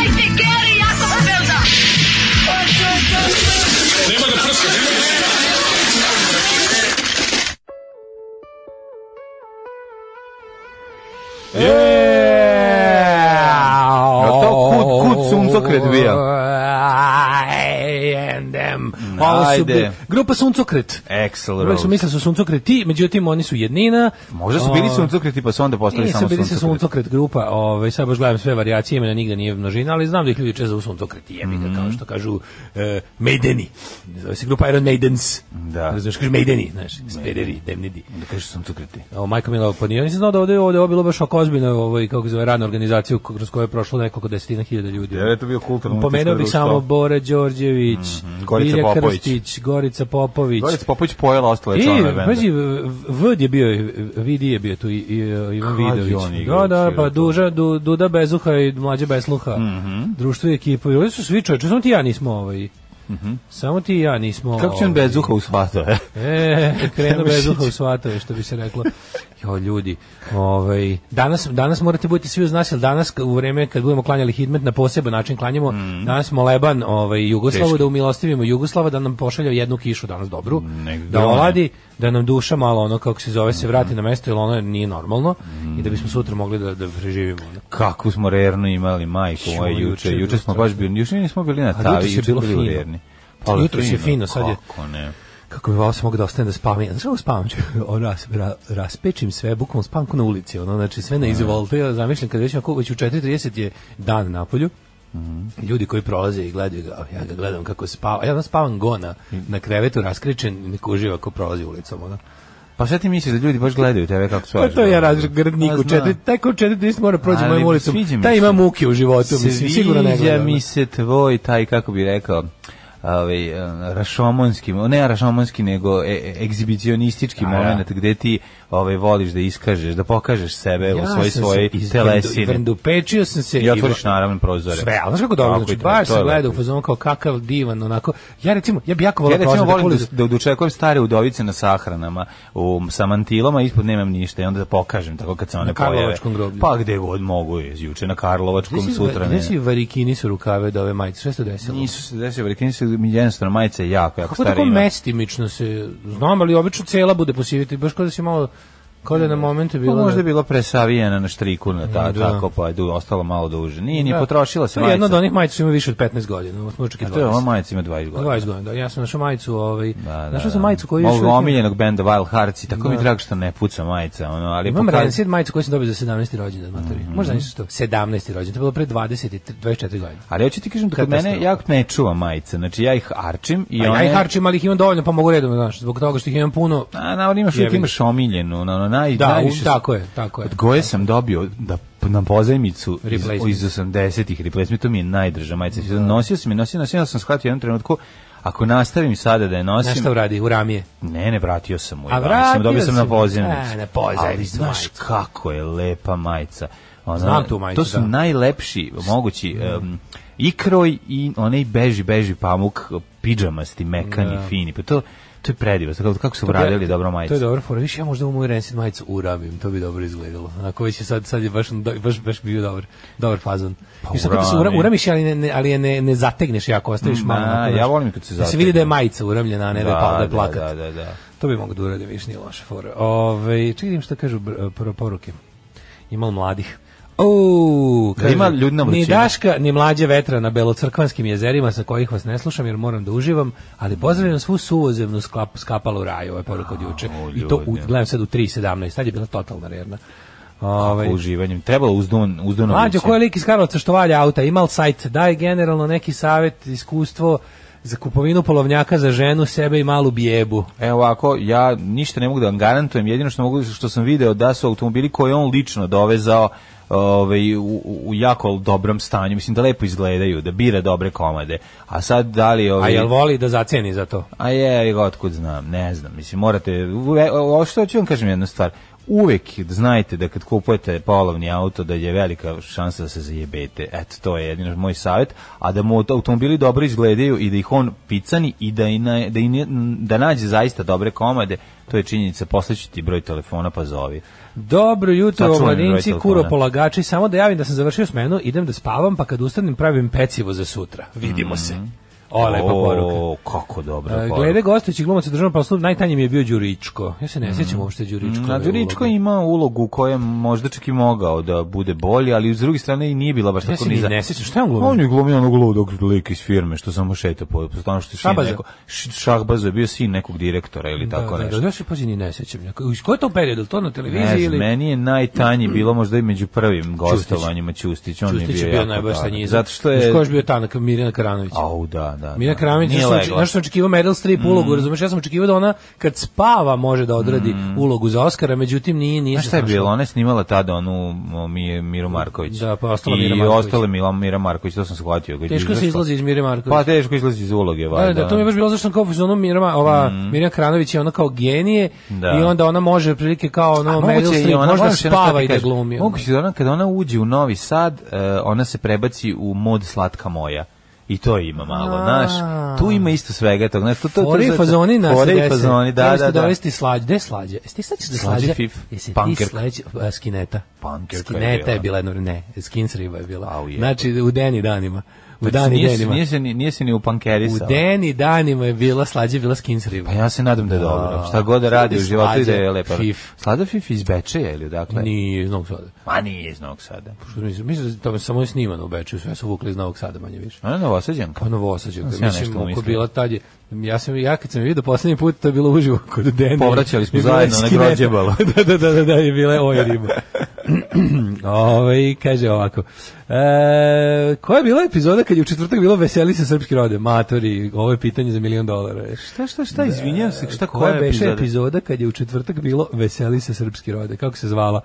10. ideia. grupa Suncokret. Excel Rose. Uvijek su mislili su Suncokreti, međutim oni su jednina. Možda su bili Suncokreti pa su onda postali samo Suncokret. Nisu bili Suncokret grupa, ovaj, sad baš gledam sve varijacije, imena nigde nije množina, ali znam da ih ljudi često zovu Suncokreti, jebi mm -hmm. kao što kažu uh, Maideni. Zove se grupa Iron Maidens. Da. Razumiješ, kažu Maideni, znaš, Spereri, Demnidi. Da kažu Suncokreti. Evo, majka Mila, pa nisam znao da ovde, ovde ovo bilo baš okozbiljno, ovaj, kako zove, rana organizaciju kroz koju je prošlo nekoliko desetina hiljada ljudi. Ja, je to bio kulturno. Pomenuo bih samo Bore Đorđević, mm -hmm. Gorica Krstić, Gorica Popović, Popović. Doris Popović pojela ostale članove benda. I, pazi, Vd je bio, Vidi je bio tu, i, i, Ivan Vidović. Da, da, pa Duža, du, Duda Bezuha i Mlađe Besluha. Mm -hmm. Društvo i ekipa. I oni su svi čovječe, samo ti ja nismo ovaj... Mm -hmm. Samo ti i ja nismo... Kako će on ovaj, bezuha u svatove? e, krenuo bezuha u svatove, što bi se reklo. Jo, ljudi, ovaj, danas, danas morate budete svi uz nas, danas u vreme kad budemo klanjali hitmet na poseban način klanjamo, mm. danas smo leban ovaj, Jugoslavu Teški. da umilostivimo Jugoslava da nam pošalje jednu kišu danas dobru, mm, Nek, da oladi, da nam duša malo ono kako se zove se vrati mm. na mesto jer ono nije normalno mm. i da bismo sutra mogli da, da preživimo. Kako smo rerno imali majku, Šo, juče, juče, juče smo baš bili, juče nismo bili na tavi, juče bilo rerni. Pa jutro je fino, sad je. Kako ne? kako mi ovo se mogu da ostane da spavam. Znaš kako spavam ću? Ono, ras, ra, raspečim sve, bukvalno spavam na ulici, ono, znači sve na izovoltu, ja zamišljam kad već, ako, već u 4.30 je dan napolju, Mm -hmm. Ljudi koji prolaze i gledaju ga, ja ga gledam kako spava. Ja spavam gona na krevetu raskričen, neko uživa ako prolazi ulicom. ona. Pa šta ti misliš da ljudi baš gledaju tebe kako svađa? Pa to ja razliš pa grdniku, četiri, tako četiri mora da prođe mojim ulicom. Taj ima muke u životu, mislim, sigurno ne gleda. Sviđa mi se tvoj, taj, kako bi rekao, ovaj eh, rašomonskim, ne rašomonski nego e, e egzibicionistički da. momenat gde ti ovaj voliš da iskažeš, da pokažeš sebe ja u svoj svoj telesini. Ja sam se i otvoriš naravno prozore. Sve, al znaš kako dobro, znači baš se gleda u fazonu kao kakav divan onako. Ja recimo, ja bih jako voleo ja recimo da volim da, da, da dočekujem stare udovice na sahranama, u sa mantilama ispod nemam ništa i onda da pokažem tako kad se one na pojave. Groblju. Pa gde god mogu, juče na Karlovačkom si, sutra ne. Nisi varikini su rukave da ove majice, sve se desilo. Nisu se desilo, varikini su jednostavno majice jako, jako stare. Kako tako mestimično se, znam, ali obično cela bude posiviti, baš kao da si malo Kao da na momentu bilo... Pa možda da- je bilo presavijena na štriku, na ta, da. tako, pa je ostalo malo duže. Nije, ni da. potrošila se majica. Jedna od onih majica ima više od 15 godina. Ovo smo A to je ova majica ima 20 godina. 20 godina, da. Ja sam našao majicu, ovaj, da, da, našao da. sam majicu koju... Malo omiljenog benda Wild Hearts i tako da. mi drago što ne puca majica. Ono, ali Imam pokaz... Rancid majicu koju sam dobio za 17. rođendan, matori. Mm -hmm. Možda nisu to. 17. rođendan, to bilo pre 20 24 godina. Ali hoću ti kažem da kod mene ja ne čuva majice. Znači ja ih arčim i pa, one... Ja ih arčim, ali ih imam dovoljno, pa mogu redom, znaš, zbog toga što ih imam puno. A, na, imaš, imaš omiljenu, na, naj, da, najviše... tako je, tako je. Od Goje sam dobio da na pozajmicu iz, iz 80-ih replacement, to mi je najdrža majica. Da. Nosio sam je, nosio, nosio, ja sam shvatio jednom trenutku, ako nastavim sada da je nosim... Nešto uradi, ramije. Ne, ne, vratio sam u je. A vratio sam, dobio sam na pozajmicu. Ne, ne, pozajmicu. Ali znaš majica. kako je lepa majica. Ona, Znam tu majicu, To su da. najlepši mogući... Um, ikroj i onaj beži, beži pamuk, pidžamasti, mekani, da. fini. Pa to, To je predivno, kako, kako su uradili dobro majice. To je dobro, for više ja možda u moju Rancid majicu uravim, to bi dobro izgledalo. Ako već je sad, sad je baš, baš, baš bio dobar, dobar fazon. Pa I sad kada se uram, uramiš, ali ne, ali je ne, ne zategneš jako, ostaviš mm, malo. Na, ja volim kad se zategne. se vidi da je majica uravljena, a ne da, da pa- da je da, plakat. Da, da, da, da. To bi mogu da uradim, više nije loše for. Ove, čekaj što kažu poruke. Ima mladih? O, kaže, ima ljudna vrućina. Ni daška, ni mlađe vetra na belocrkvanskim jezerima sa kojih vas ne slušam jer moram da uživam, ali pozdravljam svu suvozemnu sklap, skapalu raju, je poruka od juče. I to u, gledam sad u 3.17, sad je bila totalna rerna. Ovaj uživanjem. Trebalo uzdon uzdon. Mađo koji lik iz Karlovca što valja auta, imao sajt, daj generalno neki savet, iskustvo, za kupovinu polovnjaka za ženu, sebe i malu bijebu. Evo ovako, ja ništa ne mogu da vam garantujem, jedino što mogu što sam video da su automobili koje on lično dovezao ovaj u, u jako dobrom stanju, mislim da lepo izgledaju, da bira dobre komade. A sad da li ovaj A jel voli da zaceni za to? A je, otkud znam, ne znam. Mislim morate ovo što ću vam kažem jednu stvar uvek znajte da kad kupujete polovni auto da je velika šansa da se zajebete. Eto, to je jedino moj savjet. A da mu automobili dobro izgledaju i da ih on picani i da, i na, da, i, da nađe zaista dobre komade, to je činjenica. Poslaću ti broj telefona pa zovi. Dobro jutro, omladinci, polagači. Samo da javim da sam završio smenu, idem da spavam, pa kad ustanem pravim pecivo za sutra. Vidimo mm -hmm. se. O, lepa poruka. O, kako dobra e, poruka. Glede gostujućih glumaca u državnom poslu, najtanje mi je bio Đuričko. Ja se ne mm. sjećam uopšte Đuričko. Na Đuričko uloga. ima ulogu koja možda čak i mogao da bude bolji, ali s druge strane i nije bila baš ja tako ni Ne sjećam, šta je on glumio? On je glumio onog ludog lik iz firme, što samo šeta po, po stanu što je sin neko, Šahbazo je bio sin nekog direktora ili da, tako da, da nešto. Da, ja se pazi ni ne sjećam. Iz koje to period, to na televiziji ne, ili? Meni je najtanji bilo možda i među prvim gostovanjima Ćustić. On Čustić je bio, bio najbolji sa Zato što je... Skoš bio tanak Mirjana Karanović. Au, da, da. da. Mina Kramić, ja sam, očekivao Meryl Streep mm. ulogu, razumeš, ja sam očekivao da ona kad spava može da odradi mm. ulogu za Oscara, međutim nije, nije. Znaš šta je bilo? Ona je snimala tada onu mi, Miru Marković. Da, pa ostala Mira Marković. I ostala Mila Mira Marković, to sam shvatio. Teško se izlazi iz Mire Marković. Pa teško izlazi iz uloge, da, valjda. Da, da, to mi je baš bilo zašto kao ono Mira, ova mm. Mirjana Kranović je ona kao genije da. i onda ona može prilike kao ono Meryl Streep, možda spava i da glumi. Moguće da ona kada ona uđe u Novi Sad, e, ona se prebaci u mod slatka moja i to ima malo, znaš. Tu ima isto svega tog, znaš, to to Fore i fazoni na Fore fazoni, da, da, da. dovesti slađe, gde slađe? Da Jesi ti sećaš da slađe? Jesi ti slađe skineta? Punker skineta je bila jedno, ne, skins riba je bila. Znači, u deni danima. U znači, dani nije, denima. Nije se, nije se ni upankerisao. U deni danima je bila slađe, bila skins riba. Pa ja se nadam da je da. dobro. Šta god da radi u životu i da je lepa. Fif. Slada fif iz Bečeja ili odakle? Nije iz Novog Sada. Ma nije iz Novog Sada. Što mislim, mislim da je samo snimano u Bečeju, sve su vukli iz Novog Sada manje više. A Ona Novosađanka. Ona pa Novosađanka. Mislim, ako bila tad je, Ja sam ja kad sam vidio poslednji put to je bilo uživo kod Dene. Povraćali smo zajedno na grođebalo. da, da, da, da, da, je bila oj riba. Ove, kaže ovako. E, koja je bila epizoda kad je u četvrtak bilo veseli se srpski rode? Matori, ovo je pitanje za milion dolara. Šta, šta, šta, izvinjavam se, šta koja, koja je epizoda? epizoda kad je u četvrtak bilo veseli se srpski rode? Kako se zvala?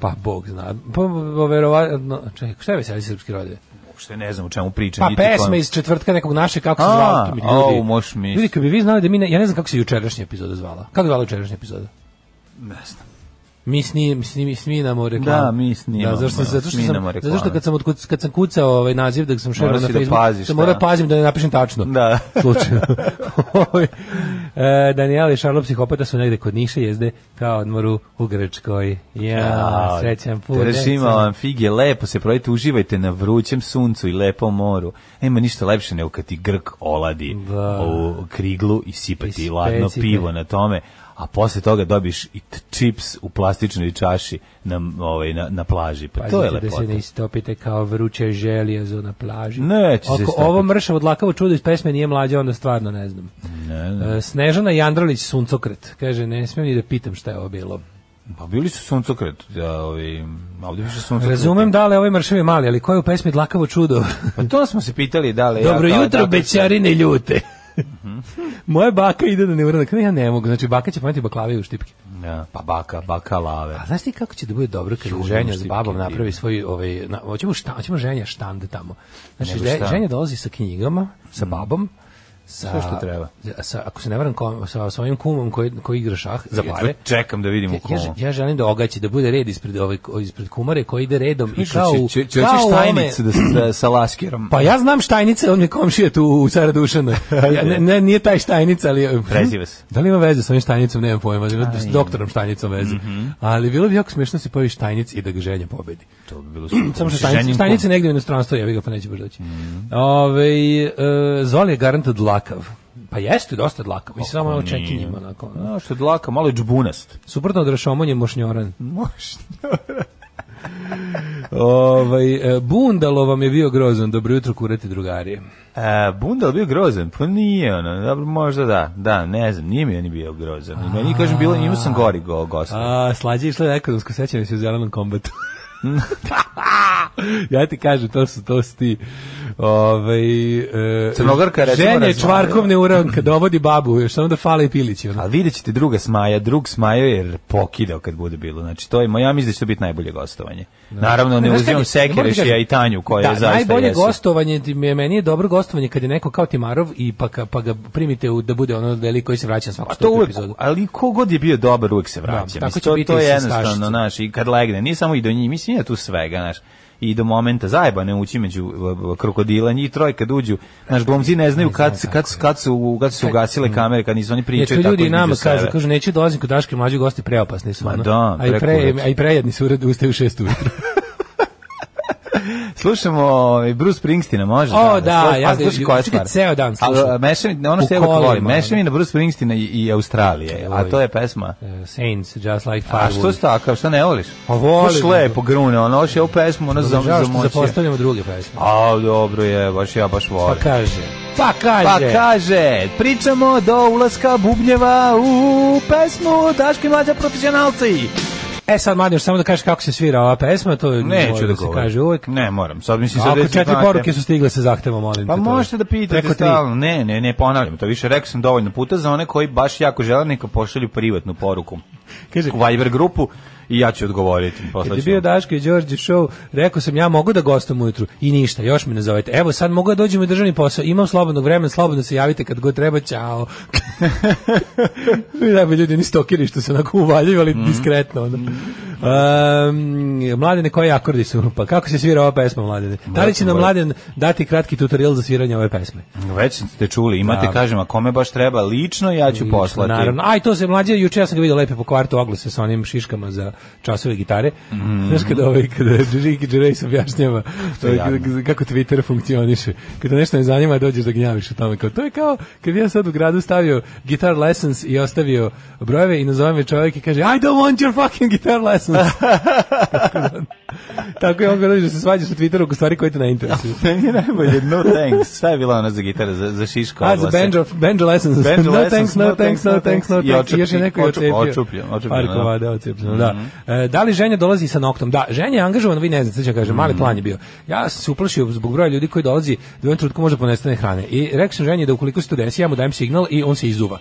Pa, Bog zna. Pa, pa verovatno, čekaj, šta je veseli srpski rode? uopšte ne znam o čemu pričam. Pa pesma kojem... iz četvrtka nekog naše, kako se zvala? A, ljudi, o, moš mi. Ljudi, kad bi vi znali da mi, ne, ja ne znam kako se jučerašnja epizoda zvala. Kako je zvala jučerašnja epizoda? Ne znam. Mi sni, mi sni, reklamu. Da, mi sni. Da, zašto, zato da, zašto, sam, zato što kad sam od, kad sam kucao ovaj naziv da sam šerovao na da Facebooku, da paziš, sam morao da. pazim da ne napišem tačno. Da. Slučajno. Ovaj, e, Daniel i Šarlo psihopata su negde kod Niše jezde kao odmoru u Grčkoj. Ja, ja srećan put. Rešimo vam fige, lepo se projite, uživajte na vrućem suncu i lepom moru. Nema ništa lepše nego kad ti Grk oladi da. u kriglu i sipati ladno pivo na tome a posle toga dobiš i chips u plastičnoj čaši na, ovaj, na, na plaži. Pa, Pazite to je lepo da se ne istopite kao vruće želijezo na plaži. Neće Oko, Ovo mršavo dlakavo čudo iz pesme nije mlađe, onda stvarno ne znam. Ne, ne. E, Snežana Jandralić, suncokret. Kaže, ne smijem ni da pitam šta je ovo bilo. Pa bili su suncokret, ja, da, ovi, ovdje više suncokret. Razumem da li ovi ovaj mršavi mali, ali ko je u pesmi Dlakavo čudo? pa to smo se pitali da li... Dobro ja, jutro, da, bećarine ljute. Moja baka ide na da neuranak. Ne, ja ne mogu. Znači, baka će pometi baklave u štipke. Ja, da. pa baka, baka lave. A znaš ti kako će da bude dobro kad Juh, ženja s babom napravi svoj, ovaj, na, hoćemo, šta, hoćemo ženja štande tamo. Znači, ženja dolazi sa knjigama, sa mm. babom, sa sve što treba. Sa, ako se ne varam kom, sa svojim kumom koji koji igra šah za e, pare. Ja, pa čekam da vidim ja, u komu. Ja, ja želim da ogaći da bude red ispred ove ispred kumare koji ide redom i kao će, će, će kao štajnicu da sa, da- sa laskerom. Pa ja znam štajnice, on mi komšija tu u Cara Dušana. Ja, ne, ne, nije taj štajnica, ali preziva se. Da li ima veze sa ovim štajnicom, nema pojma, da ima s doktorom štajnicom veze. Mm -hmm. Ali bilo bi jako smešno da se pojavi štajnic i da ga želja pobedi. To bi bilo super. Samo što štajnice, štajnice negde u inostranstvu, ja bih ga pa neće baš doći. Mm -hmm. Ove, e, Zoli je garant od dlakav. Pa jeste dosta dlakav, mislim samo malo čekinjima onako. No, što je dlakav, malo je džbunast. Suprotno od rašomonja je mošnjoran. Mošnjoran. ovaj, e, Bundalo vam je bio grozan, dobro jutro kurati drugari. E, Bundalo bio grozan, pa nije ono, dobro, možda da, da, ne znam, nije mi on bio grozan. A, Meni kažem, bilo, njima sam gori go, gosta. A, slađe išlo je ekonomsko sećanje se u zelenom kombatu. ja ti kažem, to su, to su ti Ovaj e, Crnogorka recimo ženje čvarkovne uranke dovodi da babu, još samo da fale i pilići. ona. A videćete druga Smaja, drug Smajo jer pokidao kad bude bilo. Znači to je ja mislim da će to biti najbolje gostovanje. Da. Naravno ne uzimam Sekerešija i Tanju koja da, je zaista najbolje jesu. gostovanje meni je dobro gostovanje kad je neko kao Timarov i pa, pa ga primite u, da bude ono deli koji se vraća epizodu. A to epizodu. Ali kogod je bio dobar uvek se da, vraća. Da, tako će to, biti to je jednostavno naš i kad legne, nije samo i do njih, mislim je tu svega, naš i do momenta zajebane ući među krokodila, njih trojka duđu naš glomci ne znaju kad, kad, kad, su, kad su ugasile mm. kamere, kad nisu oni pričaju tako ljudi nam kažu, kažu, neće dolazim kod Daške mlađe gosti preopasni su. Ma da, a, i pre, a i prejedni su ustaju u 6 ujutru. Slušamo i ovaj, Bruce Springsteena, može? O, da, da, da ja da, ceo dan slušam. A, mešam, ono što ja volim, mešam i na Bruce Springsteena i, i Australije, a to je pesma. Uh, Saints, Just Like Firewood. A što stakav, što ne voliš? A pa volim. Baš lepo grune, ono, ovo je ovu pesmu, ono zamoće. Žao što zapostavljamo druge pesme. A, dobro je, baš ja baš volim. Pa kaže. Pa kaže. Pa kaže. Pričamo do ulaska bubnjeva u pesmu Daško i mlađa profesionalci. E sad Mladen samo da kažeš kako se svira ova pesma, to neću da, da, se govorim. kaže uvek. Ne, moram. Sad mislim sad. Ako četiri poruke su stigle sa zahtevom, molim pa te. Pa možete da pitate stalno. Ne, ne, ne ponavljam. To više rekao sam dovoljno puta za one koji baš jako žele neka pošalju privatnu poruku. Kaže u Viber grupu i ja ću odgovoriti. Kad je bio Daško i Đorđe show, rekao sam ja mogu da gostam ujutru i ništa, još me ne zovete. Evo sad mogu da dođem u državni posao, imam slobodnog vremena, slobodno se javite kad god treba, čao. da bi ljudi ni stokiri što se onako uvaljivali mm. diskretno. Onda. Um, mhm. mladene, koji akordi su? Pa kako se svira ova pesma, mladene? Da li će nam mladen dati kratki tutorial za sviranje ove pesme? Već ste čuli, imate, da. kažem, a kome baš treba lično, ja ću lično, poslati. Naravno, aj to se mlađe, juče ja sam ga vidio lepe po kvartu oglase sa onim šiškama za časove gitare. Mm. Znaš kada ovaj, kada Ricky Gervais objašnjava ovaj, kako Twitter funkcioniše. Kada nešto ne zanima, dođeš da gnjaviš o tome. Kao, to je kao kad ja sad u gradu stavio guitar lessons i ostavio brojeve i nazovem je čovjek i kaže I don't want your fucking guitar lessons. Tako je on bilo da se svađa sa Twitterom oko stvari koje te ne interesuju. Meni je najbolje, no thanks. Šta je bila ona za gitara, za, za šiško? A, za banjo, banjo lessons. Banjo no lessons, thanks, no thanks, no thanks, no thanks. I još je neko očepio. Očupljen, očupljen. Par da. komada očupljen, mhm. da. E, da li ženja dolazi sa noktom? Da, ženja je angažovana, vi ne znate, sad ću kažem, mali mhm. plan je bio. Ja sam se uplašio zbog broja ljudi koji dolazi, da u jednom trenutku može da ponestane hrane. I rekao sam ženji da ukoliko se to desi, ja mu dajem signal i on se izduva.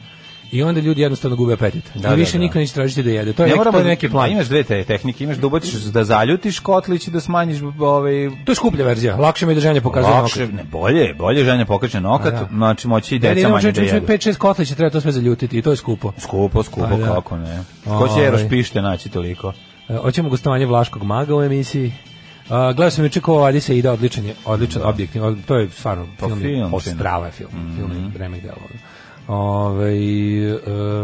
I onda ljudi jednostavno gube apetit. Da, I da, više da, da. niko neće tražiti da jede. To je, ne moramo, to je da- neki plan. Imaš dve te tehnike, imaš da ubaciš da zaljutiš kotlić i da smanjiš ovaj To je skuplja verzija. Lakše mi je da ženja pokazuje Lakše, ne, bolje, bolje ženja pokaže nokat, da, da. znači moći i deca manje da jedu. 5 6 kotlića treba to sve zaljutiti i to je skupo. Skupo, skupo pa da. kako ne. Ko će Eroš ovaj. pište naći toliko? E, hoćemo gostovanje Vlaškog maga u emisiji. Uh, gledao sam juče kao se ide odličan odličan, da. objektivno, to je stvarno, pa film, film, film, film, film, film, film, film, film, film, film, film, film, film, Ove, ovaj,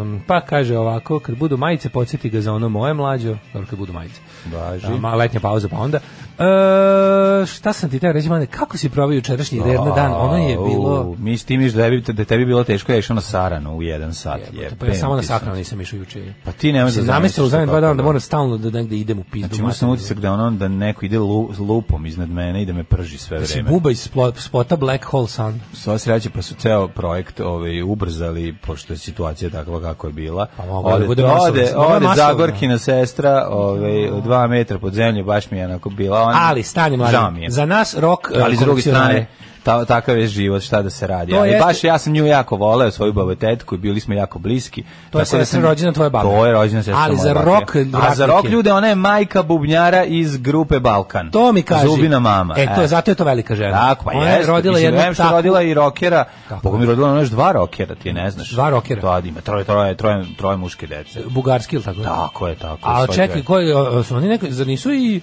um, pa kaže ovako, kad budu majice, podsjeti ga za ono moje mlađo, dobro kad budu majice. Važi. Um, letnja pauza pa onda. E, šta sam ti teo reći, mane, kako si probao jučerašnji red dan? Ono je bilo... Mi s tim da, tebi, da tebi bilo teško, ja išao na Saranu u jedan sat. Je, je, pa ja samo na Sakranu nisam išao juče. Pa ti nema da zamisli. u dva dana da moram stalno da negde idem u pizdu. Znači, imao sam utisak da ono da neko ide lupom iznad mene i da me prži sve znači, vreme. Da si buba iz spota Black Hole Sun. Sva sreće pa su ceo projekt ovaj, ubrzali, pošto je situacija takva kako je bila. Pa mogu, da ode, bude ode, ode, ode Zagorkina sestra, ovaj, da. dva metra pod zemlju, baš mi je onako bila on. Ali stani mladi. Za nas rok eh, Ali s druge strane ta, takav je život, šta da se radi. To Ali jeste... baš ja sam nju jako voleo, svoju babatetku i bili smo jako bliski. To je da sam rođena tvoje baba. To je rođena sestra Ali za rok, a za rok ljude ona je majka bubnjara iz grupe Balkan. To mi kaže. Zubina mama. E, to je e. zato je to velika žena. Tako, pa ona jest, je rodila jednu što taku... rodila i rokera. Bogom mi rodila ona još dva rokera, ti ne znaš. Dva rokera. To ima troje, troje, troje, troje muške dece. Bugarski ili tako? Tako je, tako. A čekaj, koji su oni neko, nisu i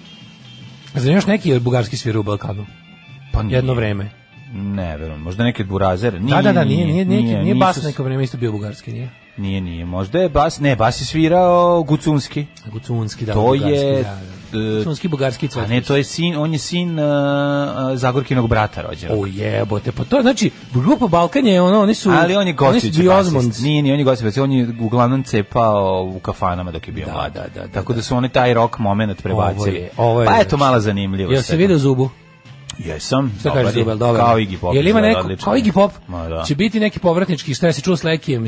Pa znači još neki bugarski svira u Balkanu? Pa nije. Jedno vreme. Ne, verujem, možda neki burazer. Nije, da, da, da, nije, nije, nije, nije, nije bas neko vreme isto bio bugarski, nije? Nije, nije, možda je bas, ne, bas je svirao Gucunski. Gucunski, da, to bugarski, je, da, da, da. Sunski e, bugarski cvetić. A ne, to je sin, on je sin uh, Zagorkinog brata rođen. O jebote, pa to znači grupa Balkan je ono, oni su Ali on je Gostić. Nije, nije, on je Gostić, on je uglavnom cepao u kafanama dok je bio da, mlad. Da, da, da, Tako da, da su oni taj rock moment prebacili. Ovo je, ovo je, pa eto znači- mala zanimljivost. Jel se vidio zubu? Jesam. Šta kaže Zubel, dobro. Kao Iggy Pop. Jel ima neko, odlično. kao Iggy Pop, Ma, da. će biti neki povratnički, šta je se čuo s Lekijem,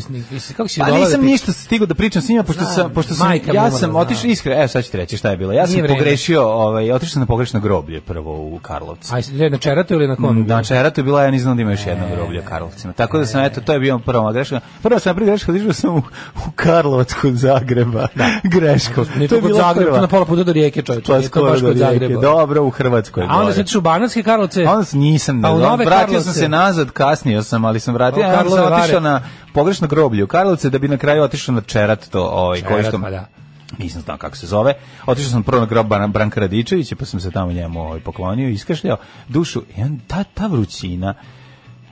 kako si Pa da nisam da ništa stigao da pričam s njima, pošto sam, pošto sam, Majka ja sam otišao, iskreno, evo sad ću ti reći šta je bilo, ja sam pogrešio, ovaj, otišao sam na pogrešno groblje prvo u Karlovcu. Aj, na Čeratu ili na konu? Na Čeratu je bila, ja nisam da ima još e. jedno groblje u Karlovcima, tako da sam, eto, to je bio prva greška. Prvo sam napravio greška, otišao sam u, Karlovac kod Zagreba, da. greško. to je bilo na pola puta do rijeke, čovječe, pa to je baš kod Zagreba. Dobro, u Hrvatskoj. A onda se u Banac Novske Karlovce. Pa onda nisam, ne, pa vratio sam se nazad, kasnio sam, ali sam vratio, ja sam otišao na pogrešno groblje u Karlovce da bi na kraju otišao na Čerat to, ovaj, Čerat, pa da nisam znao kako se zove. Otišao sam prvo na grob Branka Radičevića, pa sam se tamo njemu ovaj poklonio i iskašljao dušu. I on, ta, ta vrućina,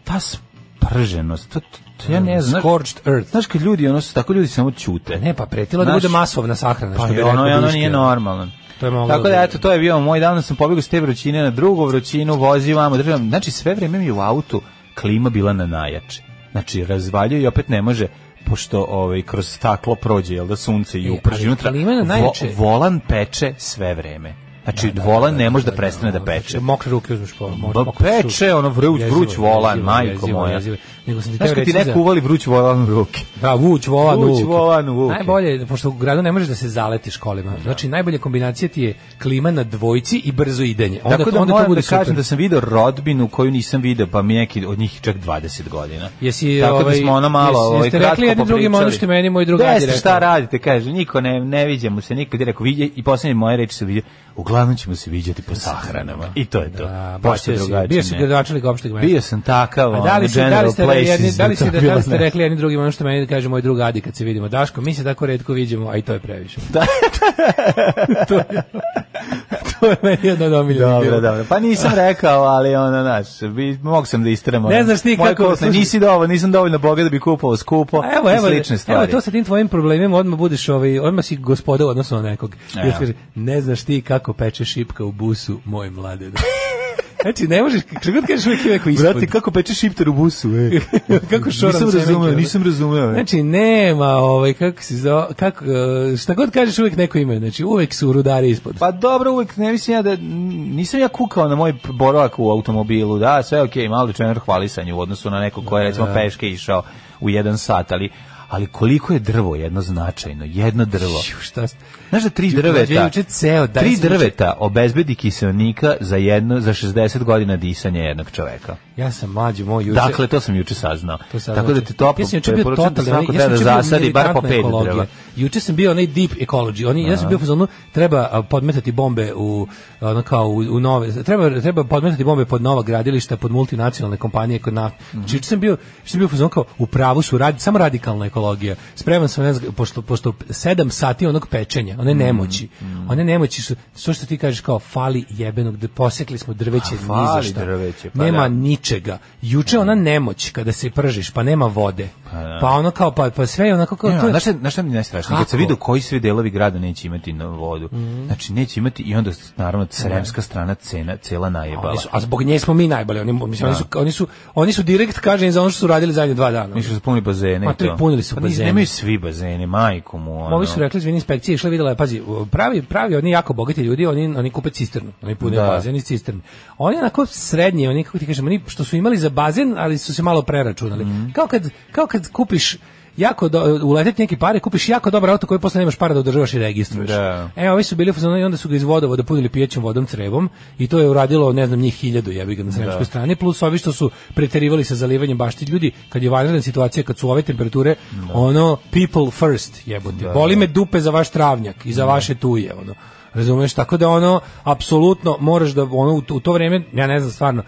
ta sprženost, to, to ja ne mm, znam. Scorched earth. Znaš kad ljudi, ono, tako ljudi samo ćute. Ne, pa pretilo da bude masovna sahrana. Pa što je ono, ono nije normalno. To je moglo. Tako da, da eto to je bio moj dan, sam pobegao s te vrućine na drugu vrućinu, vozim vamo, državam. Znači sve vreme mi u autu klima bila na najjače. Znači razvaljuje i opet ne može pošto ovaj kroz staklo prođe jel da sunce i e, uprži unutra. Vo, volan peče sve vreme. Znači volan ne može da prestane da peče. Mokre ruke uzmeš Može, da peče, ono vruć vruć volan, majko moja. Nego sam ti teo ti neko uvali vruć volan u ruke. Da, vuć volan u ruke. volan u ruke. Najbolje, pošto u gradu ne možeš da se zaleti školima. Znači najbolje kombinacija ti je klima na dvojci i brzo idenje. Onda, Tako da onda moram to bude da kažem da sam video rodbinu koju nisam video, pa mi neki od njih čak 20 godina. Jesi, Tako ovaj, da smo ona malo jesi, ovaj, kratko rekli jednim drugim ono meni moj drugari rekao. šta radite, kaže, niko ne, ne viđamo se, niko ti rekao, vidje, i poslednje moje reči su vidje, uglavnom ćemo se viđati po da sahranama. I to je to. Da, baš je drugačije. Bio si gradonačelnik opšteg mesta. Bio sam takav, a da li, ste, da li ste, jedni, da li ste, da, da li ste rekli jedni drugima ono što meni kaže moj drug Adi kad se vidimo. Daško, mi se tako redko viđemo, a i to je previše. Da. to je... to je meni jedno od omiljenih Dobro, dobro. Pa nisam rekao, ali ono, znaš, mogu sam da istremo. Ne znaš nikako. kako... nisi dovoljno, nisam dovoljno boga da bi kupao skupo evo, evo, i slične stvari. Evo, to sa tim tvojim problemima odmah budeš, ovaj, odmah si gospoda odnosno nekog. Evo. Kaže, ne znaš ti kako peče šipka u busu, moj mlade. Znači, ne možeš, kako god kažeš uvijek neko ispod. Brate, kako pečeš šipter u busu, e. kako šoram Nisam razumeo, nisam razumeo. E. Znači, nema, ovaj, kako se zove, kako, e, šta god kažeš uvijek neko ime, znači, uvijek su rudari ispod. Pa dobro, uvijek, ne mislim ja da, nisam ja kukao na moj boravak u automobilu, da, sve okej, okay, malo čener hvalisanju u odnosu na neko ko je, recimo, da. peške išao u jedan sat, ali ali koliko je drvo jedno značajno, jedno drvo. Šu, šta? Znaš da tri drveta, ceo, tri drveta obezbedi kiselnika za jedno za 60 godina disanja jednog čoveka. Ja sam mlađi moj juče. Dakle, to sam juče saznao. To sam Tako da ti to ja sam juče bio totalno, ja da zasadi bar po pet treba. Juče sam bio onaj deep ecology. Oni, ja sam bio u zonu, treba podmetati bombe u, ono kao, u, u nove, treba, treba podmetati bombe pod nova gradilišta, pod multinacionalne kompanije, kod na... Mm -hmm. Juče sam bio, juče sam bio u zonu kao, u pravu su radi, samo radikalna ekologija. Spreman sam, ne znam, pošto, pošto sedam sati onog pečenja, one mhm, nemoći, mm -hmm. one nemoći su, što, što ti kažeš kao, fali jebenog, posekli smo drveće, pa da. ni za šta. Nema ni ničega. Juče ona nemoć kada se pržiš, pa nema vode. Da. Pa ono kao, pa, pa sve je onako kao... to znači Znaš, šta mi najstrašnije? Kad se vidi koji sve delovi grada neće imati na vodu, mm. znači neće imati i onda naravno da. sremska strana cena, cela najebala. A, su, a zbog nje smo mi najbolje oni, mislim, oni, da. su, oni, su, oni su direkt kažem za ono što su radili zadnje dva dana. Mi su punili bazene. Ma, tri punili su pa, bazene. Nemaju svi bazene, majku mu. Ono. Ovi su rekli, izvini, inspekcije išla videla, je pazi, pravi, pravi, oni jako bogati ljudi, oni, oni kupe cisternu, oni pune da. bazen iz cisterne. Oni onako srednji, oni, kako ti kažem, oni što su imali za bazen, ali su se malo preračunali. Mm. Kao kad, kao kad sad kupiš jako do, uleteti neki pare, kupiš jako dobar auto koji posle nemaš para da održavaš i registruješ. Da. E, ovi su bili u i onda su ga iz vodovoda punili pijećom vodom crevom i to je uradilo, ne znam, njih hiljadu jebi ga na sremskoj da. strani, plus ovi što su preterivali sa zalivanjem bašti ljudi, kad je vanredna situacija, kad su ove temperature, da. ono, people first, jebote. Da, da Boli da. me dupe za vaš travnjak i za da. vaše tuje, ono. Razumeš, tako da ono, apsolutno moraš da, ono, u to, u to vreme, ja ne znam stvarno,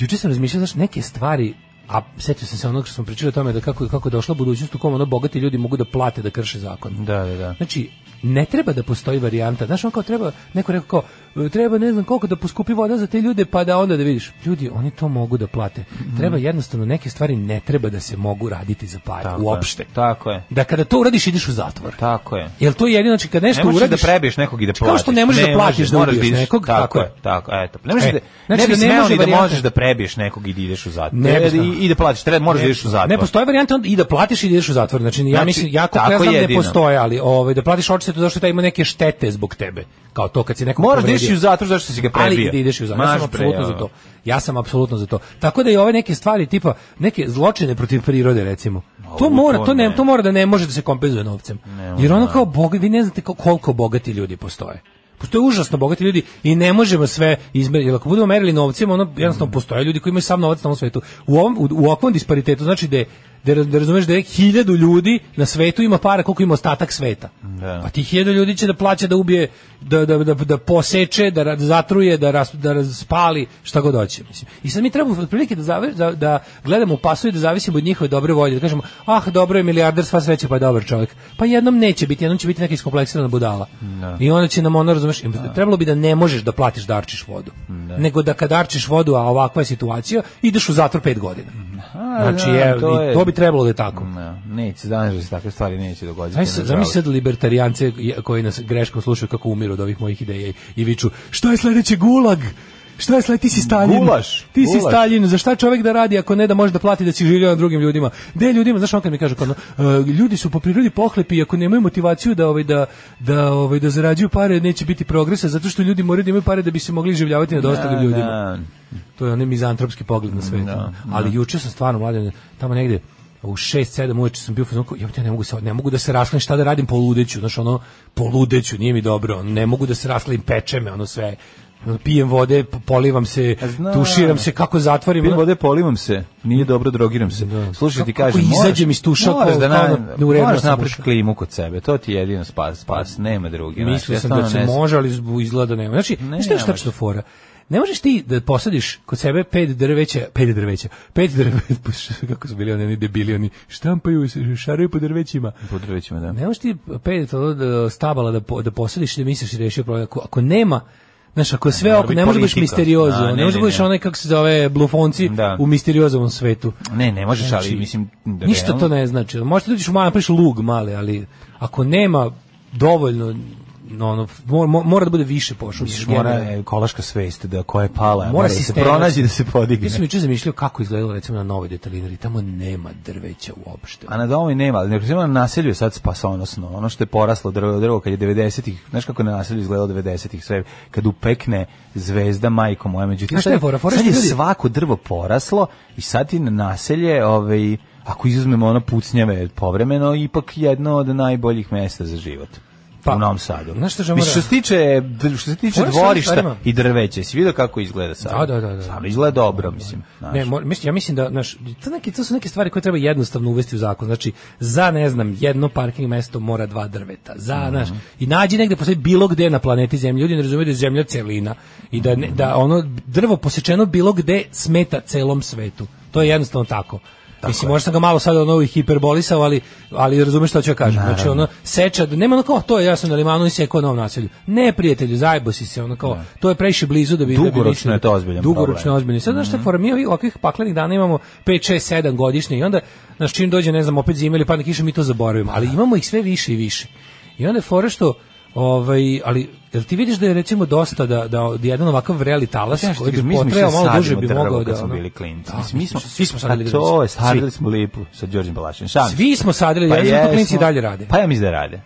juče sam razmišljao, znaš, neke stvari a setio sam se onog što smo pričali o tome da kako kako došla budućnost u kom ono bogati ljudi mogu da plate da krše zakon. Da, da, da. Znači ne treba da postoji varijanta. Znaš, on kao treba, neko rekao kao, E, treba ne znam koliko da poskupi voda za te ljude pa da onda da vidiš. Ljudi, oni to mogu da plate. Mhm. Treba jednostavno neke stvari ne treba da se mogu raditi za pare tako uopšte. Je, tako je. Da kada to uradiš ideš u zatvor. Tako je. Jel to je jedino znači kad nešto ne da uradiš da prebiješ nekog i da plaćaš Kao što ne možeš da ne da plaćaš da ubiješ nekog, tako, tako je. Tako, eto. Ne možeš e, da znači ne, da ne možeš da možeš da prebiješ nekog i da ideš u zatvor. Ne, ne i, i da plaćaš treba možeš da ideš u zatvor. Ne postoji varijanta i da platiš i ideš u zatvor. Znači ja znači, mislim jako ja znam ne postoji ali ovaj da platiš očito zato što taj ima neke štete zbog tebe. Kao to kad si neko Moraš ideš i u zatvor zašto si ga prebio. Ali da ideš u zatvor. Ja sam apsolutno za to. Ja sam apsolutno za to. Tako da i ove neke stvari tipa neke zločine protiv prirode recimo. O, to mora, to ne, to mora da ne može da se kompenzuje novcem. Ne, Jer ono da. kao bog, vi ne znate koliko bogati ljudi postoje. Postoje užasno bogati ljudi i ne možemo sve izmeriti. Jer ako budemo merili novcem, ono jednostavno postoje ljudi koji imaju sam novac na ovom svetu. U ovom u, u, ovakvom disparitetu znači da je Da, da, razumeš da je hiljadu ljudi na svetu ima para koliko ima ostatak sveta. Da. Pa ti hiljadu ljudi će da plaća da ubije, da, da, da, da poseče, da zatruje, da, ras, da raspali, šta god hoće. Mislim. I sad mi trebamo otprilike da, zave, da, da gledamo u pasu i da zavisimo od njihove dobre volje. Da kažemo, ah, dobro je milijarder, sva sreća, pa je dobar čovjek. Pa jednom neće biti, jednom će biti neka iskompleksirana budala. Da. I onda će nam ono, razumeš, da. trebalo bi da ne možeš da platiš da arčiš vodu. Da. Nego da kad arčiš vodu, a ovakva je situacija, ideš u zatvor pet godina. Mhm. A, znači, da, je, to, je, to bi trebalo da je tako. Ne, neće, danas da se takve stvari neće dogoditi. Zamisli sad libertarijance koji nas greškom slušaju kako umiru od ovih mojih ideja i viču, što je sledeći gulag? Šta je slaj, ti si Stalin? Gulaš, ti si Stalin, za šta čovjek da radi ako ne da može da plati da si živio na drugim ljudima? De ljudima, znaš on kad mi kaže, kad, pa, uh, e, ljudi su po prirodi pohlepi i ako nemaju motivaciju da, ovaj, da, da, ovaj, da zarađuju pare, neće biti progresa, zato što ljudi moraju da imaju pare da bi se mogli življavati na ostalim da, ljudima. Da to je onaj mizantropski pogled na svet. Da, da. Ali da. juče sam stvarno mladen tamo negde u 6 7 uveče sam bio fazon ja ne mogu se ne mogu da se raslim šta da radim poludeću znači ono poludeću nije mi dobro ne mogu da se raslim peče me ono sve pijem vode, polivam se, Znam. tuširam se, kako zatvorim. Pijem vode, polivam se, nije dobro, drogiram se. Da. Slušaj, ti kažem, kako izađem iz tuša, moraš da na, da na moraš napraviš klimu kod sebe, to ti je jedino spas, spas, nema drugi. Mislio znači, sam ja da se ne može, ali izgleda da nema. Znači, ne, šta je šta fora? ne možeš ti da posadiš kod sebe pet drveća, pet drveća, pet drveća, pa kako su bili oni, oni debili, oni štampaju, šaraju po drvećima. Po drvećima, da. Ne možeš ti pet da, stabala da, da posadiš, da misliš i da rešio problem. Ako, ako nema, Znaš, ako sve ne, oko, ne može biti misteriozo, da, ne, ne može biti onaj kako se zove blufonci da. u misteriozovom svetu. Ne, ne možeš, znači, ali mislim... Da ništa to ne znači. Možete da uđeš u malo, lug mali, ali ako nema dovoljno no, mora, mora da bude više pošulje. Mora je ekološka svest da ko je pala, mora, da se pronaći da se podigne. Mi smo juče zamišljali kako izgledalo recimo na Novoj detalinari, tamo nema drveća uopšte. A na domu nema, ali recimo na naselju je sad spasonosno. Ono što je poraslo drvo, drvo kad je 90-ih, znaš kako je na naselju izgledalo 90-ih sve, kad upekne zvezda majko moja, međutim sad, fora, fora sad je svako drvo poraslo i sad je na naselje, ovaj ako izuzmemo ono pucnjave povremeno, ipak jedno od najboljih mesta za život pa, u Novom Sadu. Znaš što, što se tiče, što se tiče dvorišta da i drveća, si vidio kako izgleda sad? Da, da, da. da. Stvarno izgleda dobro, mislim. Znaš. Ne, mislim, ja mislim da, znaš, to, neki, to su neke stvari koje treba jednostavno uvesti u zakon. Znači, za, ne znam, jedno parking mesto mora dva drveta. Za, mm -hmm. znaš, i nađi negde, postoji bilo gde na planeti Zemlje. Ljudi ne razumiju da je Zemlja celina i da, ne, da ono drvo posečeno bilo gde smeta celom svetu. To je jednostavno tako. Tako Mislim, možda sam ga malo sada ono hiperbolisao, ali, ali razumeš što ću ja kažem. Znači, Naravno. Znači, ono, seča, nema ono kao, to je, jasno sam na da limanu i sjekao novom naselju. Ne, prijatelju, zajebo si se, ono kao, da. to je previše blizu da bi... Dugoročno da bi je da- to ozbiljno. Dugoročno je ozbiljan. Sad, znaš, mm -hmm. mi ovakvih paklenih dana imamo 5, 6, 7 godišnje i onda, znaš, čim dođe, ne znam, opet zima ili padne kiša, mi to zaboravimo. Ali imamo ih sve više i više. I onda je fora što, ovaj, ali Jel ti vidiš da je recimo dosta da da jedan ovakav vreli talas ja, pa koji bi potrajao malo duže bi mogao da smo bili klinci. Da, mi smo svi smo sadili. To je sadili smo lipu sa Đorđem Balašin. Svi smo sadili, pa ja da to klinci dalje rade. Pa ja mislim da rade.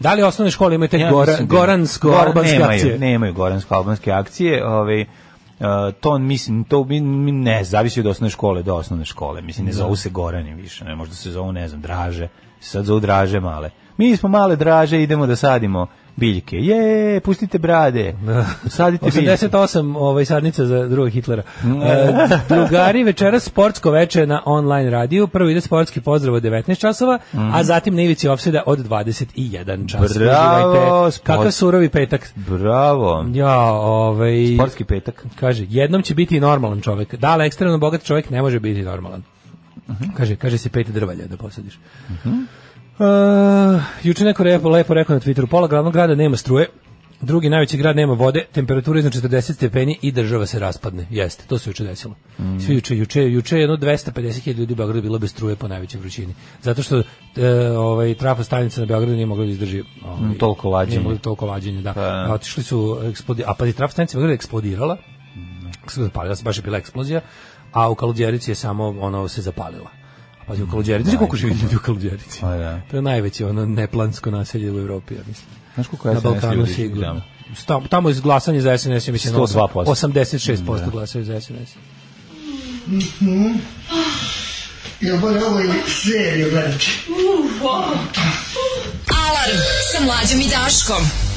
Da li osnovne škole imaju te ja, gora, da- goransko-albanske akcije? Nemaju goransko-albanske akcije, ovaj, Uh, to mislim to mi ne zavisi od osnovne škole do osnovne škole mislim ne da. zovu se Gorani više ne možda se zovu ne znam Draže sad zovu Draže male mi smo male Draže idemo da sadimo biljke. Je, pustite brade. Da. Sadite 88 biljke. ovaj sadnica za drugog Hitlera. E, drugari večeras sportsko veče na online radiju. Prvo ide sportski pozdrav od 19 časova, mm. a zatim na ivici ofseda od 21 čas. Bravo, kakav surovi petak. Bravo. Ja, ovaj sportski petak. Kaže, jednom će biti normalan čovjek. Da, ali ekstremno bogat čovjek ne može biti normalan. Uh mhm. -huh. Kaže, kaže si pet drvalja da posadiš. Uh mhm. -huh. Uh, juče neko lepo, lepo rekao na Twitteru, pola glavnog grada nema struje, drugi najveći grad nema vode, temperatura iznad 40 stepeni i država se raspadne. Jeste, to se juče desilo. Mm. Svi juče, juče, juče jedno 250.000 ljudi u Beogradu bilo bez struje po najvećoj vrućini. Zato što e, ovaj trafo stanica na Beogradu nije mogla da izdrži ovaj, mm, toliko lađenja. Nije toliko lađenja, da. Pa. Da. Otišli su eksplodi, a pa i trafo stanica Beograda eksplodirala. Mm. Zapalila da, se baš je bila eksplozija, a u Kaludjerici je samo ono se zapalila. Pazi, u Kaluđerici, znaš koliko živi ljudi u Kaluđerici? Da. To je najveće ono neplansko naselje u Evropi, ja mislim. Znaš koliko je Na Balkanu sigurno. Tamo, tamo je glasanje za SNS, ja mislim, 102%. 86% da. glasaju za SNS. Mm -hmm. Ja bolje ovo ili seriju gledati. Alarm sa mlađom i Daškom.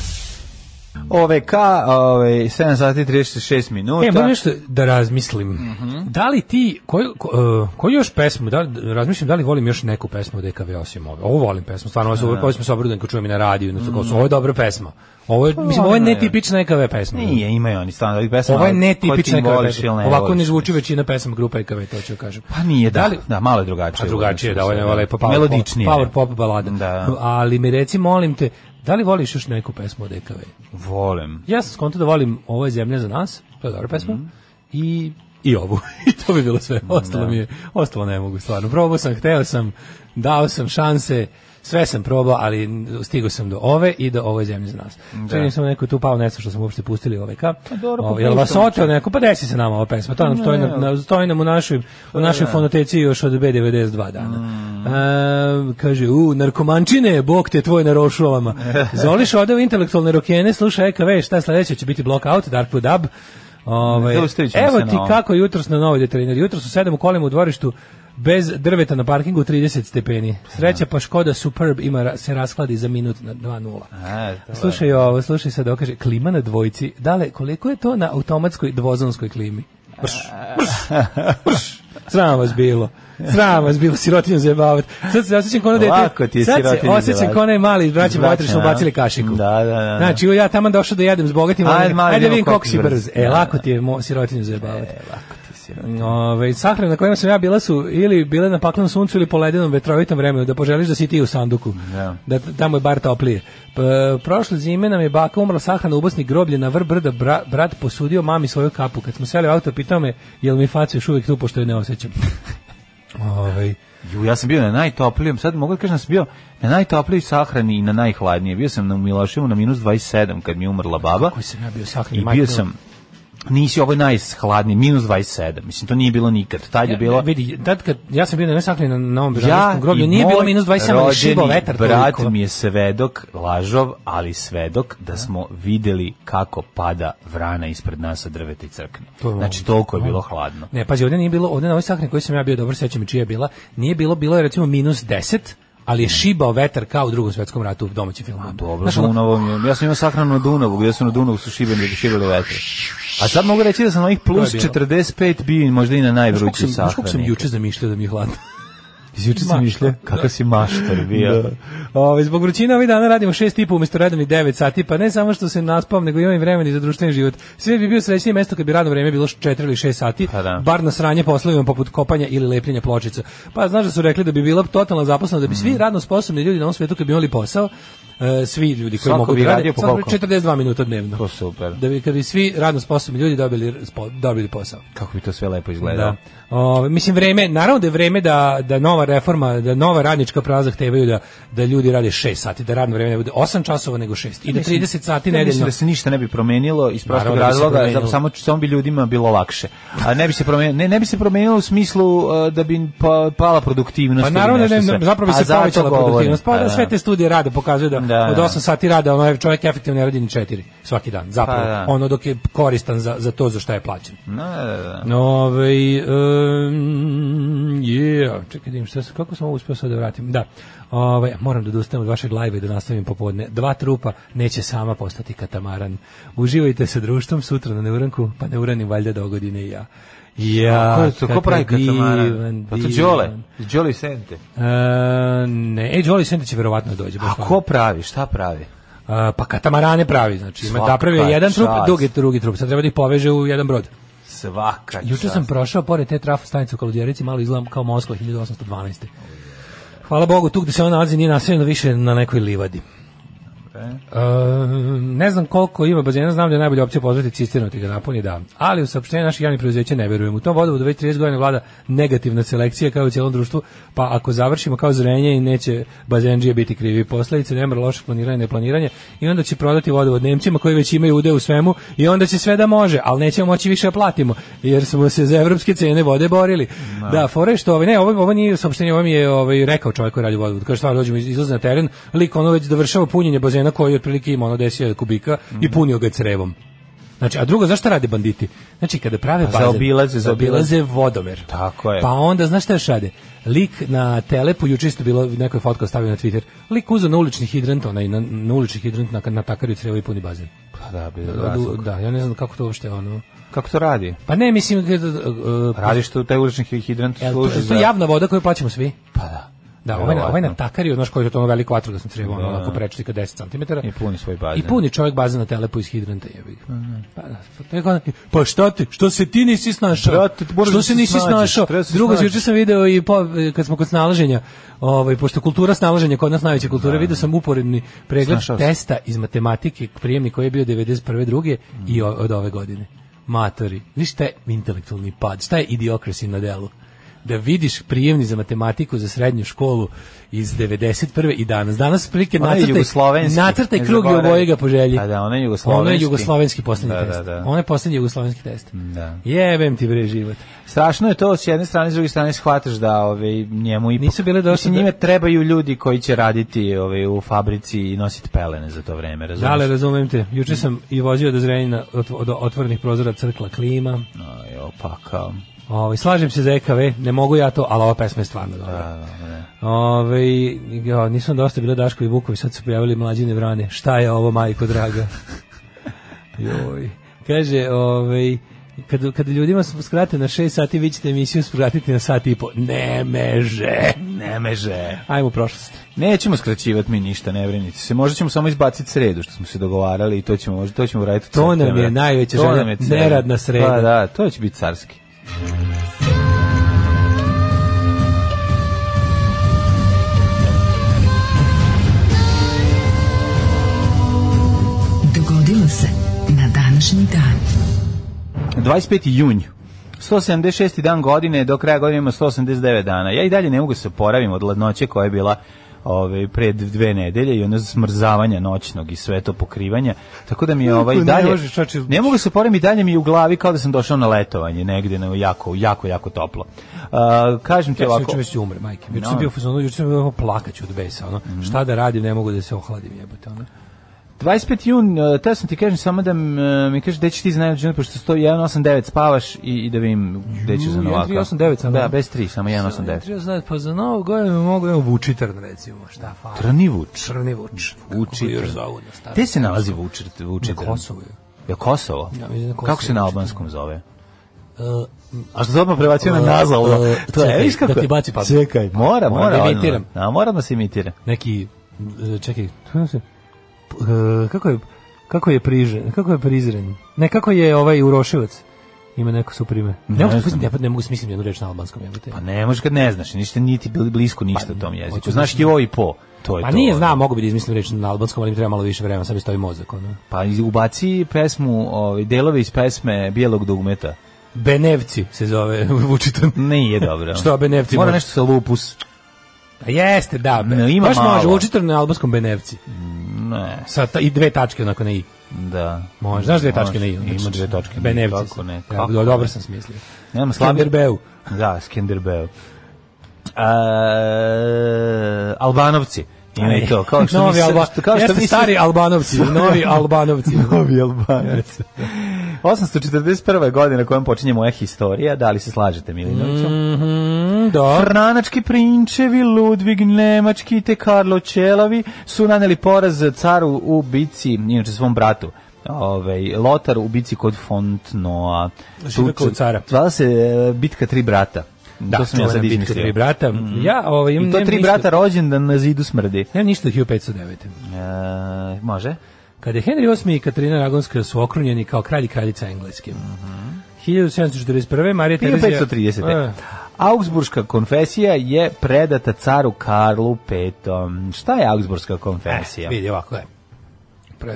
OVK, ove, ovaj, 7 sati 36 minuta. E, moram nešto da razmislim. Mm -hmm. Da li ti, koju, ko, uh, koju još pesmu, da, razmišljam da li volim još neku pesmu od DKV e osim ove. Ovo volim pesmu, stvarno, ovo, da. ovo smo sa obrudili kad čujem i na radiju, na mm. ovo je dobra pesma. Ovo je, pa, mislim, ovo je netipična EKV pesma. Nije, imaju oni stvarno ovih pesma. Ovo je netipična EKV pesma. Ovako ne zvuči većina pesama grupa EKV, to ću da kažem. Pa nije, da, da, li, da malo je drugačije. Pa drugačije, da, ovo je lepo power, power pop balada. Da. Ali mi reci, molim te, Da li voliš još neku pesmu od EKV? Volim. Ja sam skonto da volim Ovo je zemlja za nas, to je dobra pesma, mm. i i ovu. I to bi bilo sve. Ostalo da. mi je, ostalo ne mogu stvarno. Probao sam, hteo sam, dao sam šanse, sve sam probao, ali stigao sam do ove i do ove zemlje za nas. Čini da. sam neko tu pao nešto što smo uopšte pustili ove ka. Pa Ovo, ovaj, jel vas oteo neko? Pa desi se nama ova pesma. To nam stoji, na, na, stoji nam u našoj, u pa našoj da. fonoteci još od B92 dana. Mm. A, kaže, u, narkomančine, bog te tvoj na rošulama. Zoliš ode u intelektualne rokene, sluša EKV, šta sledeće će biti Blockout, Darkwood Dub. Ove, ovaj, evo ti kako jutros na novoj detriner. Jutros u sedam u kolima u dvorištu bez drveta na parkingu 30 stepeni. Sreća da. pa Škoda Superb ima se raskladi za minut na 2.0. E, slušaj ovo, slušaj se dokaže. klima na dvojci. Dale, koliko je to na automatskoj dvozonskoj klimi? Brš, brš, brš. Sram vas bilo. Sram vas bilo, sirotinju zajebavat. Sad se osjećam kao dete. Lako ti je Sad se osjećam kao onaj mali braće vatri što ubacili kašiku. Da, da, da. da. Znači, ja tamo došao da jedem s bogatim. Ajde, ajde, ajde da vidim koliko si brz. E, lako ti je sirotinju zajebavat. E, lako. Ove, sahrane na kojima sam ja bila su ili bile na paklenom suncu ili po ledenom vetrovitom vremenu, da poželiš da si ti u sanduku. Yeah. Da. da tamo je bar toplije. Pa, prošle zime nam je baka umrla sahrana u Bosni groblje na vrh brda. Bra, brat posudio mami svoju kapu. Kad smo seli u auto, pitao me jel mi facu još uvijek tu, pošto je ne osjećam. Ove, Ju, ja sam bio na najtoplijem, sad mogu da kažem da sam bio na najtoplijoj sahrani i na najhladnije. Bio sam na Miloševu na minus 27 kad mi je umrla baba. Koji sam ja bio sahrani? I bio sam, nisi ovo najhladniji, minus 27. Mislim, to nije bilo nikad. Tad je bilo... vidi, tad kad, ja sam bio na nesakli na, na ovom ja groblju, nije bilo minus 27, ali šibo vetar. brat toliko. mi je svedok, lažov, ali svedok, da, da smo videli kako pada vrana ispred nas sa drveta i crkne. To znači, toliko je bilo da. hladno. Ne, pazi, ovdje nije bilo, ovdje na ovoj sakni koji sam ja bio, dobro sećam i čija je bila, nije bilo, bilo je recimo minus 10, ali je šibao vetar kao u drugom svetskom ratu u domaćem filmu. A, dobro, Znaš, Novom. ja sam imao sahranu na Dunavu, gde su na Dunavu su šibali, šibali vetar. A sad mogu reći da sam na ovih plus 45 bi možda i na najvrući sahrani. Znaš kako sam juče zamišljao da mi je hladno? Izjuče sam išle, kakav si maštar bio. da. Ove, zbog vrućina ovih dana radimo šest tipa umjesto redovnih 9 sati, pa ne samo što se naspam, nego imam i vremena i za društveni život. Sve bi bio srećnije mesto kad bi radno vreme bilo 4 ili 6 sati, pa da. bar na sranje poslovima poput kopanja ili lepljenja pločica. Pa znaš da su rekli da bi bila totalna zaposlena, da bi svi mm. radno sposobni ljudi na ovom svetu kad bi imali posao, e, svi ljudi koji Svako mogu da rade, po 42 minuta dnevno. To super. Da bi, kad bi svi radno sposobni ljudi dobili, dobili posao. Kako bi to sve lepo izgledalo. Da. O, mislim vreme, naravno da je vreme da, da nova reforma, da nova radnička prava zahtevaju da da ljudi rade 6 sati, da radno vreme ne bude 8 časova nego 6 i da 30 sati nedeljno. Mislim da se ništa ne bi promenilo iz prostog da razloga, da samo samo bi ljudima bilo lakše. A ne bi se promenilo, ne, ne bi se promenilo u smislu uh, da bi pa, pala produktivnost. Pa naravno da ne, zapravo bi se povećala produktivnost. Pa, pa da, da, sve te studije rade pokazuju da, da od 8 da. sati rada onaj čovjek efektivno ne radi ni 4 svaki dan. Zapravo pa, da. ono dok je koristan za, za to za šta je plaćen. Da, da, da. Ove, ovaj, e, Ehm, yeah. Čekaj, da vidim šta, se, kako sam ovo uspio sad da vratim. Da, ovaj, moram da dostanem od vašeg live i da nastavim popodne. Dva trupa neće sama postati katamaran. Uživajte sa društvom sutra na neuranku, pa ne valjda dogodine i ja. Ja, ko, to, ko pravi katamaran? Pa to Đole, Đole Sente. E, ne, e, Đole Sente će verovatno dođe. A ko pravi, šta pravi? Uh, pa katamarane pravi, znači ima da pravi jedan čast. trup, drugi, drugi trup, sad treba da ih poveže u jedan brod svaka čast. Juče sam prošao pored te trafo stanice u Kaludjerici, malo izgledam kao Moskva 1812. Hvala Bogu, tu gde se ona nalazi nije naseljeno više na nekoj livadi. Uh, ne znam koliko ima bazena, pa znam da je najbolja opcija pozvati cisternu da ti ga napuni da. Ali u saopštenju naših javnih preduzeća ne verujem. U tom vodovodu već 30 godina vlada negativna selekcija kao u cijelom društvu, pa ako završimo kao zrenje i neće bazenđije biti krivi posledice, nema loše planiranje, neplaniranje i onda će prodati vodovod Nemcima koji već imaju ude u svemu i onda će sve da može, ali nećemo moći više da platimo jer smo se za evropske cene vode borili. No. Da. da, fore što ovaj, ne, ovo, ovo nije saopštenje, ovo mi je ovaj, rekao čovjek koji radi vodovod. Kaže stvarno dođemo iz, na teren, lik ono već dovršava punjenje bazena bazena koji otprilike ima ono 10.000 kubika mm -hmm. i mhm. punio ga crevom. Znači, a drugo, zašto rade banditi? Znači, kada prave pa bazen, zaobilaze, zaobilaze vodomer. Tako je. Pa onda, znaš šta još rade? Lik na telepu, juče isto bilo, neko je fotka stavio na Twitter, lik uzeo na ulični hidrant, onaj, na, na ulični hidrant, na, na takarju crevo i puni bazen. Pa da, bi da, da, da, ja ne znam kako to uopšte, ono... Kako to radi? Pa ne, mislim... Uh, uh, Radiš to, taj ulični hidrant služi za... To je javna voda koju plaćamo svi. Pa da. Da, ovaj, ovaj nam takari, znaš koji je to ono da vatrogasno crevo, ono, da. onako ka 10 cm. I puni svoj bazen. I puni čovjek bazen na telepu iz hidranta, jebi ga. Pa, da. pa, da, pa šta ti, što se ti nisi snašao? Brate, što se nisi snašao? Drugo, juče sam video i po, kad smo kod snalaženja, ovaj, pošto kultura snalaženja kod nas najveća kultura, da, video sam uporedni pregled testa iz matematike, prijemnik koji je bio 91. druge mm. i od ove godine. Matori, viš šta intelektualni pad, šta je idiokrasi na delu? da vidiš prijemni za matematiku za srednju školu iz 91. i danas. Danas prilike nacrtaj, nacrtaj krug i obojega poželji. A pa da, ona je jugoslovenski. Ona je jugoslovenski poslednji da, da, test. Da, da. Ona je posljednji jugoslovenski test. Da. Jebem ti bre život. Strašno je to, s jedne strane, s druge strane shvataš da ove, ovaj, njemu i... Nisu bile došli... njime trebaju ljudi koji će raditi ove, ovaj, u fabrici i nositi pelene za to vreme, razumiješ? ali razumijem te. Juče sam i vozio do Zrenjina od, otvorenih prozora crkla klima. No, jo, pa kao... Ovaj slažem se za EKV, ne mogu ja to, ali ova pesma je stvarno dobra. Da, da, da, ovaj ja, nisam dosta bilo Daško i Vukovi, sad su pojavili mlađine vrane. Šta je ovo, majko draga? Joj. Kaže, ovaj, kad, kad ljudima se skrate na 6 sati, vi ćete emisiju skratiti na sat i po. Ne meže! Ne meže! Hajmo prošlost. Nećemo skraćivati mi ništa, ne brinite se. Možda ćemo samo izbaciti sredu što smo se dogovarali i to ćemo, možda, to ćemo uraditi. To nam je najveća želja, neradna sreda. Pa da, to će biti carski. Dogodilo se na današnji dan. 25. junj. 176. dan godine, do kraja godine ima 189 dana. Ja i dalje ne mogu da se poravim od ladnoće koja je bila ove, pre dve nedelje i ono smrzavanja noćnog i sve to pokrivanja. Tako da mi je ovaj, dalje, znači, ne, mogu da se porem i dalje mi u glavi kao da sam došao na letovanje negde, na, jako, jako, jako toplo. Uh, kažem ti ja ovako... Ja sam već umre, majke. Juče no. sam bio u fazonu, juče sam bio plakaću od besa, ono. Mm -hmm. Šta da radim, ne mogu da se ohladim, jebote, ono. 25. jun, e, te sam ti kažem samo da e, mi kažeš gde ćeš ti za najluđu pošto 189 spavaš i, i da vidim gde ćeš za novaka. 189 samo. Da, bez 3, samo 189. 189, pa za novu godinu mogu evo Vučitrn recimo, šta fa? Trni Vuč. Trni Vuč. Vučitrn. Gde se nalazi Vučitrn? Vučitrn. Na Kosovo je. Kosovo? Ja, mislim, Kosovo da Kako se na albanskom zove? Uh, a što odmah prebacio na nazal? Uh, uh, to je, viš kako? Da ti baci pa. Čekaj, mora, mora. Da imitiram. A, mora da se imitira. Neki, čekaj, tu se... E, kako je kako je prižen, kako je prizren. Ne kako je ovaj Uroševac. Ima neko su prime. Ne, ne, ne, ne mogu da pa da smisliti jednu reč na albanskom jebote. Pa ne možeš kad ne znaš, ništa niti bili blisko ništa pa, tom jeziku. Znaš ti ovo i po. To je pa to. nije, znam, mogu bi da izmislim reč na albanskom, ali mi treba malo više vremena, sad mi stoji mozak. Ono. Pa ubaci pesmu, ovaj, delove iz pesme Bijelog dugmeta. Benevci se zove Vučiton. Nije dobro. Što Benevci? Mora nešto sa lupus. A pa jeste, da. Be. No, ima Baš može, Vučiton na albanskom Benevci. Mm. Ne. Sa ta, I dve tačke onako na i. Da. Može, znaš dve tačke na i? Ima dve tačke. Benevcis. Kako ne? Kako ja, dobro sam smislio. Nema slabi... Skenderbeu. Da, Skenderbeu. A, Albanovci. Ima to, kao što novi mi Alba, kao što mi stari Albanovci, novi Albanovci. novi Albanovci. 841. godina kojom počinje moja historija, da li se slažete Milinovićom? Mhm. Mm -hmm. Onda... Franački prinčevi, Ludvig Nemački te Karlo Čelavi su naneli poraz caru u bici, inače svom bratu ovaj Lotar u bici kod Fontnoa. Tuče, cara. Zvala se e, bitka tri brata. Da, to sam ja sad izmislio. Tri brata. Mm. Ja, ovaj, imam I to tri ništa. brata rođendan na zidu smrdi. Nemam ništa 1509. E, može. Kada je Henry VIII i Katarina Ragonska su okrunjeni kao kralj i kraljica engleske. Mm -hmm. 1741. Marija Terezija... 1530. Augsburška konfesija je predata caru Karlu V. Šta je Augsburška konfesija? Eh, vidi, ovako je. Pre,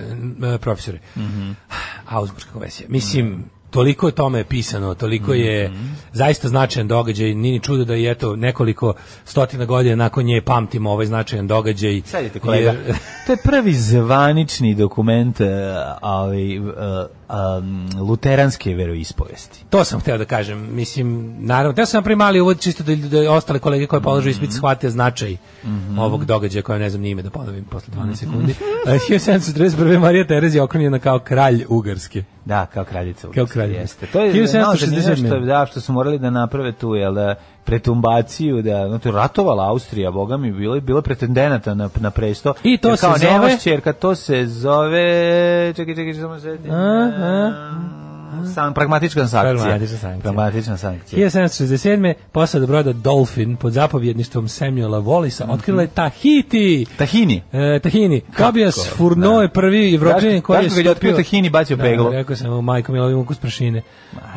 e, profesore. Mm -hmm. Augsburška konfesija. Mislim, toliko je tome pisano, toliko je mm -hmm. zaista značajan događaj, nini čudo da je eto nekoliko stotina godina nakon nje pamtimo ovaj značajan događaj. Sadite kolega, jer... to je prvi zvanični dokument e, ali um, luteranske veroispovesti. To sam hteo da kažem, mislim, naravno, ja sam napravio da mali uvod čisto da, da ostale kolege koje položu ispit mhm. shvate značaj mm -hmm. ovog događaja koja ne znam ni ime da ponovim posle 12 mhm. sekundi. 1741. Marija Terezija okrunjena kao kralj Ugarske. Da, kao kraljica ulice. Kao kraljica. Jeste. To je 1760. No, što, da, što su morali da naprave tu, jel da, pretumbaciju, da, no, to je ratovala Austrija, boga mi, bilo bila bilo pretendenata na, na presto. I to jer, se kao, zove... Nemaš čerka, to se zove... Čekaj, čekaj, samo se... Aha san, pragmatična sankcija. Pragmatična sankcija. Pragmatična sankcija. 1767. posada broda Dolphin pod zapovjedništvom Samuela Wallisa mm -hmm. otkrila je mhm. Tahiti. Tahini. E, tahini. Tobias Furno je da. prvi evropljanin koji je stupio... Daško ga je Tahini bacio peglo. Da, rekao sam, majko mi lovim ukus prašine.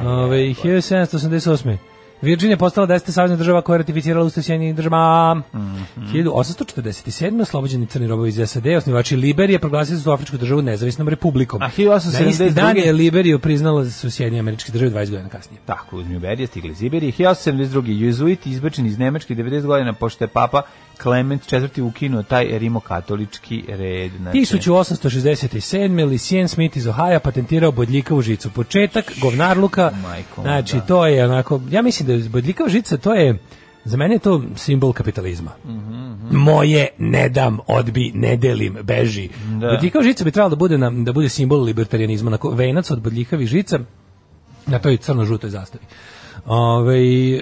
Ove, 1788. Virginija postala 10. savjezna država koja je ratificirala Ustav Sjedinjenih država. Mm -hmm. 1847. oslobođeni crni robovi iz SAD, osnivači Liberije, proglasili su Afričku državu nezavisnom republikom. A 1872. Na isti dan je Liberiju priznala da su Sjedinje američke države 20 godina kasnije. Tako, uz Njuberije stigli iz Iberije. 1872. Jezuit izbačen iz Nemačke 90 godina pošto je papa Klement IV. ukinuo taj rimokatolički red. Znači... 1867. Lisien Smith iz Ohaja patentirao bodljikavu žicu. Početak, govnarluka, Majko, da. znači da. to je onako, ja mislim da je bodljikava žica, to je, za mene je to simbol kapitalizma. Mm -hmm. Moje ne dam, odbi, ne delim, beži. Da. Bodljikava žica bi trebalo da bude, na, da bude simbol libertarianizma, onako, venac od bodljikavih žica na toj crno-žutoj zastavi. Ove, e,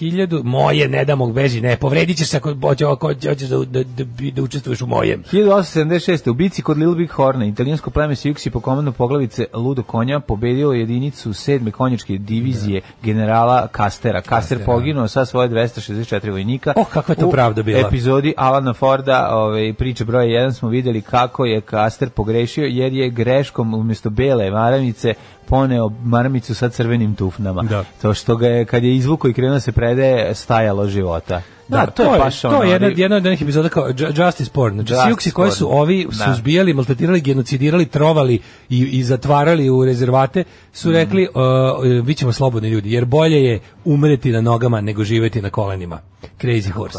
hiljadu, moje, ne da mog beži, ne, povredit ćeš se ako hoćeš da, da, da, da učestvuješ u mojem. 1876. U bici kod Little Big Horna, italijansko pleme Sijuksi po komandu poglavice Ludo Konja pobedilo jedinicu sedme konjičke divizije da. generala Kastera. Kaster poginuo sa svoje 264 vojnika. Oh, kakva je to u pravda bila. U epizodi Alana Forda, ove, ovaj, priče broja 1, smo videli kako je Kaster pogrešio, jer je greškom umjesto bele maramice poneo marmicu sa crvenim tufnama. Da. To što ga je, kad je izvuko i krenuo da se predaje, stajalo života. Da, da, to, to je baš ono. To je jedna, jedna od onih epizoda kao Justice Porn. Znači, Justice Sijuksi koji su ovi da. suzbijali, maltretirali, genocidirali, trovali i, i zatvarali u rezervate, su mm. rekli, uh, bit ćemo slobodni ljudi, jer bolje je umreti na nogama nego živjeti na kolenima. Crazy Horse.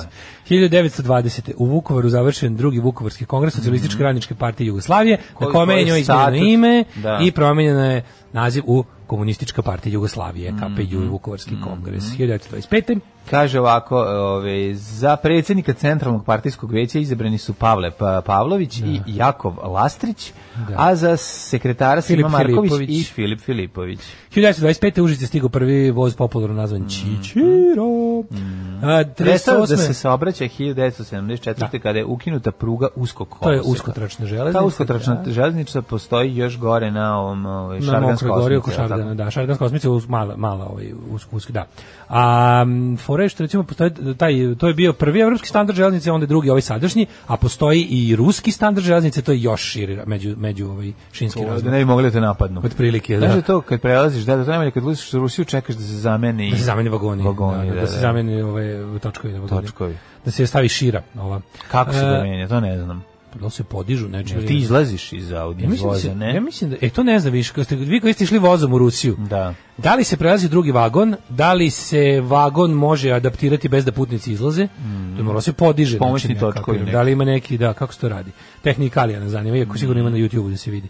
1920. u Vukovaru završen drugi Vukovarski kongres socijalističke mm. radničke partije Jugoslavije, Koji, na kome je njoj ime da. i promijenjeno je naziv u komunistička partija Jugoslavije, mm -hmm. KPJ, Vukovarski mhm. kongres, mm -hmm. 1925. Kaže ovako, ove, za predsednika Centralnog partijskog veća izabrani su Pavle pa-, Pavlović da. i Jakov Lastrić, da. a za sekretara Filip Sima Marković Filipović. i Filip Filipović. 1925. Užice stigao prvi voz popularno nazvan mm -hmm. Čičiro. Mm -hmm. da se saobraća 1974. Da. kada je ukinuta pruga uskog koloseka. To je uskotračna železnica. Ta uskotračna da. železnica postoji još gore na ovom Šarganskoj osmici naravno, da, šarganska osmica uz mala, mala ovaj, uz, uz, da. A fore što recimo postoji taj to je bio prvi evropski standard železnice, onda je drugi ovaj sadašnji, a postoji i ruski standard železnice, to je još širi među među ovaj šinski razmak. Da ne bi mogli da te napadnu. Otprilike, da. Znači to kad prelaziš, da, da to najmanje kad ulaziš u Rusiju čekaš da se zameni da se zameni vagoni, da, vagoni da, da, da, se zameni ove ovaj, točkovi na vagoni. Točkovi. Da se stavi šira ova. Kako se to e, menja, to ne znam da se podižu znači ti izlaziš iz Audi ja mislim voza, da ne? Ja mislim da, e, to ne znam više, ste, vi koji ste išli vozom u Rusiju, da. da li se prelazi drugi vagon, da li se vagon može adaptirati bez da putnici izlaze, mm. to mora da se podiže. Pomoćni znači, točkovi. Da li ima neki, da, kako se to radi? Tehnikalija nas zanima, iako mm. sigurno ima na YouTube da se vidi.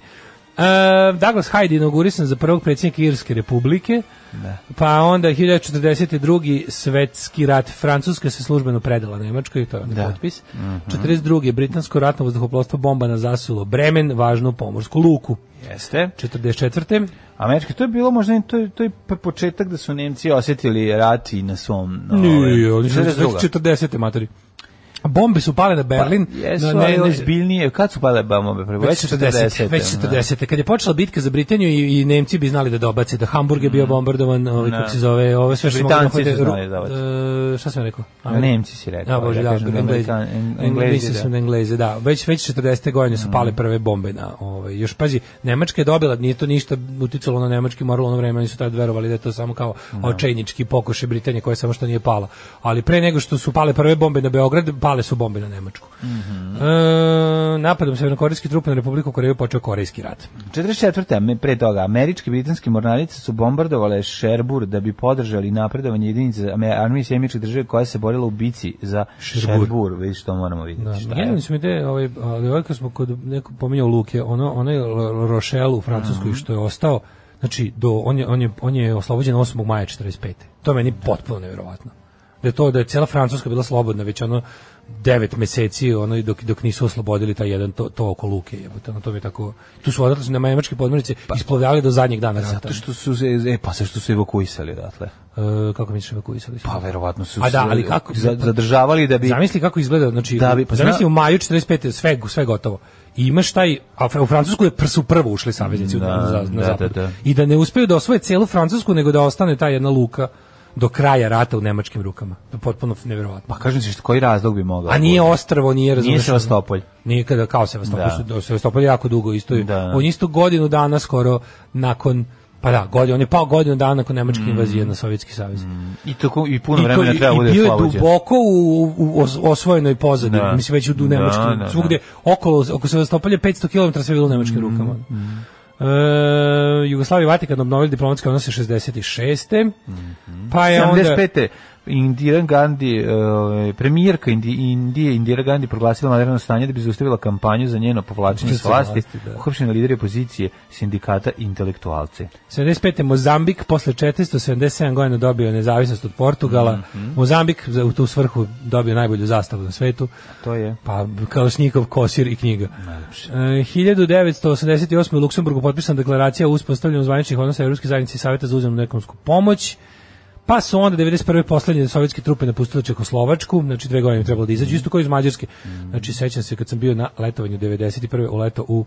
Uh, Douglas Hyde inaugurisan za prvog predsjednika Irske republike, da. pa onda 1942. svetski rat Francuska se službeno predala Nemačkoj, to je da. potpis. Mm -hmm. 42. britansko ratno vazduhoplovstvo bomba na zasulo Bremen, važnu pomorsku luku. Jeste. 44. Američki, to je bilo možda to, to je početak da su Nemci osjetili rat i na svom... Nije, ovaj, oni su 40. matori bombe su pale na Berlin. Pa, jesu, no, ne, ozbiljnije. Kad su pale bombe? Prvo? Već 40. Već 40. Da. Kad je počela bitka za Britaniju i, i Nemci bi znali da dobace, da Hamburg je bio mm. bombardovan, ovaj, da. kako se zove, ove sve što da Britanci su znali da dobace. E, šta sam rekao? Nemci si rekao. Ja, bože, ja da, Englezi. Englezi su Englezi, da. Već, već 40. godine su mm. pale prve bombe na, ovaj, još pazi, Nemačka je dobila, nije to ništa uticalo na nemački moral, ono vreme oni su tad verovali da je to samo kao očajnički pokušaj Britanije koja samo što nije pala. Ali pre nego što su pale prve bombe na Beograd, pa pale su bombe na Nemačku. Mm -hmm. e, napadom severnokorejske trupe na Republiku Koreju počeo Korejski rat. 44. pre toga, američke i britanske mornarice su bombardovale Šerbur da bi podržali napredovanje jedinice armije sjemičke države koja se borila u bici za Šerbur. Šerbur vidiš što moramo vidjeti. Da, šta da, je? su ovaj, ali ovaj smo kod neko pominjao Luke, ono, onaj Rochelle u Francuskoj mm -hmm. što je ostao, znači, do, on, je, on, je, on je oslobođen 8. maja 45. To je meni potpuno nevjerovatno da je to da je cela Francuska bila slobodna već ono 9 meseci ono dok dok nisu oslobodili taj jedan to, to oko luke jebote ono to je tako tu su odatle na nemačke podmornice pa, isplovljali do zadnjeg dana zato rata. što su se e pa se što su evakuisali odatle e, kako misliš evakuisali pa verovatno su a da ali kako zadržavali da bi zamisli kako izgleda znači da bi, pa, zamisli u maju 45 sve sve gotovo i imaš taj, a u Francusku je su prvo ušli saveznici da, na, na da, zapad. Da, da. I da ne uspeju da osvoje celu Francusku, nego da ostane ta jedna luka do kraja rata u nemačkim rukama. To je potpuno neverovatno. Pa kažem ti koji razlog bi mogao. A da nije Ostravo, nije razumeš. Nije Sevastopolj. Nikada kao Sevastopolj, da. Sevastopolj jako dugo isto. Da. On isto godinu dana skoro nakon pa da, godinu, on je pao godinu dana nakon nemačke mm. invazije mm. na Sovjetski savez. Mm. I tako, i puno vremena treba bude bio je duboko u, u osvojenoj pozadini, da. mislim već u da, nemačkim, da, da, svugde okolo oko Sevastopolja 500 km sve bilo u nemačkim mm. rukama. Mm. E, Jugoslavija i Vatikan obnovili diplomatske odnose 66. Mm -hmm. Pa je 75. onda Indira Gandhi, uh, premijerka Indi, Indije, Indira Gandhi proglasila materno stanje da bi zaustavila kampanju za njeno povlačenje s vlasti, da. uhapšena lideri opozicije sindikata intelektualce. 75. Mozambik posle 477 godina dobio nezavisnost od Portugala. Mm -hmm. Mozambik u tu svrhu dobio najbolju zastavu na svetu. to je. Pa kao snikov kosir i knjiga. Najlepše. E, uh, 1988. u Luksemburgu potpisana deklaracija o uspostavljanju zvaničnih odnosa Evropske zajednice i Saveta za uzemnu ekonomsku pomoć. Pa su onda 91. poslednje sovjetske trupe napustile Čehoslovačku, znači dve godine trebalo da izađu, isto kao iz Mađarske. Znači sećam se kad sam bio na letovanju 91. u leto u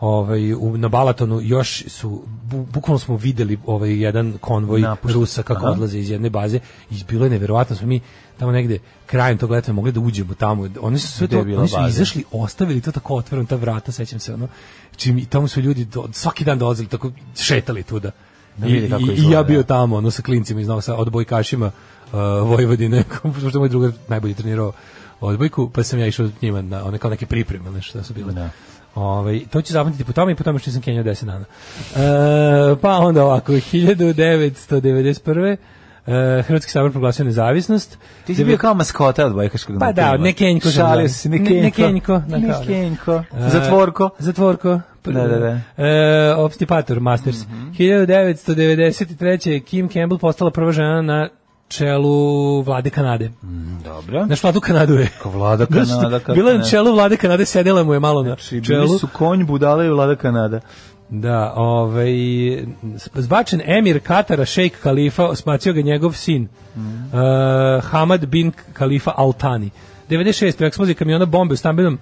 ovaj u, na Balatonu još su bu, bukvalno smo videli ovaj jedan konvoj Napušta. Rusa kako Aha. odlaze iz jedne baze i bilo je neverovatno smo mi tamo negde krajem tog leta mogli da uđemo tamo oni su sve to oni su baze. izašli ostavili to tako otvoreno ta vrata sećam se ono čim i tamo su ljudi do, svaki dan dolazili tako šetali tuda Da I, i, ja da. bio tamo, ono, sa klincima iz Novog odbojkašima uh, Vojvodine, pošto moj drugar najbolje trenirao odbojku, pa sam ja išao s njima na one kao neke pripreme, nešto da su bile. Da. Ove, ovaj, to će zapamtiti po tome i po tome što sam kenjao 10 dana. E, pa onda ovako, 1991. Uh, e, Hrvatski sabor proglasio nezavisnost. Ti si Devet... bio kao maskota od Bajkaškog Pa da, od Nekenjko. Šalio si Nekenjko. Nekenjko. Nekenjko. Zatvorko. Zatvorko. Da, da, da. E, Obstipator Masters. Mm -hmm. 1993. Kim Campbell postala prva žena na čelu vlade Kanade. Mm, dobro. Znaš vladu Kanadu je. Ko vlada Kanada. Znaš, bila je na čelu vlade Kanade, sedela mu je malo na znači, čelu. Bili su konj, budala i vlada Kanada. Da, ovaj, zbačen emir Katara, šejk Kalifa, smacio ga njegov sin, mm. uh, Hamad bin Kalifa Altani. 96. u eksploziji kamiona bombe u stambenom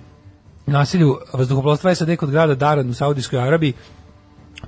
nasilju vazduhoplovstva SAD kod grada Daran u Saudijskoj Arabiji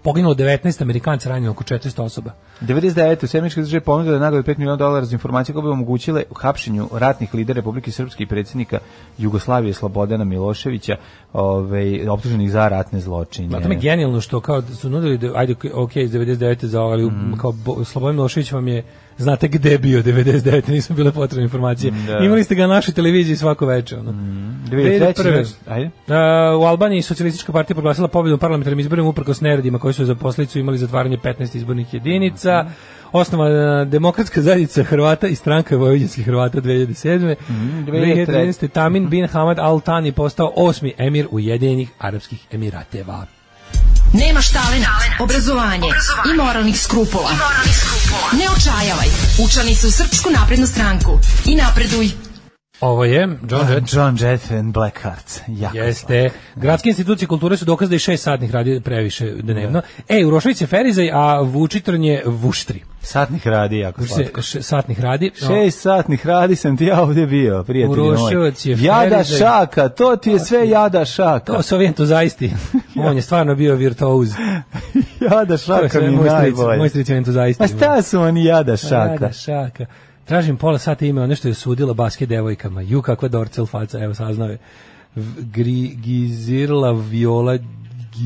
poginulo 19 Amerikanca, ranjeno oko 400 osoba. 99. u Sjemeničke države ponudila da nagrade 5 miliona dolara za informacije koje bi omogućile hapšenju ratnih lidera Republike Srpske i predsjednika Jugoslavije Slobodana Miloševića, ovaj optuženih za ratne zločine. Da, to je genijalno što kao da su nudili, da- ajde, ok, iz 99. za ovaj, mm. kao Slobodan Milošević vam je znate gde bio 99. nisu bile potrebne informacije. Da. Imali ste ga na našoj televiziji svako veče. Ono. Mm, 2003. Znači, ajde. Uh, u Albaniji socijalistička partija proglasila pobjedu u parlamentarnim izborima uprkos neredima koji su za posledicu imali zatvaranje 15 izbornih jedinica. Mm -hmm. Osnova Demokratska zajednica Hrvata i stranka vojvođanskih Hrvata 2007. Mm, 2013. 2013. Tamin bin Hamad Al Tani postao osmi emir Ujedinjenih Arabskih Emirateva. Nema štalena, obrazovanje, obrazovanje. i moralnih skrupula. I moralnih skrupula. Ne očajavaj. Učlani se u Srpsku naprednu stranku i napreduj. Ovo je John Jett. John Jett and Black Hearts. Jako Jeste. Gradske institucije kulture su dokaz da je šest satnih radi previše dnevno. Da. E, Urošević je Ferizaj, a Vučitrn je Vuštri. Satnih radi jako slatko. Se, satnih radi. No. Šest satnih radi sam ti ja ovdje bio, prijatelji Uroševac je Jada šaka, to ti je sve jada šaka. To su ovi entuzajsti. On je stvarno bio virtuoz. jada šaka mi najbolje. Moj stric je entuzajsti. A šta su oni jada šaka? Jada šaka. Tražim pola sata ime nešto je sudila basket devojkama. Ju kakva dorcel faca, evo saznao je. Gri, Viola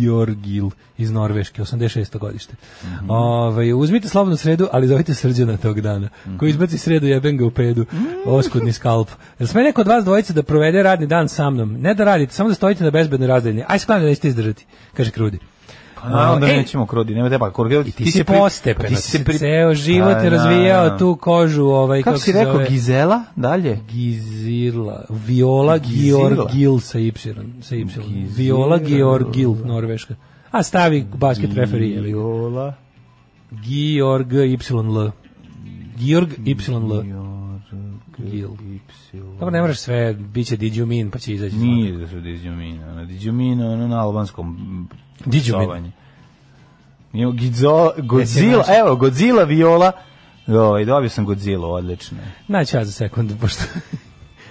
Georgil iz Norveške, 86. godište. Mm -hmm. Ove, ovaj, uzmite slobodnu sredu, ali zovite srđana tog dana. Mm -hmm. Ko izbaci sredu, jebem ga u pedu. Mm -hmm. Oskudni skalp. Jel sme neko od vas dvojice da provede radni dan sa mnom? Ne da radite, samo da stojite na bezbednoj razdaljini. Aj, sklanjaj, da nećete izdržati, kaže Krudi. Pa naravno da nećemo krodi, nema teba Korgel, Ti, ti si postepeno, ti si pri... ceo život a, da, razvijao na, da. tu kožu. Ovaj, kako, kako si rekao, Gizela, dalje? Gizila, Viola Georgil sa Ypsilon. Sa y. Viola Georgil, norveška. A stavi basket referije. Viola. Georg YL. Georg YL. Gil. Dobro, ne možeš sve, bit će Didjumin, pa će izaći. Nije da su Didjumin, ono, Didjumin, ono na albanskom Diđubin. Godzilla, Godzilla, evo, Godzilla Viola. Ovaj, dobio sam Godzilla, odlično. Naći ja za sekundu, pošto...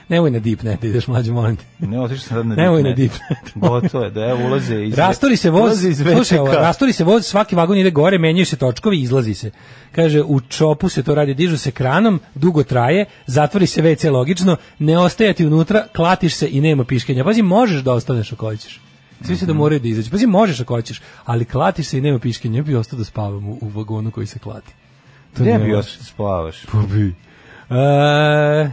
Nemoj na deep net, ideš mlađi, molim te. Ne, otiš sad na deep Nemoj net. na deep net. Gotovo je, da evo, ulaze iz... Rastori se voz, slušaj, rastori se voz, svaki vagon ide gore, menjaju se točkovi izlazi se. Kaže, u čopu se to radi, dižu se kranom, dugo traje, zatvori se WC logično, ne ti unutra, klatiš se i nema piškenja. Pazi, možeš da ostaneš ako hoćeš. Svi se da moraju da izađu. Pazi, možeš ako hoćeš, ali klatiš se i nema piške. Ne bi ostao da spavam u, u vagonu koji se klati. To ne bi ostao da spavaš. Pobi. Pa e,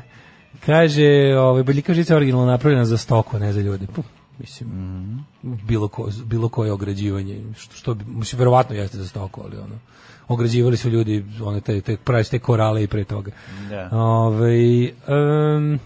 kaže, ovaj, boljika žica je originalno napravljena za stoku, ne za ljude. Puh, mislim, mm -hmm. bilo, ko, bilo koje ograđivanje, što, što, bi, mislim, verovatno jeste za stoku, ali ono, ograđivali su ljudi, one te, te, praviš te korale i pre toga. Da. Ove, ovaj, um,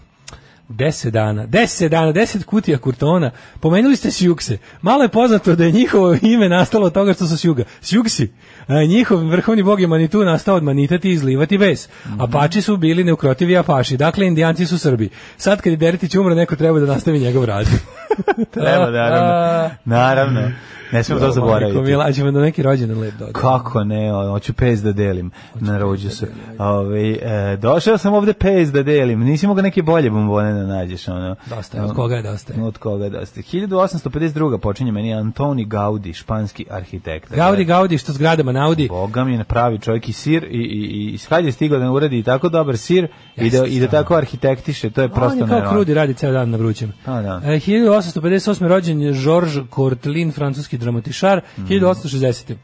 10 dana, 10 dana, 10 kutija kurtona. Pomenuli ste Sjukse. Malo je poznato da je njihovo ime nastalo od toga što su Sjuga. Sjuksi. A, e, njihov vrhovni bog je Manitu nastao od manitati i izlivati bes. Mm -hmm. Apači su bili neukrotivi apaši. Dakle, indijanci su Srbi. Sad kad je Deretić umro, neko treba da nastavi njegov rad. treba, naravno. Naravno. Ne smemo to zaboraviti. Kako mi lađemo na da neki rođendan lep dođe. Kako ne, hoću pez da delim Oću na da rođu se. Ovaj e, došao sam ovde pez da delim. Nisi mogao neke bolje bombone da nađeš ono. Dosta, od koga je dosta? Od koga je dosta? 1852 počinje meni Antoni Gaudi, španski arhitekta. Gaudi, Gaudi što zgradama naudi. Boga mi napravi čovjek i sir i i i je stigao da uradi i tako dobar sir Jeste, i da i da tako arhitektiše, to je prosto neverovatno. On je kao krudi radi ceo dan na vrućem. Pa da. 1858 e, rođen je Georges Courtelin, francuski dramatišar, mm. 1860.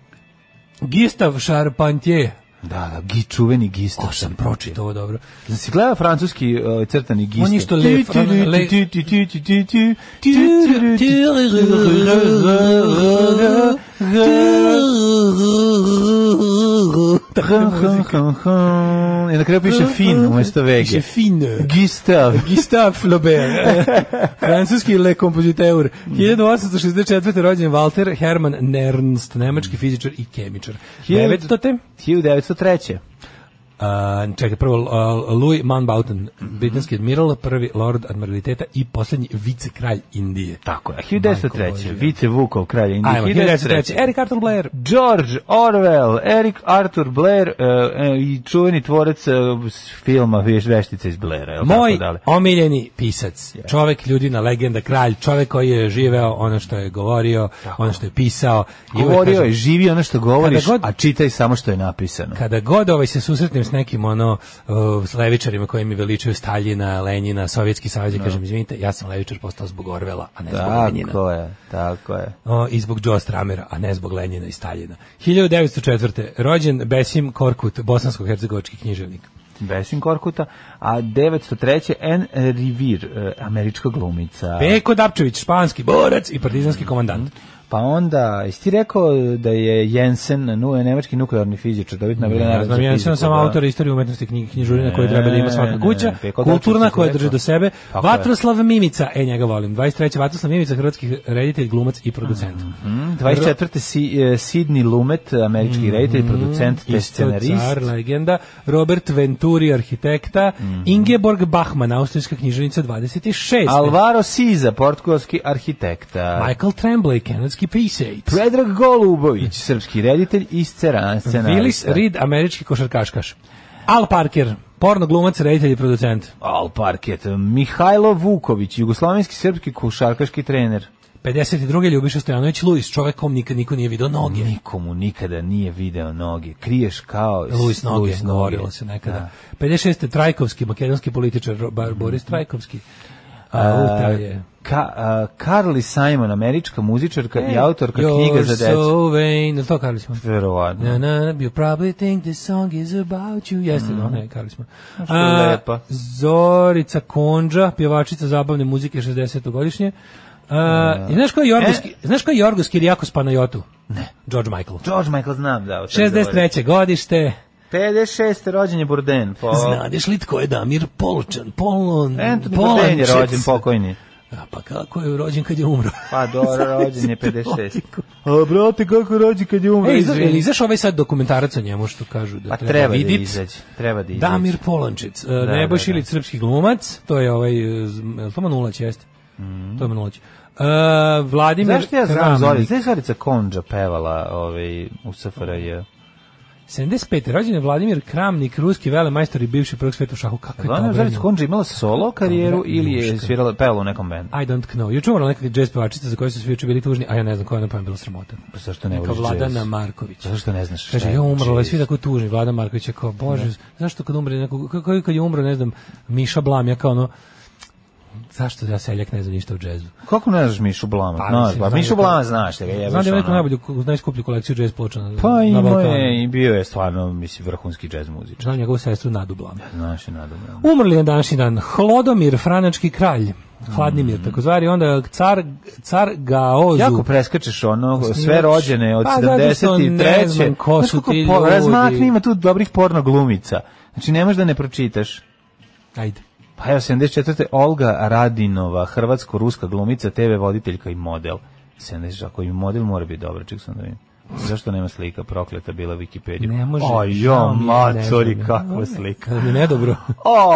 Gistav Charpentier, da, da, gi, čuveni Gistav. sam pročitao ovo dobro. Znači, si gleda francuski uh, crtani Gistav? On je što le... le... I na kraju piše fin umjesto vege. Piše fin. Gustave. Gustave Flaubert. Francuski le compositeur. 1864. Mm. rođen Walter Hermann Nernst, nemački fizičar i kemičar. 1900. 1903. Uh, čekaj, prvo uh, Louis Mountbatten, mm -hmm. britanski admiral, prvi lord admiraliteta i poslednji vice kralj Indije. Tako je. 1903. Vice Vukov kralj Indije. Ajmo, 1903. Eric Arthur Blair. George Orwell, Eric Arthur Blair uh, i čuveni tvorec e, filma Veštice iz Blaira. Moj omiljeni pisac, yeah. čovek, ljudina, legenda, kralj, čovek koji je živeo ono što je govorio, tako. ono što je pisao. Govorio je, živi ono što govoriš, god, a čitaj samo što je napisano. Kada god ovaj se susretnem s nekim ono uh, s levičarima koji mi veličaju Staljina, Lenjina, Sovjetski savez, no. Da. kažem izvinite, ja sam levičar postao zbog Orvela, a ne tako zbog Lenjina. Tako je, tako je. O, I zbog Joe Stramera, a ne zbog Lenjina i Staljina. 1904. rođen Besim Korkut, bosansko-hercegovački književnik. Besim Korkuta, a 903. N. Rivir, e, američka glumica. Beko Dapčević, španski borac i partizanski komandant. Mm -hmm. Pa onda, jesi ti rekao da je Jensen, nu, nemački nuklearni fizičar, dobit na vrlo naravno. Jensen sam da... autor istorije umetnosti knjige, knjižurina koje treba da ima svaka kuća, da, kulturna koja drži do sebe, Tako Vatroslav Mimica, e njega volim, 23. Vatroslav Mimica, hrvatski reditelj, glumac i producent. Mm -hmm. 24. Si, uh, Sidney Lumet, američki mm -hmm. reditelj, producent te scenarist. Car, legenda, Robert Venturi, arhitekta, mm -hmm. Ingeborg Bachmann, austrijska knjiženica 26. Alvaro Siza, portugalski arhitekta. Michael Tremblay, kanadski srpski pisejc. Predrag Golubović, srpski reditelj i scenarista. Willis Reed, američki košarkaškaš. Al Parker, porno glumac, reditelj i producent. Al Parker, Mihajlo Vuković, jugoslovenski srpski košarkaški trener. 52. Ljubiša Stojanović Luis, čovjek kom nikad niko nije video noge. Nikomu nikada nije video noge. Kriješ kao Luis noge, Luis noge. govorilo se nekada. Da. 56. Trajkovski, makedonski političar Boris Trajkovski. A, u, taj je Ka, uh, Carly Simon, američka muzičarka hey, i autorka knjiga za decu. You're so vain, ili to Carly Simon? Verovatno. Na, na, you probably think this song is about you. Jeste, mm. ona je Carly Simon. A, lepa. Zorica Konđa, pjevačica zabavne muzike 60-godišnje. Uh, uh, znaš ko je Jorgoski, e? znaš ko je Jorgoski Rijakos Panajotu? Ne. George Michael. George Michael znam, da. 63. godište. 56. rođen je Burden. Po... Znadeš li tko je Damir Polčan? Polon, Anthony Polančec. Burden je rođen pokojni pa kako je rođen kad je umro? Pa dobro, rođen je 56. A brate, kako je rođen kad je umro? E, izaš, izaš ovaj sad dokumentarac o njemu što kažu da pa, treba, treba da vidit. Da izaći, treba da izaći. Damir Polončić, da, e, Nebojš da, da. da. srpski glumac, to je ovaj, e, je to Manulać jeste? Mm -hmm. To je Manulać. Uh, e, Vladimir Zašto ja znam Zorica? Zorica Konđa pevala ovaj, u SFRJ? 75. rođen je Vladimir Kramnik, ruski velemajstor i bivši prvog sveta u šahu. Kako je Lana Žarić Konđa imala solo karijeru dobra, ili je muška. svirala pelo u nekom bendu? I don't know. Juče umrla neka jazz pevačica za koju su svi juče bili tužni, a ja ne znam koja je nam bila sramota. Pa zašto ne voliš Vladana Marković. Marković. Pa zašto ne znaš? Kaže, ja umrla, svi tako tužni. Vladana Marković je kao, bože, ne. Da. zašto kad umre neko, kako kad je umro, ne znam, Miša Blam, ja kao ono, Zašto da ja seljak ne znam ništa o džezu? Kako ne znaš Mišu Blama? Pa, znaš, pa Mišu da Blama znaš tega da ga jebeš. Znam da je veliko najbolju, najskuplju kolekciju džez ploča na, pa, na Balkanu. Pa i bio je stvarno, mislim, vrhunski džez muzičar. Znam njegovu sestru Nadu Blama. Znaš je Nadu Blama. Umrli je današnji dan. Hlodomir, franački kralj. Hladni mir, mm. tako zvari, onda car, car Gaozu. Jako preskačeš ono, sve znači, rođene od pa, 73. Pa, ko su ti ljudi. Razmakni, ima tu dobrih porno glumica. Znači, ne možeš da ne pročitaš. Ajde. Pa evo, 74. Olga Radinova, hrvatsko-ruska glumica, TV voditeljka i model. 70, ako i model mora biti dobro, ček sam da vidim. Zašto nema slika prokleta bila Wikipedia? Ne može. Ajo, matori, kakva slika. Ne, nedobro.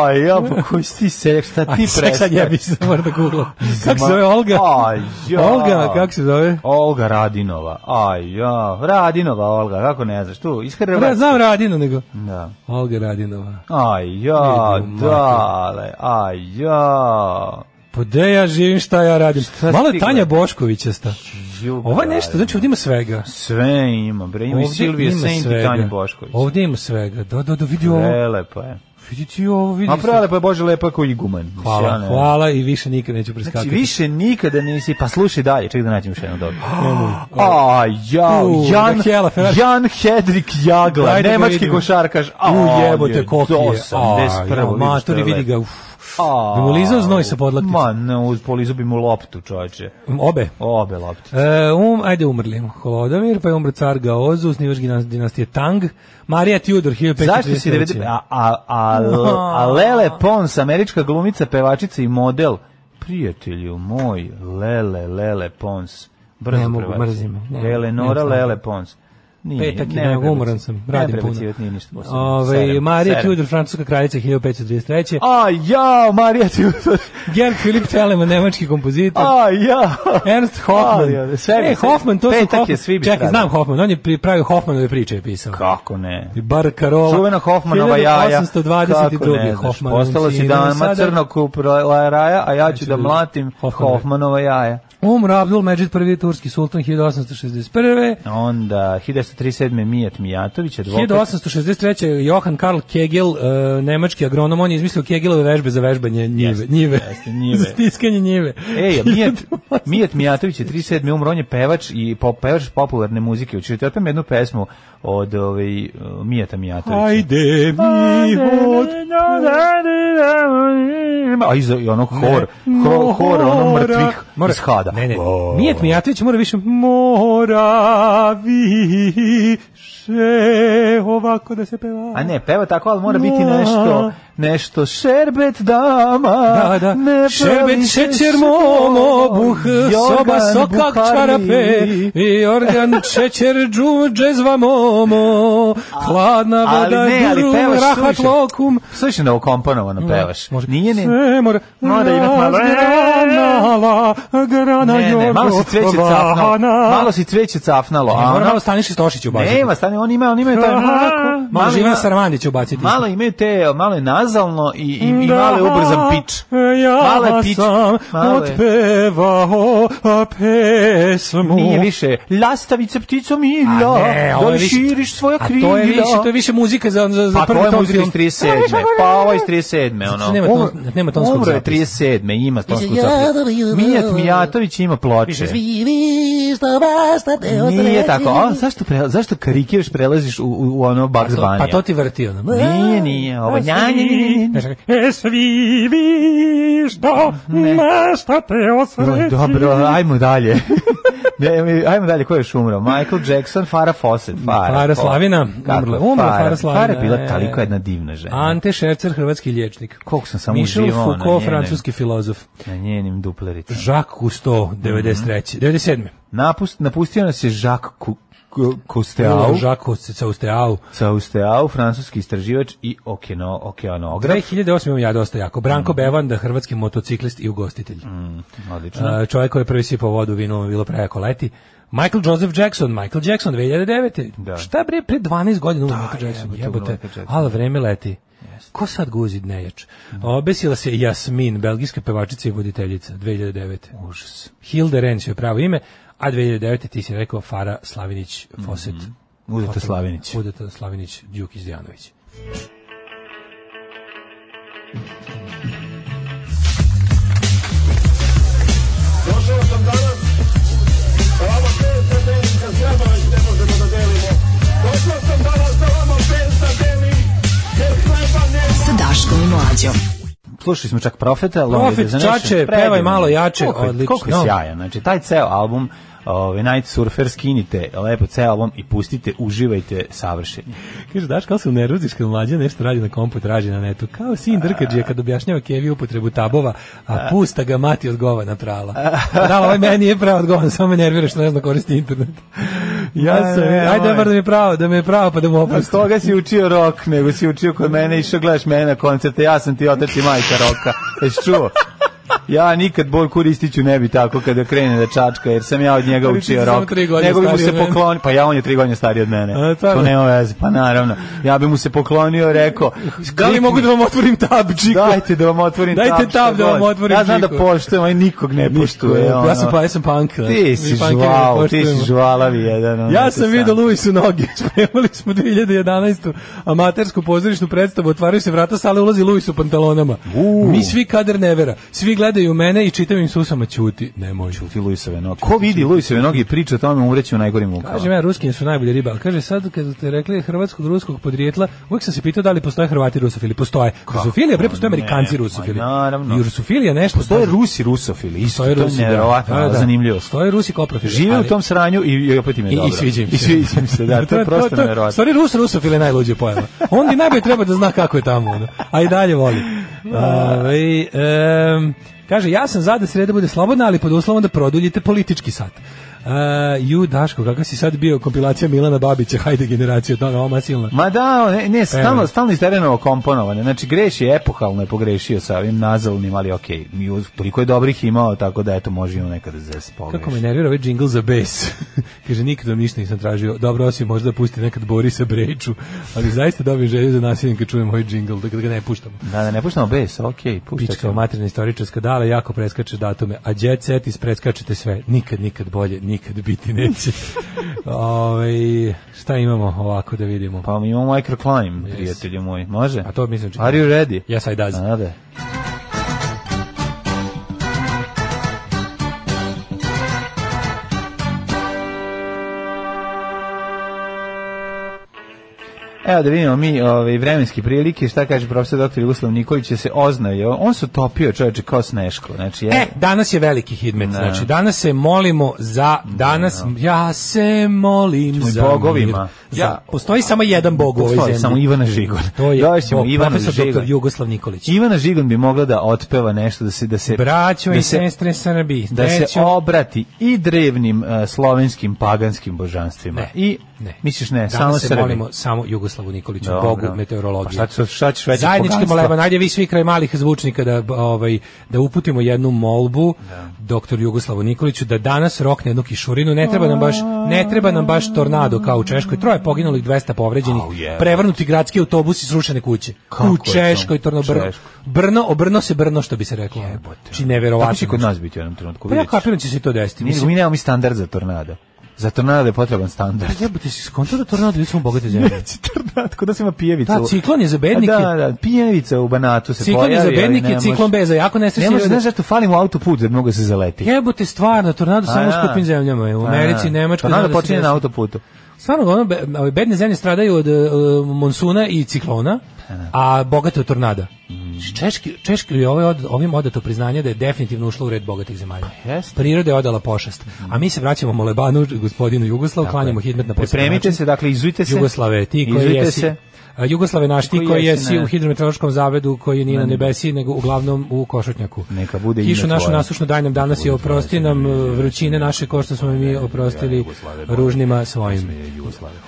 Ajo, pa koji si seljak, šta ti prestaje? Sad ja bih se morao da googlam. Kako se zove Olga? Ajo. Olga, kako se zove? Olga Radinova. Ajo, Radinova Olga, kako ne znaš, tu, iz Hrvatske. Ne, znam Radinu nego. Da. Olga Radinova. Ajo, dale, ajo. Pa gde ja živim, šta ja radim? Šta Malo je Tanja Boškovićasta. Ovo je nešto, znači ovdje ima svega. Sve ima, bre, ima ovdje i Silvija Saint i Tanja Bošković. Ovdje ima svega, da, da, da, vidi ovo. Prelepo je. Vidi ti ovo, vidi. A prelepo je Bože lepa kao iguman. Hvala, ja hvala i više nikad neću preskakati. Znači više nikada nisi, pa slušaj dalje, ček da nađem još jedno dobro. A, ja, Jan, Jan Hedrik Jagla, da nemački košarkaš. U jebote, koliko je. 81. Maturi, vidi ga, uff. A, bi mu lizao znoj sa podlaktice? Ma, ne, uz polizao bi mu loptu, čovječe. Obe? Obe loptice. E, um, ajde umrli. Holodovir, pa je umro car Gaozu, snivač dinastije Tang, Marija Tudor, 1533. Zašto si 90... A, a, a, a Lele Pons, američka glumica, pevačica i model, prijatelju moj, Lele, Lele Pons. Brzo ne mogu, mrzim. Ne, Eleonora Lele Pons. Nije, Petak ne, ne umoran sam, radim ne puno. Nije ništa posebno. Ove, Marija Tudor, francuska kraljica 1533. A ja, Marija Tudor. Gerd Filip Telemann, nemački kompozitor. A ja. Ernst Hoffman. A, ja, sve, e, Hoffman, to Petak su Hoffman. je svi Čekaj, znam Hoffman, on je pripravio Hoffmanove priče je pisao. Kako ne? Bar Karola. Čuvena Hoffmanova jaja. 1822. Hoffman. Ostalo si da ima crno kup raja, a ja ću da, da- mlatim Hoffmanova jaja. Umro Abdul Međid prvi turski sultan 1861. Onda 1937. Mijat Mijatović, advokat. 1863. Johan Karl Kegel, uh, nemački agronom, on je izmislio Kegelove vežbe za vežbanje njive. Jeste, njive. Jeste, njive. za stiskanje njive. Ej, Mijat, Mijat Mijatović je 37. umro, on je pevač i pop, pevač popularne muzike. Učite, ja jednu pesmu od ovaj, Mijata Mijatovića. Ajde mi hod. A iza, ono, hor, hor, hor, ono mrtvih iz Da. Ne, ne. Mijet Mijatović mora više mora vi sve ovako da se peva. A ne, peva tako, ali mora biti nešto, nešto šerbet dama. Da, da. šerbet šećer momo, buh soba sokak buhari. čarape i organ šećer džu džezva momo. Hladna voda ali ne, ali pevaš, rahat slušaj, lokum. Slušaj na okomponovano da, pevaš. Nije ne. Sve mora, mora imat malo. Granala, grana ne, ne, malo si cveće cafnalo. Malo si cveće cafnalo. Ne, mora malo Staniši Stošić u bazu. Nema, Staniši oni imaju, oni imaju taj malo ima Sarmandić ubaciti. Malo imaju te, malo je nazalno i i, i da, malo je ubrzan pič. E, malo je pič. Otpevao pesmu. Nije više lastavice pticom i la. Da li širiš svoja krila? A to je više, to je više muzika za za, za prvi tom film. 37. Pa, pa ovo je 37. Znači, ono. Nema ton, nema tonskog zapisa. Umro je 37. Ima tonskog zapisa. Da da Mijat Mijatović ima ploče. Nije tako. A, zašto, pre, zašto karikiraš prelaziš u, u ono Bugs Bunny. Pa to ti vrti ono. Nije, nije, ovo njanje. Es vi višto, nešto te osreći. Dobro, ajmo dalje. ajmo dalje, ko je još umro? Michael Jackson, Farah Fawcett. Farah, Farah Slavina. Umrla, umrla Farah Slavina. Farah je bila e. toliko jedna divna žena. Ante Šercer, hrvatski liječnik. Koliko sam samo uživao Michel Foucault, francuski filozof. Na njenim duplericama. Jacques Cousteau, 93. 97. Mhm. Napust, napustio nas je Jacques Cousteau, Jacques Cousteau, Cousteau, francuski istraživač i okeano, okeanograf. 2008. imam ja dosta jako. Branko mm. Bevanda, hrvatski motociklist i ugostitelj. Mm, odlično. Čovjek koji je prvi sipao vodu vinom bilo prejako leti. Michael Joseph Jackson, Michael Jackson 2009. Da. Šta bre, pre 12 godina umro da, Michael Jackson, jebote, ali vreme leti. Yes. Ko sad guzi dnejač? Mm. Obesila se Jasmin, belgijska pevačica i voditeljica, 2009. Užas. Hilde Renz je pravo ime, A 2009. ti si rekao Fara Slavinić Foset. Mm -hmm. Udeta Slavinić. Udeta Slavinić Đukić Dejanović. Da Došao sam danas, sa vama pet da delim, kad zgraba da delimo. Došao sam da delim, jer hleba nema. Sa Daškom i Mlađom slušali smo čak Profeta, Profet, Čače, Predim. pevaj malo jače, koliko, odlično. Koliko je sjajan, znači taj ceo album Ove, Night Surfer, skinite lepo ceo album i pustite, uživajte savršenje. Kaže, daš, kao se unervoziš kad mlađa nešto radi na kompu, radi na netu. Kao sin Drkađija kad objašnjava Kevi upotrebu tabova, a pusta ga mati odgovana prala. Prala, da, ovaj meni je pravo odgovan, samo me nervira što ne zna da koristiti internet. ja sam, ajde, ovaj- bar da mi je pravo, da mi je pravo, pa da mu oprosti. Da, toga si učio rok, nego si učio kod mene, i što gledaš mene na koncerte, ja sam ti otac i majka roka. Jesi čuo? ja nikad Bojku Kuristiću ne bi tako kada krene da čačka, jer sam ja od njega učio rok. Nego bi mu se poklonio, pa ja on je tri godine stariji od mene. A, to nema veze, pa naravno. Ja bi mu se poklonio, rekao, da li mogu da vam otvorim tab, Čiko? Dajte da vam otvorim tab. Dajte tab da vam otvorim da Ja znam da poštujem, ali nikog ne poštuje. Ja sam pa, ja sam punk. Da. Ti si žval, ti si žvalavi jedan. Ja da sam vidio Luisu noge, spremali smo 2011. amatersku pozorišnu predstavu, otvaraju se vrata sale, ulazi Luis u pantalonama. Mi svi kader nevera, svi gledaju mene i čitam im susama ćuti. Nemoj. Ćuti Luisove noge. Ko vidi Luisove noge i priča o tome umreće u najgorim mukama. Kažem ja, Ruskinje su najbolje ribe, ali kaže sad kad ste rekli hrvatskog ruskog podrijetla, uvek sam se pitao da li postoje Hrvati rusofili. Postoje. Kako? Rusofilija, pre postoje Amerikanci ne, rusofili. Naravno. I rusofilija nešto. Postoje Rusi rusofili. Isto, to Rusi, je da. nevjerovatno, da, da, zanimljivo. Postoje Rusi koprofili. Žive ali... u tom sranju i, i opet im je dobro. I, i sviđa se. I sviđa se, da, to je prosto nevjerovatno. Stvari Rus rusofili je najluđe pojava. On i najbolje treba da zna kako je tamo. A i dalje voli. Da. Ove, um, Kaže, ja sam za da sreda bude slobodna, ali pod uslovom da produljite politički sat. Uh, ju Daško, kakav si sad bio kompilacija Milana Babića, hajde generacija toga, oma silna. Ma da, e, ne, ne stalno, stalno iz terenovo komponovane, znači greši, epohalno je pogrešio sa ovim nazalnim, ali okej, okay, toliko je dobrih imao, tako da eto, može imao nekada da za pogreš. Kako me nervira ovaj džingl za bes, kaže, nikadom ništa nisam tražio, dobro, osim možda da pusti nekad Borisa Brejču, ali zaista dobim da želju za nasiljem kad čujem ovaj jingle, da, da ga ne puštamo. Da, da ne puštamo bes, okej, okay, pušta Pička, materina istoričarska dala, jako preskače datume, a jet set ispreskačete sve, nikad, nikad bolje, nikad biti neće. Ove, ovaj, šta imamo ovako da vidimo? Pa imamo microclimb, yes. prijatelju moj. Može? A to mislim čekaj. Are you ready? Yes, I does. Nade. Evo da vidimo mi ove, ovaj, vremenske prilike, šta kaže profesor dr. Uslav Nikolić, je da se oznajio, on se topio čovječe kao sneško. Znači, je... E, danas je veliki hitmet, ne. Da. znači danas se molimo za, danas, ne, da, ja se molim za bogovima. Ja, za, postoji samo jedan bog u ovoj zemlji. samo Ivana Žigon. To je bog, Ivana profesor Žigon. dr. Jugoslav Nikolić. Ivana Žigon bi mogla da otpeva nešto, da se... Da se Braćo da i sestre Srbi. Da se obrati i drevnim uh, slovenskim paganskim božanstvima i Ne. Misliš ne, samo se Srbi. molimo samo Jugoslavu Nikoliću, Dobro. Bogu meteorologije. Pa šta, šta ćeš veći Zajednički molimo, najde vi svi kraj malih zvučnika da, ovaj, da uputimo jednu molbu da. doktoru Jugoslavu Nikoliću da danas rokne jednu kišurinu, ne treba nam baš ne treba nam baš tornado kao u Češkoj, troje poginulih, 200 povređenih, oh, yeah. prevrnuti gradski autobusi, srušene kuće. Kako u Češkoj tornado, Češko. brno, brno, obrno se brno što bi se reklo. Jebote. Či znači, neverovatno. Tako će kod nas biti u jednom trenutku. Pa ja kapiram da će se to desiti. Mi, mi nemamo mi standard za tornado. Za tornado je potreban standard. Da, jebote, si skonto da tornado nisu bogate zemlje. Neće tornado, kod da nas ima pijevica. Da, ciklon je za bednike. Da, da, pijevica u Banatu se ciklon pojavi. Ciklon je za bednike, mož... ciklon beza, jako ne se... Ne može, znaš da tu falimo autoput, da mnogo se zaleti. Jebote, stvarno, tornado pa samo u skupim zemljama. U pa Americi, Nemačkoj... Tornado počinje na autoputu. Stvarno, ono, bedne zemlje stradaju od uh, monsuna i ciklona a bogate tornada. Mm. Češki, Češki je ovaj od, ovim odato priznanje da je definitivno ušlo u red bogatih zemalja. Pa jest. Priroda je odala pošast. Mm. A mi se vraćamo Molebanu, gospodinu Jugoslavu, klanjamo hidmet na Pripremite se, dakle, izujte se. Jugoslave, ti koji jesi, se. Jugoslave Našti koji je si u hidrometeorološkom zavedu koji nije na nebesi nego uglavnom u košutnjaku. Neka bude Kišu našu tvoje. nasušnu daj nam danas i oprosti nam vrućine naše ko što smo mi oprostili ružnima svojim.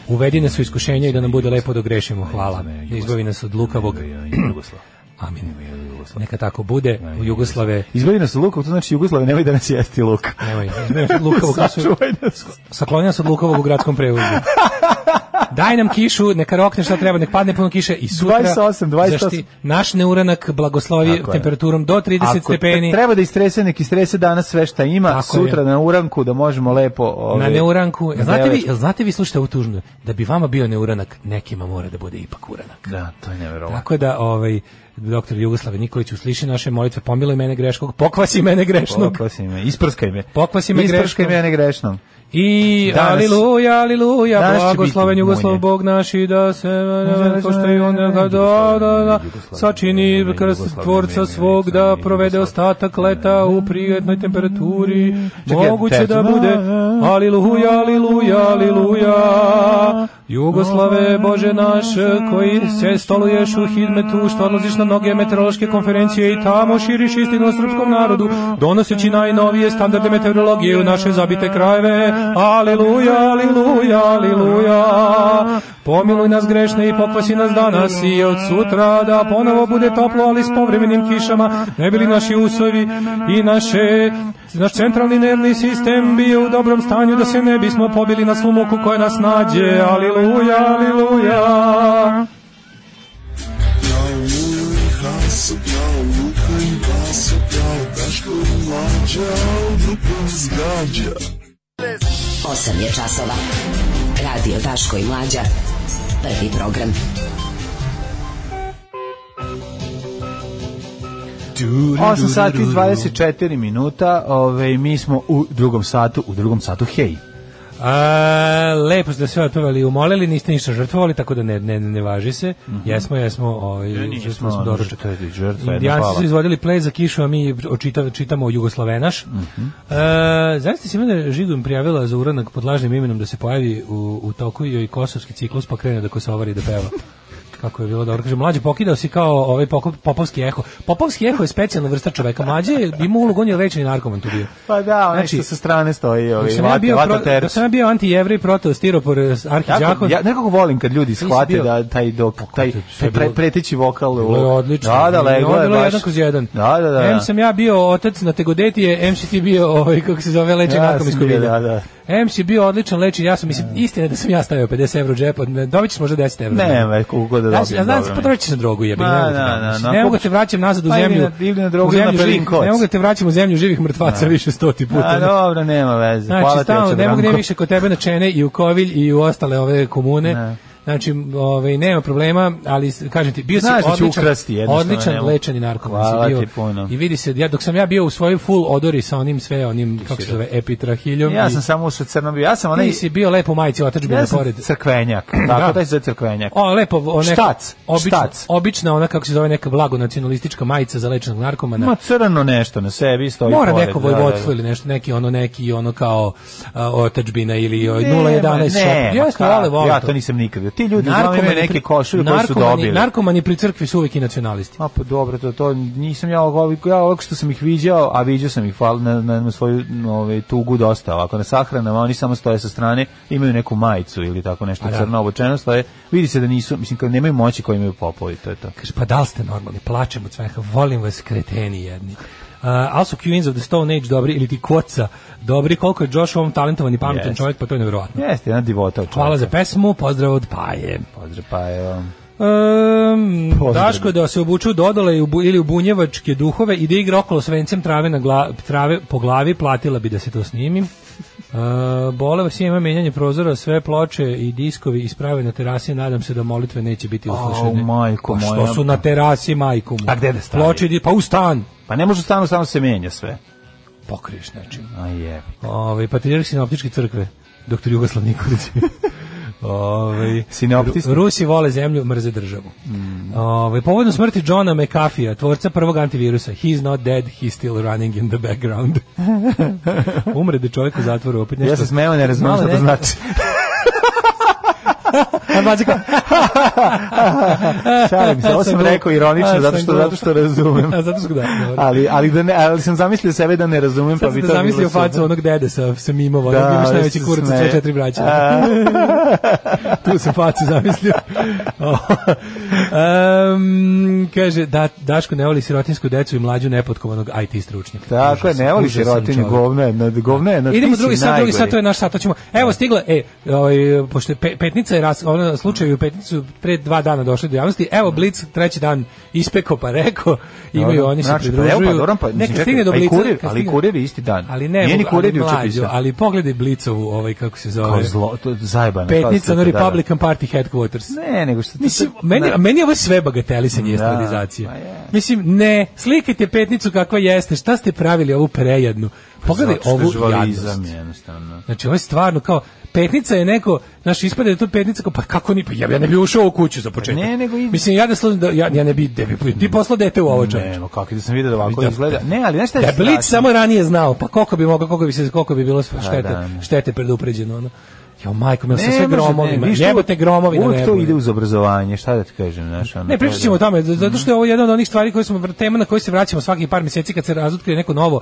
Uvedi nas u iskušenje i da nam bude lepo da grešimo. Hvala. Izbavi nas od lukavog. Amin. Neka tako bude u Jugoslave. Izbavi nas od lukavog, to znači Jugoslave, nemoj da nas jesti luk. Nemoj, nemoj lukavog. Sakloni nas od lukavog u gradskom prevozu daj nam kišu, neka rokne šta treba, nek padne puno kiše i sutra 28, 28. Zašti, naš neuranak blagoslovi Tako temperaturom je. do 30 Ako stepeni. treba da istrese, nek istrese danas sve šta ima, Tako sutra je. na uranku da možemo lepo... Ove, na neuranku. Na znate, vi, znate vi, slušajte ovu tužnu, da bi vama bio neuranak, nekima mora da bude ipak uranak. Da, to je nevjerovatno. Tako da, ovaj, doktor Jugoslave Nikolić usliši naše molitve, pomiluj mene greškog, pokvasi mene grešnog. Pokvasi me, isprskaj me. Pokvasi me isprskaj greškom. mene grešnom. I danas, aliluja, aliluja, blagosloven Jugoslav Bog naši da se, ko što je on, da, da, da, sačini krst tvorca svog, da provede ostatak leta u prijetnoj temperaturi, moguće da bude aliluja, aliluja, aliluja, Jugoslave, Bože naš, koji se stoluješ u hidmetu, što odlaziš na mnoge meteorološke konferencije i tamo širiš istinu o srpskom narodu, donoseći najnovije standarde meteorologije u naše zabite krajeve. Aleluja, aleluja, aleluja. Pomiluj nas grešne i pokvasi nas danas i od sutra da ponovo bude toplo, ali s povremenim kišama, ne bili naši usovi i naše naš centralni nervni sistem bio u dobrom stanju da se ne bismo pobili na svu muku koja nas nađe. Aleluja aleluja, aleluja. Osam je časova. Radio Daško i Mlađa. Prvi program. Du, sati i 24 minuta, ove, ovaj, mi smo u drugom satu, u drugom satu, hej. A, lepo ste sve otpevali i umolili, niste ništa žrtvovali, tako da ne, ne, ne važi se. Mm -hmm. Jesmo, jesmo, ovaj, ja, jesmo smo doručak. Indijanci su izvodili play za kišu, a mi očita, čitamo Jugoslovenaš. Mm -hmm. e, Zaista se mene Žigom prijavila za uranak pod lažnim imenom da se pojavi u, u toku joj kosovski ciklus, pa krene da kosovari da peva kako je bilo dobro. Kaže, mlađi pokidao si kao ovaj popovski eho. Popovski eho je specijalna vrsta čoveka. Mlađe je imao ulogu, on je lečeni narkoman tu bio. Pa da, on znači, što sa strane stoji. Ovaj, da ja bio, vata, vata pro, sam ja bio antijevrej proto stiropor eh, arhiđakon. Ja nekako volim kad ljudi shvate da taj dok, taj, taj pre, preteći vokal. Bilo je odlično. Da, da, leglo je baš. Jedan kroz jedan. Da, da, da. M sam ja bio otac na tegodetije, M si bio, ovaj, kako se zove, lečeni ja, narkomansko video. Da, da. MC je bio odličan leči, ja sam mislim mm. istina da sam ja stavio 50 evra u džep, dobićeš možda 10 evra. Ne, ne, koliko god da dobijem. Znači, znači potrošiš na drogu, jebi, ne, ne, ne, ne mogu te vraćam nazad u pa zemlju. Ili na drogu na pelin Ne mogu te vraćam u zemlju živih mrtvaca da. više 100 puta. A dobro, nema veze. Znači, hvala ti. Znači, stalno ne mogu više kod tebe na čene i u kovilj i u ostale ove komune. Znači, ovaj nema problema, ali kažem ti, bio Znaš si da odličan, ukrasti odličan nema. lečani narkoman si bio. Puno. I vidi se, ja dok sam ja bio u svojoj full odori sa onim sve onim Ti kako se da. zove epitrahiljom. Ja i, sam samo sa crnom bio. Ja sam onaj si bio lepo majici otadžbina ja pored. Crkvenjak. Tako da se crkvenjak. O, lepo onaj štac, obična, štac. Obična ona kako se zove neka blago nacionalistička majica za lečenog narkomana. Ma crno nešto na sebi stoji. Mora pored, neko da, vojvodstvo da, ili nešto neki ono neki ono kao uh, otadžbina ili 011 šop. Ja sam ja to nisam nikad Da ti ljudi narkomani neke košulje koje su dobili. Narkomani pri crkvi su uvijek i nacionalisti. A pa dobro, to, to nisam ja ovako, ja ovako što sam ih viđao, a viđao sam ih hvala na, na, na, svoju ove, ovaj, tugu dosta, ovako na sahranama, oni samo stoje sa strane, imaju neku majicu ili tako nešto a, da. crno obučeno, stoje, vidi se da nisu, mislim, kao nemaju moći koji imaju popovi, to je to. Kaže, pa da li ste normalni, plačem od smeha, volim vas kreteni jedni. Uh, ali su Queens of the Stone Age dobri, ili ti Koca dobri, koliko je Josh ovom talentovan i pametan yes. čovjek, pa to je nevjerojatno. Jeste, jedna divota čovjeka. Hvala za pesmu, pozdrav od Paje. Pozdrav Paje. Um, Daško da se obuču dodole ili u bunjevačke duhove i da igra okolo s vencem trave, na gla, trave po glavi, platila bi da se to snimim. Uh, bole vas ima menjanje prozora, sve ploče i diskovi isprave na terasi, nadam se da molitve neće biti uslušene. uslišene. majko pa moja. Što su na terasi, majko moja. A gde da stavi? Ploče, pa u stan. Pa ne može u stanu, samo se menja sve. Pokriješ nečim. A je. Ove, patrijarh sinoptičke crkve, doktor Jugoslav Nikolić. Ove, Sinoptisti. Rusi vole zemlju, mrze državu. Mm. Ove, povodno smrti Johna McAfee, tvorca prvog antivirusa, he's not dead, he's still running in the background. Umre da čovjek u zatvoru opet nešto. Ja sam smeo, ne razumijem što to znači. A mađe Šalim se, ovo sam rekao ironično, zato što, zato što razumem. A zato što da, ali, ali, da ne, ali sam zamislio sebe da ne razumem, pa bi to bilo... zamislio facu onog dede sa, sa mimova, da, imaš najveći kurac od sve četiri braća. tu sam facu zamislio. um, kaže, da, Daško ne voli sirotinsku decu i mlađu nepodkovanog IT stručnjaka. Tako je, ne voli sirotinu, govno je, govno je. Idemo drugi sat, drugi sat, to je naš sat, to ćemo... Evo, stigla, e, ovaj, pošto petnica je ras, ono, slučaju u petnicu su pre dva dana došli do javnosti. Evo da. Blic treći dan ispekao pa rekao, da, imaju da. oni se znači, pa pa pridružuju. Pa, pa, Neka stigne do pa Blica. Kurir, ali kurir isti dan. Ali ne, Nije ni kurir juče pisao. Ali pogledaj Blicovu, ovaj, kako se zove. Kao zlo, to je zajebano. Petnica na Republican da, Party Headquarters. Ne, nego što... Mislim, meni, ne. meni je ovo sve bagatelisanje estradizacije. Mislim, ne, slikajte petnicu kakva jeste, šta ste pravili ovu prejednu? Pogledaj ovu jadnost. Znači, ovo je stvarno kao, petnica je neko, znaš, ispade da je to petnica, kao, pa kako ni, pa ja, ja ne bi ušao u kuću za početak. Ne, nego idem. Mislim, ja da, slu, da ja, ja ne bi, da bi, ti poslao dete u ovo čovječe. Ne, no, kako da sam vidio da ovako da, izgleda. Da. Ne, ali nešto je Da Blic samo ranije znao, pa koliko bi mogao, koliko bi, se, koliko bi bilo pa štete, da, da, štete predupređeno, ono. Jo majko, mi se sve gromovima. Ne, Jebote gromovi na nebu. to ide uz obrazovanje, šta da ti kažem, znaš, ono. Ne pričaćemo da. o tome, zato mhm. što je ovo jedna od onih stvari koje smo tema na koje se vraćamo svakih par mjeseci kad se razotkrije neko novo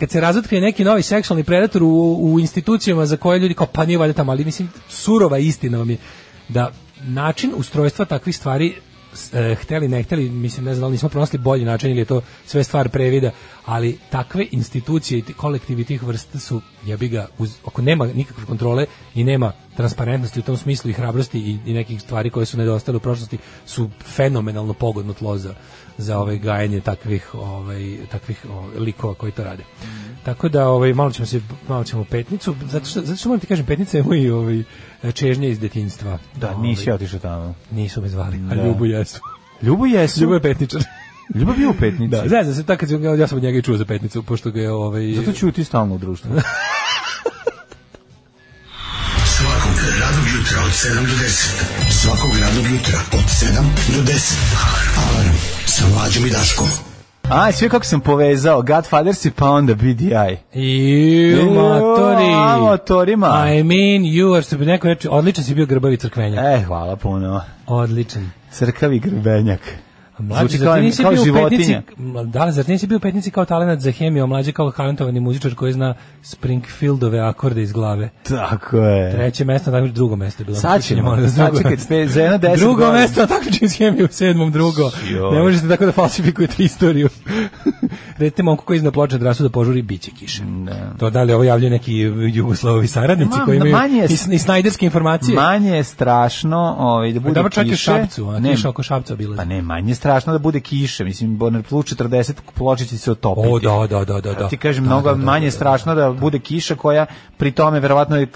kad se razotkrije neki novi seksualni predator u, u institucijama za koje ljudi kao pa nije valjda tamo, ali mislim surova istina vam je da način ustrojstva takvih stvari e, hteli ne hteli, mislim ne znam da nismo pronašli bolji način ili je to sve stvar previda, ali takve institucije i kolektivi tih vrsta su jebi ga uz, ako nema nikakve kontrole i nema transparentnosti u tom smislu i hrabrosti i, i nekih stvari koje su nedostale u prošlosti su fenomenalno pogodno tlo za za ovaj gajanje takvih ovaj takvih ovaj, likova koji to rade. Mm -hmm. Tako da ovaj malo ćemo se malo ćemo petnicu zato što zato što moram ti kažem petnica je moj ovaj čežnje iz detinjstva. Da, ovaj, nisi otišao tamo. Nisu me zvali, da. a Ljubu jesu. Ljubu jesu. Ljubu je petničar. Ljubav bio u petnici. Da, znači, se, tako ja sam od njega i čuo za petnicu, pošto ga je ovaj... Zato ćuti stalno u društvu. Svakog radnog jutra od 7 do 10. Svakog radnog jutra od 7 do 10. Alarm. Alarm sa mlađom i Daškom. A, sve kako sam povezao, Godfather si pa onda BDI. Iu, matori. A, motorima. I mean, you are, što bi neko reči, odličan si bio grbavi crkvenjak. E, hvala puno. Odličan. Crkavi grbenjak. Mlađe, Zvuči kao, nisi kao bio životinja. Petnici, da, zar nisi bio petnici kao talenat za hemiju, mlađi kao talentovani muzičar koji zna Springfieldove akorde iz glave. Tako je. Treće mesto, tako drugo mesto je bilo. Sad ćemo, da sad čekajte, za jedno deset Drugo godina. mesto, tako iz hemiju u sedmom drugo. Joj. Ne možete tako da falsifikujete istoriju. dete momku koji izna ploče drasu da požuri biće kiše. Da. To da li ovo javljaju neki Jugoslavovi saradnici Ma, koji imaju manje, i, i snajderske informacije. Manje je strašno ovaj, da bude da, kiše. Dobro šapcu, a ne, kiša oko šapca bila. Pa ne, manje strašno da bude kiše. Mislim, na plus 40 ploče će se otopiti. O, da, da, da. da, da. Ti kažem, da, mnogo da, da, manje da, strašno da, da bude kiša koja pri tome verovatno je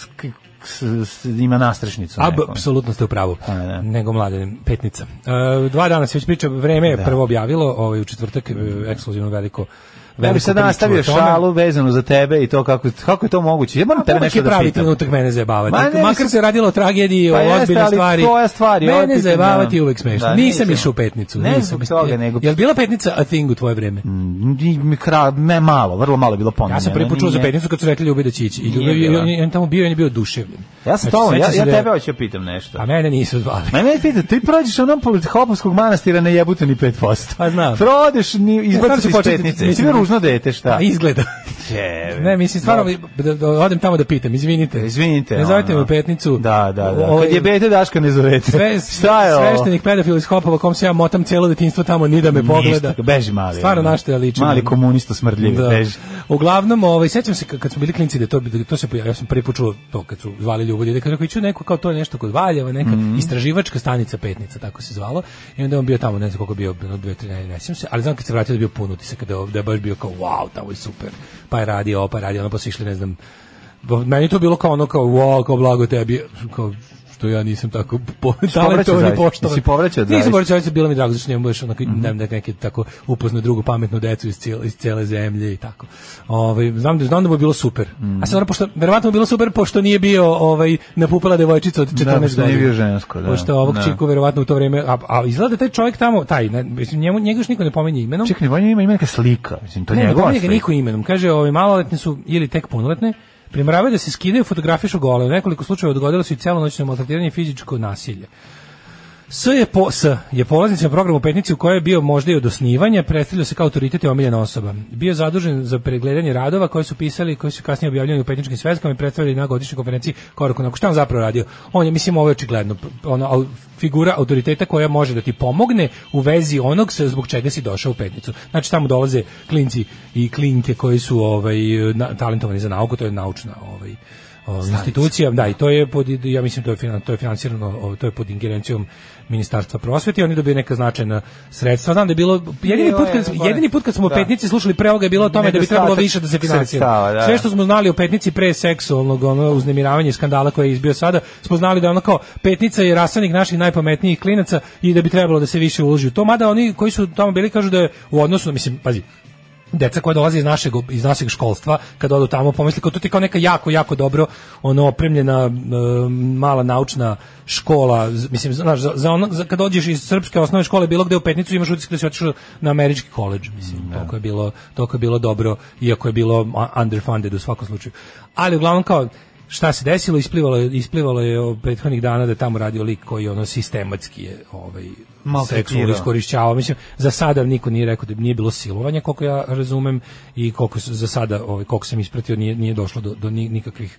s, ima nastrešnicu. Apsolutno ste u pravu. ne. Da, da. Nego mlade petnica. E, dva dana se već priča, vreme je da. prvo objavilo, ovaj u četvrtak e, ekskluzivno veliko Ja bih sad nastavio šalu vezanu za tebe i to kako, kako je to moguće. Ja moram tebe nešto da pitam. pravi trenutak mene zajebavati. Ma, ne, Makar se radilo o tragediji, pa o ozbiljnoj stvari. Tvoja stvar da. je mene zajebavati uvek smešno. Da, nisam išao u petnicu. Ne nisam toga, nego... Je Jel bila petnica a thing u tvoje vreme? Mm, ne, malo, vrlo malo je bilo ponovno. Ja sam prvi počuo za petnicu kad su rekli ljubi da će ići. I on tamo bio, on je bio duševljen. Ja sam znači, to, ja ja da tebe hoću da pitam nešto. A mene nisu zvali. Mene pita, ti prođeš onom hopovskog manastira ne jebute ni 5%. Pa znam. Prođeš, e, izbaciš iz petnice. Mislim, ružno dete, šta? Pa Izgleda. Ne, mislim, stvarno, da. da odem tamo da pitam, izvinite. Izvinite. Ne zovete me u petnicu. Da, da, da. Ovaj, Kad je bete, Daška ne zovete. Sve, šta je ovo? Sveštenik pedofil iz Hopova, kom se ja motam celo detinjstvo tamo, ni da me Ništa, pogleda. beži mali. Stvarno ono. našto je liči. Mali komunista smrdljivi, da. beži. Uglavnom, ovaj, sećam se kad su bili klinci da to, bi da to se pojavio, ja sam prvi put čuo to kad su zvali ljubolje, da kada ću neko kao to je nešto kod Valjeva, neka mm -hmm. istraživačka stanica Petnica, tako se zvalo, i onda on bio tamo, ne znam koliko bio, bilo dve, ne, ne, sećam se, ali znam kad se vratio da bio pun utisak, da, da baš bio bio kao wow, tamo je super. Pa je radio, pa je radio, onda pa su išli, ne znam, meni to bilo kao ono kao wow, kao blago tebi, kao što ja nisam tako po, talentovan i poštovan. Si povraćao zaista? Nisam povraćao zaista, bilo mi drago, zašto njemu budeš mm -hmm. neke tako upozna drugu pametnu decu iz cijele, iz cijele zemlje i tako. Ove, ovaj, znam, da, znam da bi bilo super. Mm -hmm. A sad, pošto, verovatno bilo super, pošto nije bio ovaj, napupala devojčica od 14 da, godina. Da, nije bio žensko, da. Pošto ovog da. čiku, verovatno u to vreme, a, a izgleda da taj čovjek tamo, taj, ne, mislim, njemu, njega još niko ne pominje imenom. Čekaj, on ima ime neka slika, mislim, to ne, njegova slika. Ne, niko imenom. Kaže, ovi maloletni su ili tek punoletne, Primoravaju da se skidaju, fotografišu gole. U nekoliko slučajeva odgodilo se i celonoćno maltretiranje i fizičko nasilje. S je, po, S je polaznicima programu Petnici u kojoj je bio možda i od osnivanja, predstavljao se kao autoritet i omiljena osoba. Bio je zadužen za pregledanje radova koje su pisali koji su kasnije objavljeni u Petničkim sveskama i predstavljali na godišnjoj konferenciji korak onako. Šta on zapravo radio? On je, mislim, ovo je očigledno ono, figura autoriteta koja može da ti pomogne u vezi onog se zbog čega si došao u Petnicu. Znači, tamo dolaze klinci i klinke koji su ovaj, na, talentovani za nauku, to je naučna ovaj, institucija, da, i to je pod, ja mislim to je to je finansirano, to je pod ingerencijom ministarstva prosvete oni dobiju neka značajna sredstva. Znam da je bilo jedini put kad, jedini put kad smo da. petnici slušali pre ovoga je bilo o tome da bi trebalo više da se finansira. Da, Sve da. što smo znali o petnici pre seksualnog ono uznemiravanja i skandala koji je izbio sada, smo znali da ono kao petnica je rasanik naših najpametnijih klinaca i da bi trebalo da se više uloži u to. Mada oni koji su tamo bili kažu da je u odnosu, mislim, pazi, deca koja dolaze iz našeg iz našeg školstva kad odu tamo pomisli kao to ti kao neka jako jako dobro ono opremljena mala naučna škola mislim znaš za, za, ono, za kad dođeš iz srpske osnovne škole bilo gde u Petnicu imaš utisak da si otišao na američki koleđž mislim mm, toliko je bilo to je bilo dobro iako je bilo underfunded u svakom slučaju ali uglavnom kao šta se desilo, isplivalo, isplivalo je o prethodnih dana da je tamo radio lik koji ono sistematski je ovaj, seksualno iskorišćavao. Mislim, za sada niko nije rekao da nije bilo silovanja, koliko ja razumem, i koliko za sada, ovaj, koliko sam ispratio, nije, nije došlo do, do nikakvih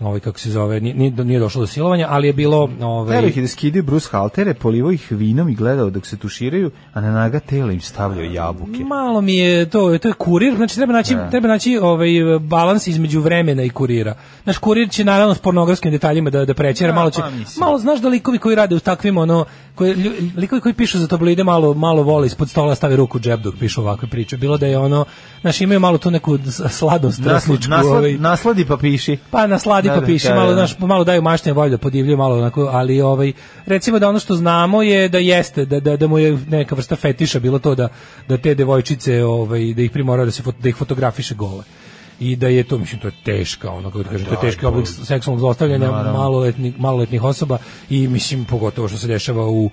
ovaj kako se zove, nije, nije došlo do silovanja, ali je bilo... Ovaj... Telo ih je da skidaju Bruce Haltere, polivo ih vinom i gledao dok se tuširaju, a na naga tela im stavljao jabuke. Malo mi je to, to je kurir, znači treba naći, da. treba naći ovaj, balans između vremena i kurira. Naš kurir će naravno s pornografskim detaljima da, da prećera, da, malo će... Pa malo znaš da likovi koji rade u takvim, ono, koji, likovi koji pišu za tabloide malo, malo vole ispod stola stavi ruku džep dok pišu ovakve priče. Bilo da je ono, znaš imaju malo tu neku sladost. Nasladi, nasladi, ovaj, nasladi pa piši. Pa nasladi vodi pa piše, malo, da. znaš, malo daju maštenje volju, da podivlje malo onako, ali ovaj, recimo da ono što znamo je da jeste, da, da, da mu je neka vrsta fetiša bilo to da, da te devojčice, ovaj, da ih primorao da, se, da ih fotografiše gole i da je to mislim to je teška ono kako da kažem to je da, teški oblik seksualnog zlostavljanja maloletnih maloletnih osoba i mislim pogotovo što se dešava u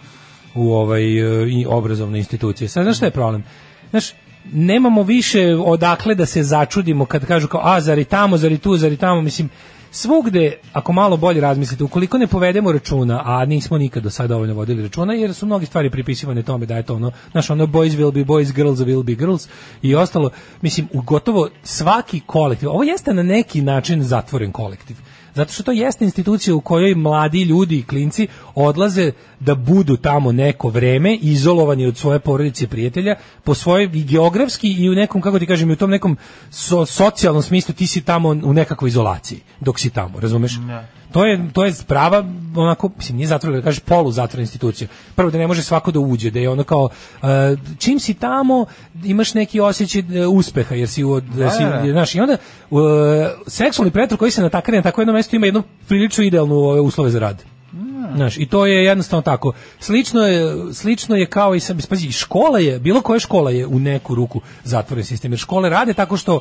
u ovaj i obrazovne institucije. Sad znaš šta je problem? Znaš, nemamo više odakle da se začudimo kad kažu kao a zar i tamo, zar i tu, zar i tamo, mislim svugde, ako malo bolje razmislite, ukoliko ne povedemo računa, a nismo nikad do sada dovoljno vodili računa, jer su mnogi stvari pripisivane tome da je to ono, znaš, ono boys will be boys, girls will be girls i ostalo, mislim, gotovo svaki kolektiv, ovo jeste na neki način zatvoren kolektiv. Zato što to jeste institucija u kojoj mladi ljudi i klinci odlaze da budu tamo neko vreme, izolovani od svoje porodice i prijatelja, po svojoj i geografski i u nekom, kako ti kažem, i u tom nekom so, socijalnom smislu ti si tamo u nekakvoj izolaciji dok si tamo, razumeš? Ne. Da to je to je prava onako mislim nije zatvor, da kaže polu zatvor institucija. Prvo da ne može svako da uđe, da je ono kao uh, čim si tamo imaš neki osećaj uh, e, uspeha jer si u da, si da, da. znaš i onda uh, seksualni pretor koji se natakne na tako jedno mesto ima jednu prilično idealnu ove uslove za rad. Mm. Znaš, i to je jednostavno tako. Slično je, slično je kao i sam, spazi, škola je, bilo koja škola je u neku ruku zatvoren sistem, jer škole rade tako što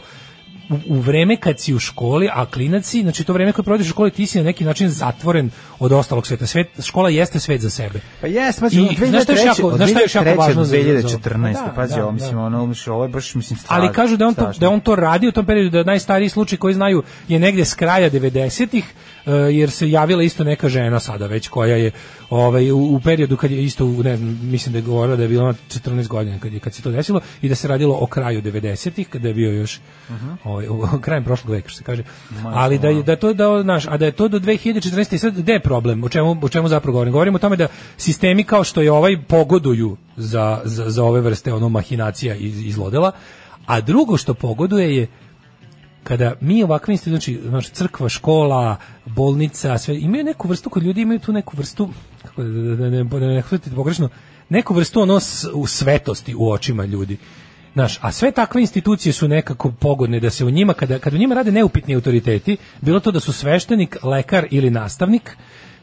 u, u vreme kad si u školi, a klinaci, znači to vreme koje provodiš u školi, ti si na neki način zatvoren od ostalog sveta. Svet, škola jeste svet za sebe. Pa jes, pa znači, znaš šta je jako, znaš šta je jako važno za 2014. Da, pazi, da, ovo, mislim, da. ono, ovo je baš, mislim, strašno. Ali kažu da on, to, da on to radi u tom periodu, da najstariji slučaj koji znaju je negde s kraja 90-ih, E, jer se javila isto neka žena sada već koja je ovaj u, u periodu kad je isto ne znam mislim da je govorila da je bila 14 godina kad je kad se to desilo i da se radilo o kraju 90-ih kada je bio još uh mhm. -huh. ovaj u, krajem prošlog veka što se kaže Majko, ali da je da to da naš a da je to do 2014 i sad gde je problem o čemu o čemu zapravo govorimo govorimo o tome da sistemi kao što je ovaj pogoduju za, za, za ove vrste ono mahinacija iz, izlodela a drugo što pogoduje je kada mi ovakve institucije, znači crkva, škola, bolnica, sve imaju neku vrstu kod ljudi imaju tu neku vrstu kako da, da ne da ne pogrešno, neku vrstu ono u svetosti u očima ljudi. Naš, a sve takve institucije su nekako pogodne da se u njima kada kada u njima rade neupitni autoriteti, bilo to da su sveštenik, lekar ili nastavnik,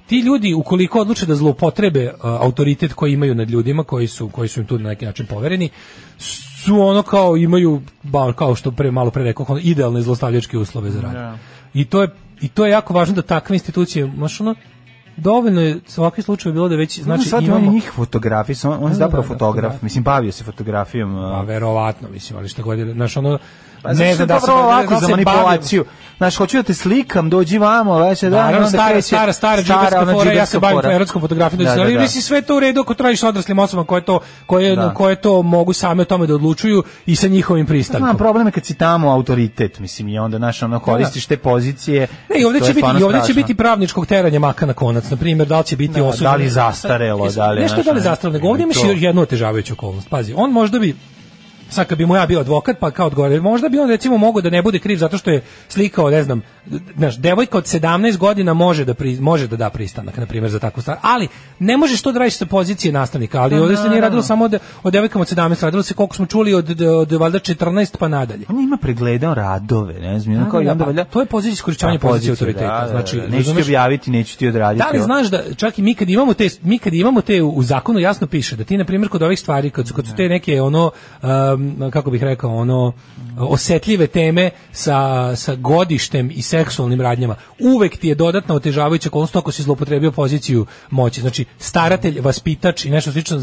ti ljudi ukoliko odluče da zloupotrebe autoritet koji imaju nad ljudima koji su koji su im tu na neki način povereni su ono kao imaju ba, kao što pre malo pre rekao ono, idealne zlostavljačke uslove za rad. Yeah. Da. I to je i to je jako važno da takve institucije, baš dovoljno je svaki slučaj bilo da već znači no, sad imamo... on je njih fotografis, on, on je da, da, zapravo fotograf, mislim bavio se fotografijom. Pa verovatno, mislim, ali šta god je, ono Pa ne znam da, da sam ovako za manipulaciju. Znaš, hoću da te slikam, dođi vamo, već da. Naravno, stara, stara, stara, stara, fora, ja se bavim erotskom fotografijom, da, znači, da, ali da. mislim sve to u redu ako tražiš odraslim osobama koje to, koje, da. koje to mogu same o tome da odlučuju i sa njihovim pristankom. Znam, problem je kad si tamo autoritet, mislim, i onda, znaš, ono, da, da. koristiš te pozicije. Ne, i ovde će, biti, i ovde će biti pravničkog teranja maka na konac, na primjer, da li će biti osuđen. Da li zastarelo, da li... Nešto da li zastarelo, nego ovdje imaš jednu otežavajuću okolnost. Pazi, on možda bi sad kad bi mu ja bio advokat pa kao odgovor, možda bi on recimo mogao da ne bude kriv zato što je slikao, ne znam, znaš, devojka od 17 godina može da pri, može da da pristanak na primjer za takvu stvar, ali ne može što da radiš sa pozicije nastavnika, ali pa ovdje se nije radilo samo od, od devojkama od 17, radilo se koliko smo čuli od od, valjda 14 pa nadalje. On ima pregledao radove, ne znam, da, kao da, onda pa valjda to je pozicija iskorišćavanja pa, pozicije autoriteta, da, da, znači da, da, neću ti objaviti, neću ti odraditi. Da li znaš da čak i mi kad imamo te mi kad imamo te u, u zakonu jasno piše da ti na primjer kod ovih stvari kad, kad su te neke ono um, Um, kako bih rekao, ono osetljive teme sa, sa godištem i seksualnim radnjama. Uvek ti je dodatna otežavajuća okolnost ako si zloupotrebio poziciju moći. Znači, staratelj, vaspitač i nešto slično,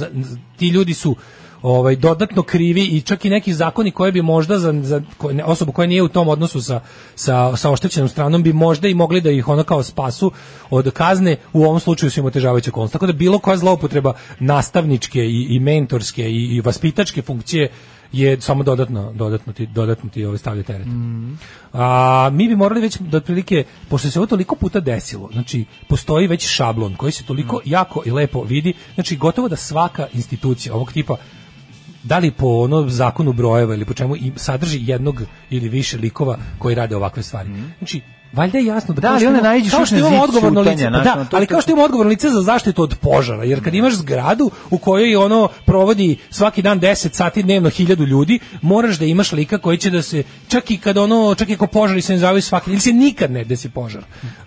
ti ljudi su ovaj dodatno krivi i čak i neki zakoni koje bi možda za, za osobu koja nije u tom odnosu sa, sa, sa oštećenom stranom bi možda i mogli da ih ono kao spasu od kazne u ovom slučaju su im otežavajuće okolnosti tako da bilo koja zloupotreba nastavničke i, i mentorske i, i vaspitačke funkcije je samo dodatno dodatno ti dodatno ti ove ovaj, stavlja teret. Mm. A mi bi morali već da otprilike pošto se ovo toliko puta desilo, znači postoji već šablon koji se toliko mm. jako i lepo vidi, znači gotovo da svaka institucija ovog tipa da li po ono zakonu brojeva ili po čemu i sadrži jednog ili više likova koji rade ovakve stvari. Mm. Znači Valjda je jasno da, da ali one naiđu kao što imamo odgovorno lice, da, ali kao što imamo odgovorno lice za zaštitu od požara, jer kad mhm. imaš zgradu u kojoj ono provodi svaki dan 10 sati dnevno 1000 ljudi, moraš da imaš lika koji će da se čak i kad ono čak i ako požari se ne zavi svaki ili se nikad ne desi požar.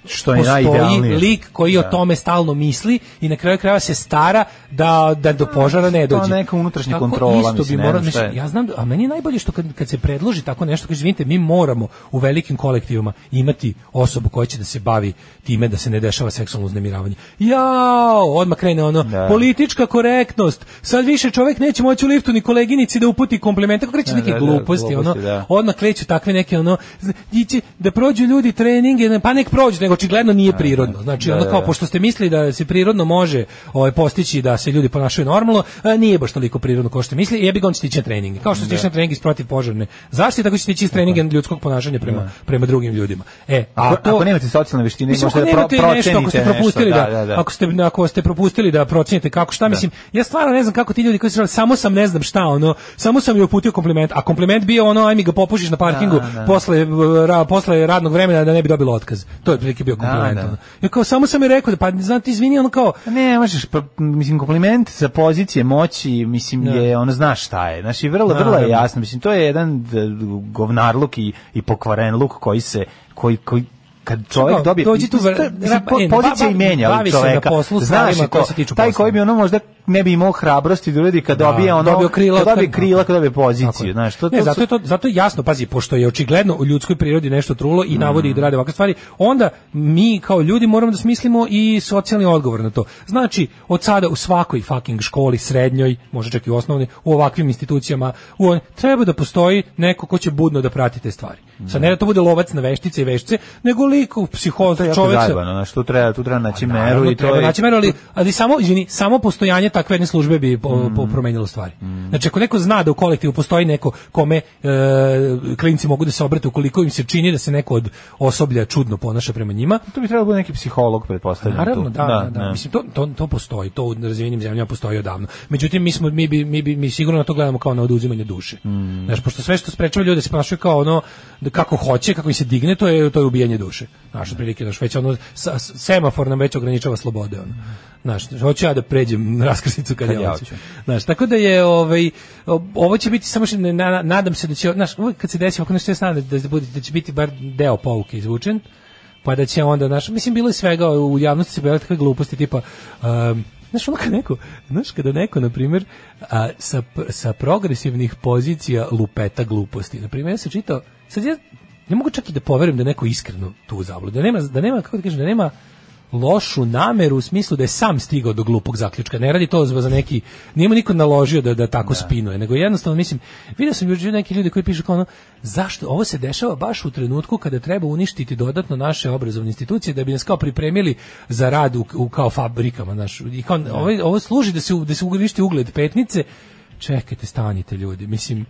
Što je najidealnije. lik koji da. o tome stalno misli i na kraju krajeva se stara da da do požara ne dođe. To neka unutrašnja kontrola, isto bi morao, ja znam, da- a meni najbolje što kad, kad se predloži tako nešto, kaže, vidite, mi moramo u velikim kolektivima imati osobu koja će da se bavi time da se ne dešava seksualno uznemiravanje. Jao, odmah krene ono, da. politička korektnost, sad više čovjek neće moći u liftu ni koleginici da uputi komplimente, kako kreće da, neke da, gluposti, da, gluposti, ono, da. odmah kreću takve neke, ono, ići da prođu ljudi treninge, pa nek prođu, nego očigledno nije da, prirodno. Znači, ono kao, pošto ste mislili da se prirodno može ovaj, postići da se ljudi ponašaju normalno, a, nije baš toliko prirodno kao što misli, jebi ga on stiče treninge. Kao što stiče treninge iz protiv požarne zaštite, tako će stići treninge ljudskog ponašanja prema, prema drugim ljudima. E, ako, to, ako nemate socijalne veštine, mislim, možete da pro, procenite nešto, ako ste propustili nešto, da, da, da, da, Ako, ste, ako ste propustili da procenite kako šta, da. mislim, ja stvarno ne znam kako ti ljudi koji su samo sam ne znam šta, ono, samo sam joj uputio kompliment, a kompliment bio ono, aj mi ga popušiš na da, parkingu da, da, Posle, ra, posle radnog vremena da ne bi dobilo otkaz. To je prilike bio kompliment. Ono. Ja kao, samo sam joj rekao, da, pa ti izvini, ono kao... Ne, možeš, pa, mislim, kompliment sa pozicije moći, mislim, je, ono, znaš šta je. Znači, vrlo, vrlo je jasno, mislim, to je jedan govnarluk i, i pokvaren luk koji se koji, koji kad čovjek Čekao, dobije dođi tu e, pozicija i menja čovjeka čoveka. Poslu, to, koji se taj koji bi ono možda ne bi imao hrabrosti da uredi kad da, dobije ono dobio krila, kad dobije krila, kad dobije poziciju, znaš, to, to ne, zato je to zato je jasno, pazi, pošto je očigledno u ljudskoj prirodi nešto trulo i navodi ih mm. da rade ovakve stvari, onda mi kao ljudi moramo da smislimo i socijalni odgovor na to. Znači, od sada u svakoj fucking školi, srednjoj, može čak i osnovnoj, u ovakvim institucijama, u on, treba da postoji neko ko će budno da prati te stvari. Sad ne da to bude lovac na veštice i veštice, nego li lik u psihozu čovjek. To je tu treba, tu treba naći pa meru naravno, i to treba je... naći meru, ali, ali samo, izvini, samo postojanje takve jedne službe bi po, po mm. stvari. Mm. Znači, ako neko zna da u kolektivu postoji neko kome e, klinci mogu da se obrate ukoliko im se čini da se neko od osoblja čudno ponaša prema njima. To bi trebalo da biti neki psiholog, pretpostavljam. Naravno, da, da, da, da. Mislim, to, to, to postoji, to u razvijenim zemljama postoji odavno. Međutim, mi, smo, mi, bi, mi, bi, mi sigurno to gledamo kao na oduzimanje duše. Znači, pošto sve što sprečava ljude se ponašaju kao ono, kako hoće, kako im se digne, to je, to je ubijanje duše. Naš prilike da već ono sa, semafor nam već ograničava slobode ono. Znaš, hoću ja da pređem na raskrsnicu kad, kad ja, hoću. Znaš, tako da je ovaj ovo će biti samo što na, nadam se da će znaš, kad se desi ako nešto stane da bude da će biti bar deo pouke izvučen. Pa da će onda naš mislim bilo je svega u javnosti se pojavljaju takve gluposti tipa um, Znaš, ono kad neko, znaš, kada neko, na primjer, sa, sa progresivnih pozicija lupeta gluposti. Na primjer, ja sam čitao, sad ja ne mogu čak i da poverujem da neko iskreno tu zabludu, da nema, da nema, kako da kažem, da nema lošu nameru u smislu da je sam stigao do glupog zaključka. Ne radi to za neki, nije mu niko naložio da, da tako da. spinuje, nego jednostavno mislim, vidio sam juče neki ljudi koji pišu kao ono, zašto ovo se dešava baš u trenutku kada treba uništiti dodatno naše obrazovne institucije da bi nas kao pripremili za rad u, u kao fabrikama, naš. I kao, da. ovo, ovo služi da se da se uništi ugled petnice. Čekajte, stanite ljudi. Mislim,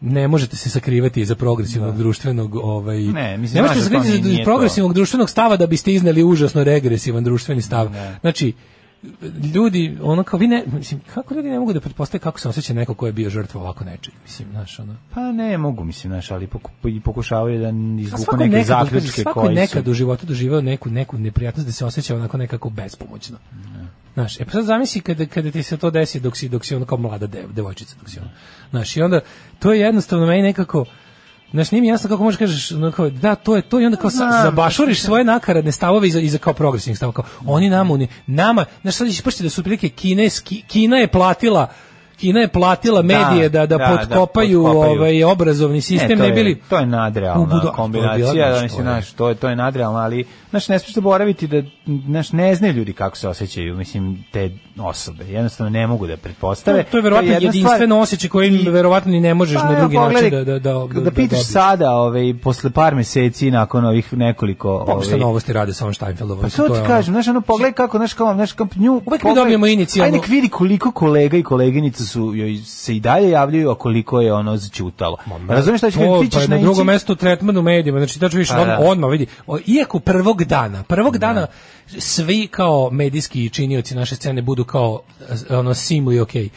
ne možete se sakrivati iza progresivnog da. društvenog ovaj ne, mislim, ne možete se sakrivati pa iza progresivnog to. društvenog stava da biste izneli užasno regresivan društveni stav. Ne. Da. Znači ljudi ono kao vi ne mislim kako ljudi ne mogu da pretpostave kako se oseća neko ko je bio žrtva ovako nečeg mislim znaš ono pa ne mogu mislim znaš ali pokušavaju da izvuku neke nekad, zaključke koji su nekad u životu doživeo neku neku neprijatnost da se osjeća onako nekako bespomoćno ne. Da. Znaš, e pa sad zamisli kada, kada ti se to desi dok si, dok si ono kao mlada dev, devojčica, dok si ono. Znaš, i onda to je jednostavno meni nekako, Znaš, nije mi jasno kako možeš kažeš, no, kao, da, to je to i onda kao sa, no, zabašuriš svoje nakaradne stavove iza, iza kao progresivnih stavova. Kao, oni nama, oni, nama, znaš, sad ćeš pa da su prilike Kine, Kina je platila Kina je platila da, medije da da, da, da potkopaju, da, ovaj obrazovni sistem ne, je, ne bili to je nadrealna budu... kombinacija da se znaš da. to je to je nadrealno ali naš ne smiješ zaboraviti da naš ne znaju ljudi kako se osećaju mislim te osobe jednostavno ne mogu da pretpostave to, to je verovatno je jedinstveno stvar... osjećaj koji verovatno ni ne možeš pa, na drugi ja, način da da da da pitaš sada ovaj posle par meseci nakon ovih nekoliko pa, ovaj novosti rade sa Steinfeldovom pa, to, to ti kažem znaš ono pogledaj kako znaš kao znaš kampnju uvek mi dobijemo inicijalno ajde vidi koliko kolega i koleginica su joj se i dalje javljaju, a koliko je ono zaćutalo. Razumeš šta pa ćeš ti ćeš pa na drugo mesto tretman u medijima, znači tačno znači, više pa on, da. odmah vidi. O, iako prvog dana, prvog da. dana svi kao medijski činioci naše scene budu kao eh, ono simu i okej. Okay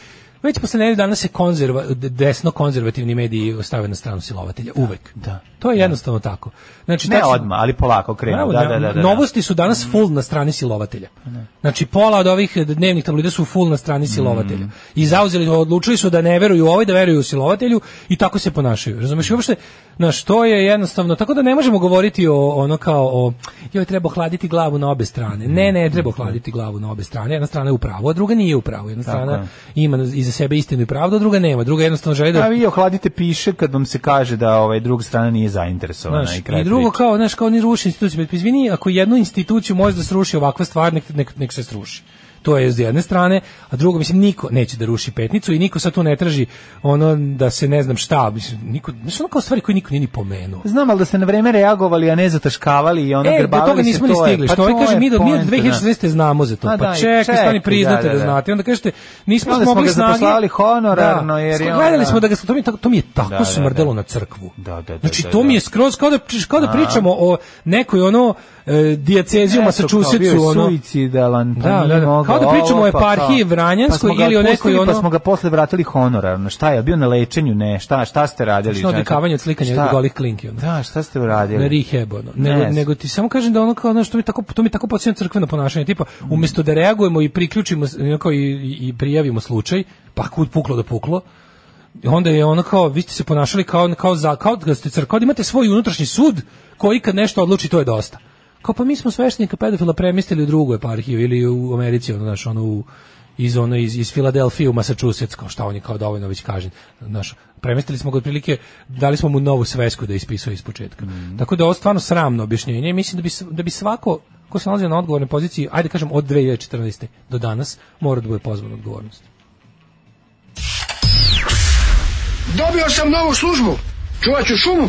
Već posle nedelju dana se konzerva, desno konzervativni mediji stave na stranu silovatelja da, uvek. Da. To je da. jednostavno da. tako. Znači ne odma, ali polako krenu. Da, da, da, da, da, Novosti su danas mhm. full na strani silovatelja. Pa ne. Znači pola od ovih dnevnih tabloida su full na strani mhm. silovatelja. Mm. I zauzeli odlučili su da ne veruju ovaj, da veruju silovatelju i tako se ponašaju. Razumeš? Uopšte na što je jednostavno, tako da ne možemo govoriti o ono kao o joj treba hladiti glavu na obe strane. Ne, ne, treba hladiti glavu na obe strane. Jedna strana je u pravu, a druga nije u pravu. Jedna strana tako. ima iza sebe istinu i pravdu, a druga nema. Druga jednostavno želi da A pa vi ohladite piše kad vam se kaže da ovaj druga strana nije zainteresovana znaš, i kraj I drugo priče. kao, znaš, kao ni ruši instituciju, pa izvini, ako jednu instituciju može da sruši ovakva stvar, nek, nek, nek se sruši to je s jedne strane, a drugo mislim niko neće da ruši petnicu i niko sad tu ne traži ono da se ne znam šta, mislim niko, mislim ono kao stvari koje niko nije ni pomenuo. Znam al da ste na vreme reagovali, a ne zataškavali i ono e, da grbavali. E, do toga nismo ni stigli. Pa Što pa to kaže mi do 2020 od da. znamo za to. A, pa da, čekaj, ček, stani priznate da, da, da, da, znate. Onda kažete nismo da, smogli snage. Da smo ga honorarno jer je Gledali smo da ga to mi to mi je tako smrdelo na crkvu. Da, da, da. Znači to mi je skroz kao da kao da pričamo o nekoj ono e, sa čusicu ono suicidalan pa da, da, da. Kao da pričamo o pa eparhiji da. Vranjanskoj pa ili o nekoj pa ono... Pa smo ga posle vratili honorarno. Šta je? Bio na lečenju? Ne. Šta, šta ste radili? Znači, znači? odvikavanje od slikanja šta? golih klinki. Ono. Da, šta ste radili? Na rehab, ono. Nego, ne nego ti samo kažem da ono kao, ono što mi tako, to mi tako podsjeća crkveno ponašanje. Tipa, umjesto da reagujemo i priključimo onako, i, i prijavimo slučaj, pa kud puklo da puklo, onda je ono kao, vi ste se ponašali kao, kao, za, kao da ste crkva, da imate svoj unutrašnji sud koji kad nešto odluči, to je dosta kao pa mi smo sveštenika pedofila premistili u drugu eparhiju ili u Americi, ono, znaš, ono, u, iz ono iz iz Filadelfije u Massachusetts kao šta on je kao dovoljno već kažen naš premestili smo ga otprilike dali smo mu novu svesku da ispisuje ispočetka mm -hmm. tako da je ovo stvarno sramno objašnjenje mislim da bi da bi svako ko se nalazi na odgovornoj poziciji ajde kažem od 2014 do danas mora da bude pozvan odgovornost Dobio sam novu službu čuvaću šumu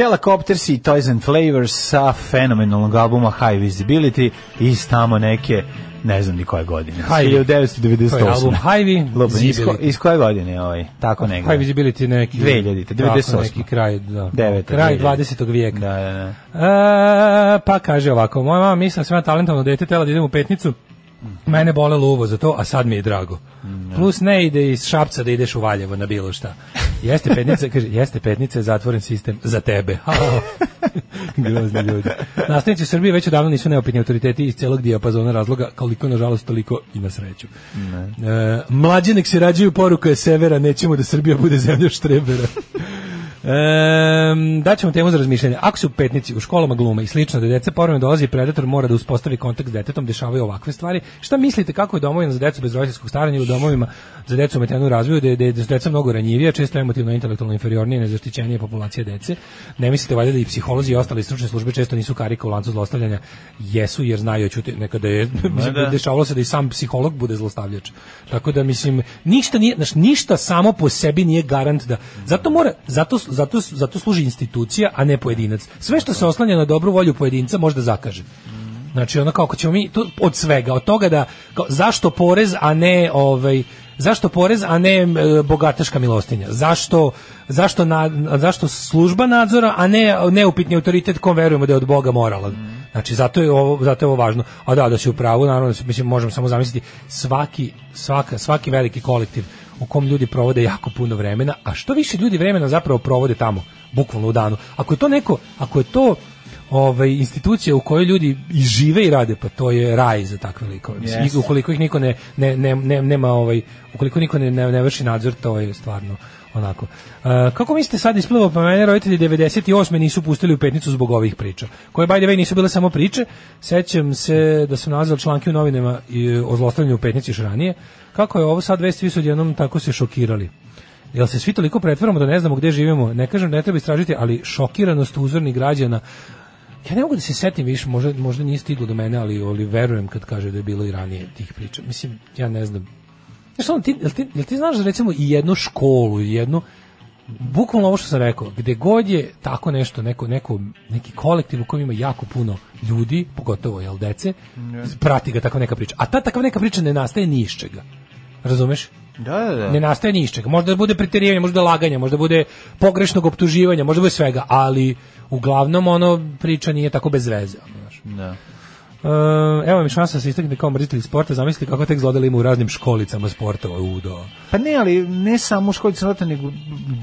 Helicopters i Toys and Flavors sa fenomenalnog albuma High Visibility iz tamo neke ne znam ni koje godine. High 1998. Album High iz, iz koje godine ovaj? Tako negde. High Visibility neki 2000 98. neki kraj da. 9. kraj 20. vijeka. Da, da, da. A, e, pa kaže ovako, moja mama mislila sam ja talentovno dete tela da idem u petnicu. Mene bolelo uvo za to, a sad mi je drago. Mm, da. Plus ne ide iz Šapca da ideš u Valjevo na bilo šta. Jeste petnica, kaže, jeste petnica, zatvoren sistem za tebe. Grozni ljudi. Nastavnici Srbije već odavno nisu neopitni autoriteti iz celog dijapazona razloga, koliko nažalost toliko i na sreću. Ne. E, mlađi nek se rađaju poruka je severa, nećemo da Srbija bude zemlja štrebera. Ehm, da ćemo temu za razmišljanje. Ako su petnici u školama gluma i slično da deca povremeno dolazi predator mora da uspostavi kontakt s detetom, dešavaju ovakve stvari. Šta mislite kako je domovina za decu bez roditeljskog staranja u domovima za decu ometenu razvoju, da je, da deca mnogo ranjivija, često emotivno intelektualno inferiornije, nezaštićenije populacije dece. Ne mislite valjda da i psiholozi i ostale stručne službe često nisu karika u lancu zlostavljanja? Jesu jer znaju ćute nekada je da. dešavalo se da i sam psiholog bude zlostavljač. Tako da mislim ništa nije, znaš, ništa samo po sebi nije garant da. Zato mora zato zato, zato služi institucija, a ne pojedinac. Sve što se oslanja na dobru volju pojedinca može da zakaže. Znači ono kao ćemo mi to od svega, od toga da kao, zašto porez a ne ovaj zašto porez a ne e, bogataška milostinja? Zašto zašto na, zašto služba nadzora a ne neupitni autoritet kom verujemo da je od Boga moralan? Znači zato je ovo zato je ovo važno. A da da se u pravu naravno mislim možemo samo zamisliti svaki svaka svaki veliki kolektiv u kom ljudi provode jako puno vremena, a što više ljudi vremena zapravo provode tamo, bukvalno u danu. Ako je to neko, ako je to ovaj institucija u kojoj ljudi i žive i rade, pa to je raj za takve likove. Yes. I ukoliko ih niko ne, ne, ne, ne nema ovaj, ukoliko niko ne, ne, ne vrši nadzor, to je stvarno onako. E, kako mislite sad isplivo pa mene roditelji 98. nisu pustili u petnicu zbog ovih priča, koje by the way nisu bile samo priče, sećam se da sam nazvao članke u novinama i, o zlostavljanju u petnici još ranije, kako je ovo sad vest, svi su odjednom tako se šokirali. Jel se svi toliko pretvaramo da ne znamo gdje živimo? Ne kažem, ne treba istražiti, ali šokiranost uzornih građana ja ne mogu da se setim više, možda, možda nije stiglo do mene, ali, ali verujem kad kaže da je bilo i ranije tih priča. Mislim, ja ne znam. Znaš, on, ti, jel, ti, jel ti znaš recimo i jednu školu, i jednu, bukvalno ovo što sam rekao, gde god je tako nešto, neko, neko, neki kolektiv u kojem ima jako puno ljudi, pogotovo jel dece, yes. prati ga takva neka priča. A ta takva neka priča ne nastaje ni iz čega. Razumeš? Da, da, da. Ne nastaje ni iz čega. Možda bude preterivanje, možda laganje, možda bude pogrešnog optuživanja, možda bude svega, ali uglavnom ono priča nije tako bez veze. Ono, znaš. Da. Ehm, evo mi šansa da se istakne kao mrzitelj sporta, zamisli kako tek zlodela ima u raznim školicama sporta u do. Pa ne, ali ne samo u školicama sporta, nego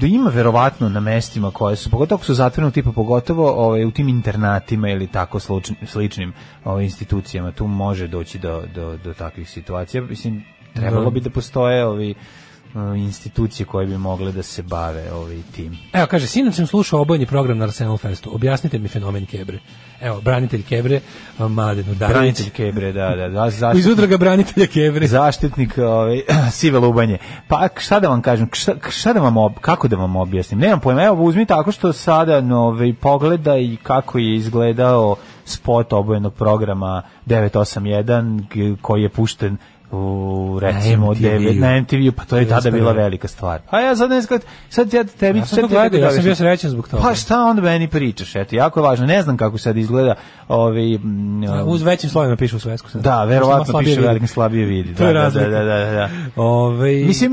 da ima verovatno na mestima koje su, pogotovo ako su zatvorene tipa, pogotovo ovaj, u tim internatima ili tako slučni, sličnim ovaj, institucijama, tu može doći do, do, do takvih situacija. Mislim, trebalo da. bi da postoje ovi ovaj, E, institucije koje bi mogle da se bave ovim ovaj, tim. Evo, kaže, sinoć sam slušao obojni program na Arsenal Festu. Objasnite mi fenomen Kebre. Evo, branitelj Kebre, e, Mladen Udarić. Branitelj Kebre, da, da. da zaštitnik, Iz udruga branitelja Kebre. Zaštitnik ovaj, sive lubanje. Pa, šta da vam kažem, šta, šta da vam, ob, kako da vam objasnim? Nemam pojma, evo, uzmi tako što sada nove, ovaj, pogleda i kako je izgledao spot obojenog programa 981 koji je pušten u recimo na MTV, pa to je tada bila velika stvar. A pa ja sad ne znam, sad ja tebi ja sad sam gledao, ja da sam bio srećan zbog toga. Pa šta onda meni pričaš, eto, jako je važno, ne znam kako sad izgleda ovi... Mm, da, um, uz većim slovima piše u svesku. Da, verovatno piše velikim slabije vidi. To je da, da, da, da, da ovaj- Mislim,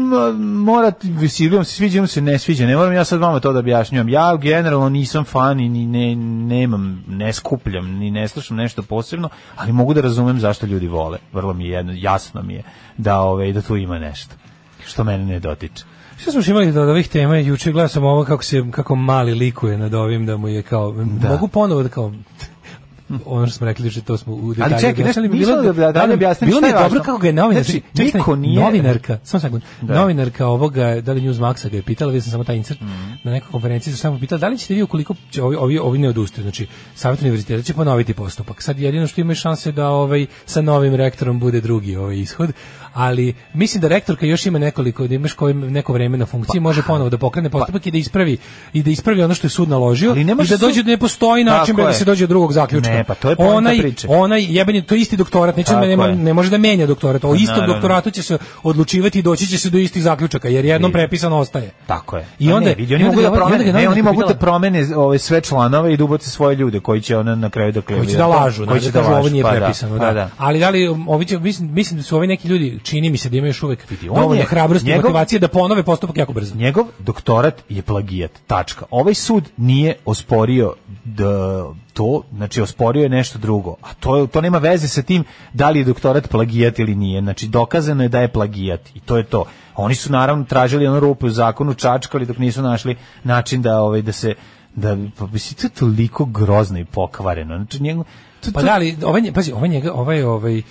mora, sigurno se sviđa, se ne sviđa, ne moram ja sad vama to da objašnjam. Ja generalno nisam fan i ni ne, nemam, ne skupljam, ni ne slušam nešto posebno, ali mogu da razumem zašto ljudi vole. Vrlo mi je jedno, jasno mi je da, ovaj, da tu ima nešto što mene ne dotiče. Što smo imali od ovih tema, juče gledao sam ovo kako, se, kako mali likuje nad ovim, da mu je kao, da. mogu ponovo da kao, ono što smo rekli da smo u detalju. Ali čekaj, nešto mi bilo da da da objasnim bilo mi je dobro kako ga je novinar, znači, čekaj, niko nije novinarka, samo sekund. Da. Novinarka ovoga, da li news maxa ga je pitala, vidim sam samo taj insert mm. na nekoj konferenciji, sam samo pitala da li ćete vi ukoliko će ovi ovi ovi ne odustaju, znači savet univerziteta će ponoviti postupak. Sad jedino što ima šanse da ovaj sa novim rektorom bude drugi ovaj ishod, ali mislim da rektorka još ima nekoliko da imaš koji neko vreme na funkciji pa, može ponovo da pokrene pa- postupak pa, i da ispravi i da ispravi ono što je sud naložio ali i da dođe da ne postoji način da se dođe do drugog zaključka. Ne, pa to je onaj priče. onaj jebeni to je isti doktorat, neće ne, ne može da menja doktorat. O istom doktoratu će se odlučivati i doći će se do istih zaključaka jer jednom prepisano ostaje. Tako je. I onda vidi, oni mogu da promene, ne, oni mogu da promene ove sve članove i da svoje ljude koji će ona na kraju da klevi. Koji će da lažu, koji da će da kažu ovo nije pa da, prepisano, da. Pa da. Ali da li ovi će mislim mislim da su ovi neki ljudi čini mi se da ima još uvek vidi. On Dovoljno je hrabrosti i motivacije da ponove postupak jako brzo. Njegov doktorat je plagijat. Tačka. Ovaj sud nije osporio da to, znači osporio je nešto drugo. A to to nema veze sa tim da li je doktorat plagijat ili nije. Znači dokazano je da je plagijat i to je to. Oni su naravno tražili onu rupu u zakonu, čačkali dok nisu našli način da ovaj da se da pa mislim to toliko grozno i pokvareno. Znači njemu to, to... Pa da li ovaj pazi, ovaj njega, ovaj ovaj uh,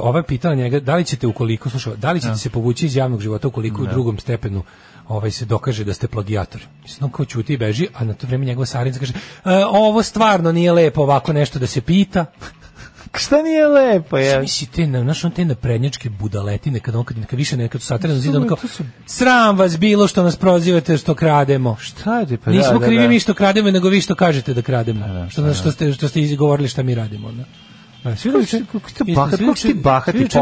ovaj pitanje njega, da li ćete ukoliko slušao, da li ćete ja. Da. se povući iz javnog života ukoliko ja. u da. drugom stepenu ovaj se dokaže da ste plagijator. Mislim, on kao ćuti i beži, a na to vreme njegova sarinca kaže, e, ovo stvarno nije lepo ovako nešto da se pita šta nije lepo, je. Misli te, na, znaš, on te naprednjačke budaletine, kad on, kad, kad više nekad su satrano zid, on kao, su... sram vas bilo što nas prozivate, što krademo. Šta je pa Nismo da, krivi da, da. mi što krademo, nego vi što kažete da krademo. Da, da, što, što, ste, što ste izgovorili šta mi radimo, da. E, svi ruče, kako ti bahati, kako ti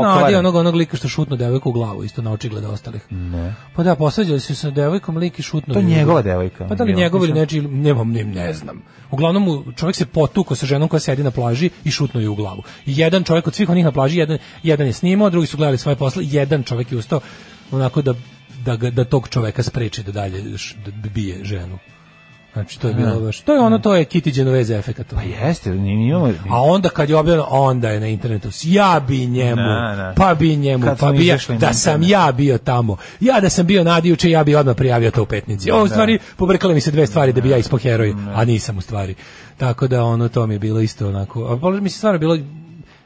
bahati onog, onog lika što šutno devojku u glavu, isto na očigled ostalih. Ne. Pa da, posvađali su se sa devojkom, lik i šutno. To je njegova devojka. Pa da li njegova ili nečiji, nemam, ne, ne znam. Uglavnom, čovjek se potukao sa ženom koja sedi na plaži i šutno je u glavu. I Jedan čovjek od svih onih na plaži, jedan, jedan je snimao, drugi su gledali svoje posle, jedan čovjek je ustao onako da da, da tog čovjeka spreči da dalje da bije ženu. Znači to je bilo baš. To je ono to je Kitty Genovese efekat. Pa jeste, ni imamo. A onda kad je objavljeno, onda je na internetu ja bi njemu, na, na. pa bi njemu, kad pa bi ja, da sam ja bio tamo. Ja da sam bio nadijuče, ja bi odmah prijavio to u petnici. Ovo u da. stvari pobrkale mi se dve stvari da bi ja ispao heroj, a nisam u stvari. Tako da ono to mi je bilo isto onako. A mi se stvarno bilo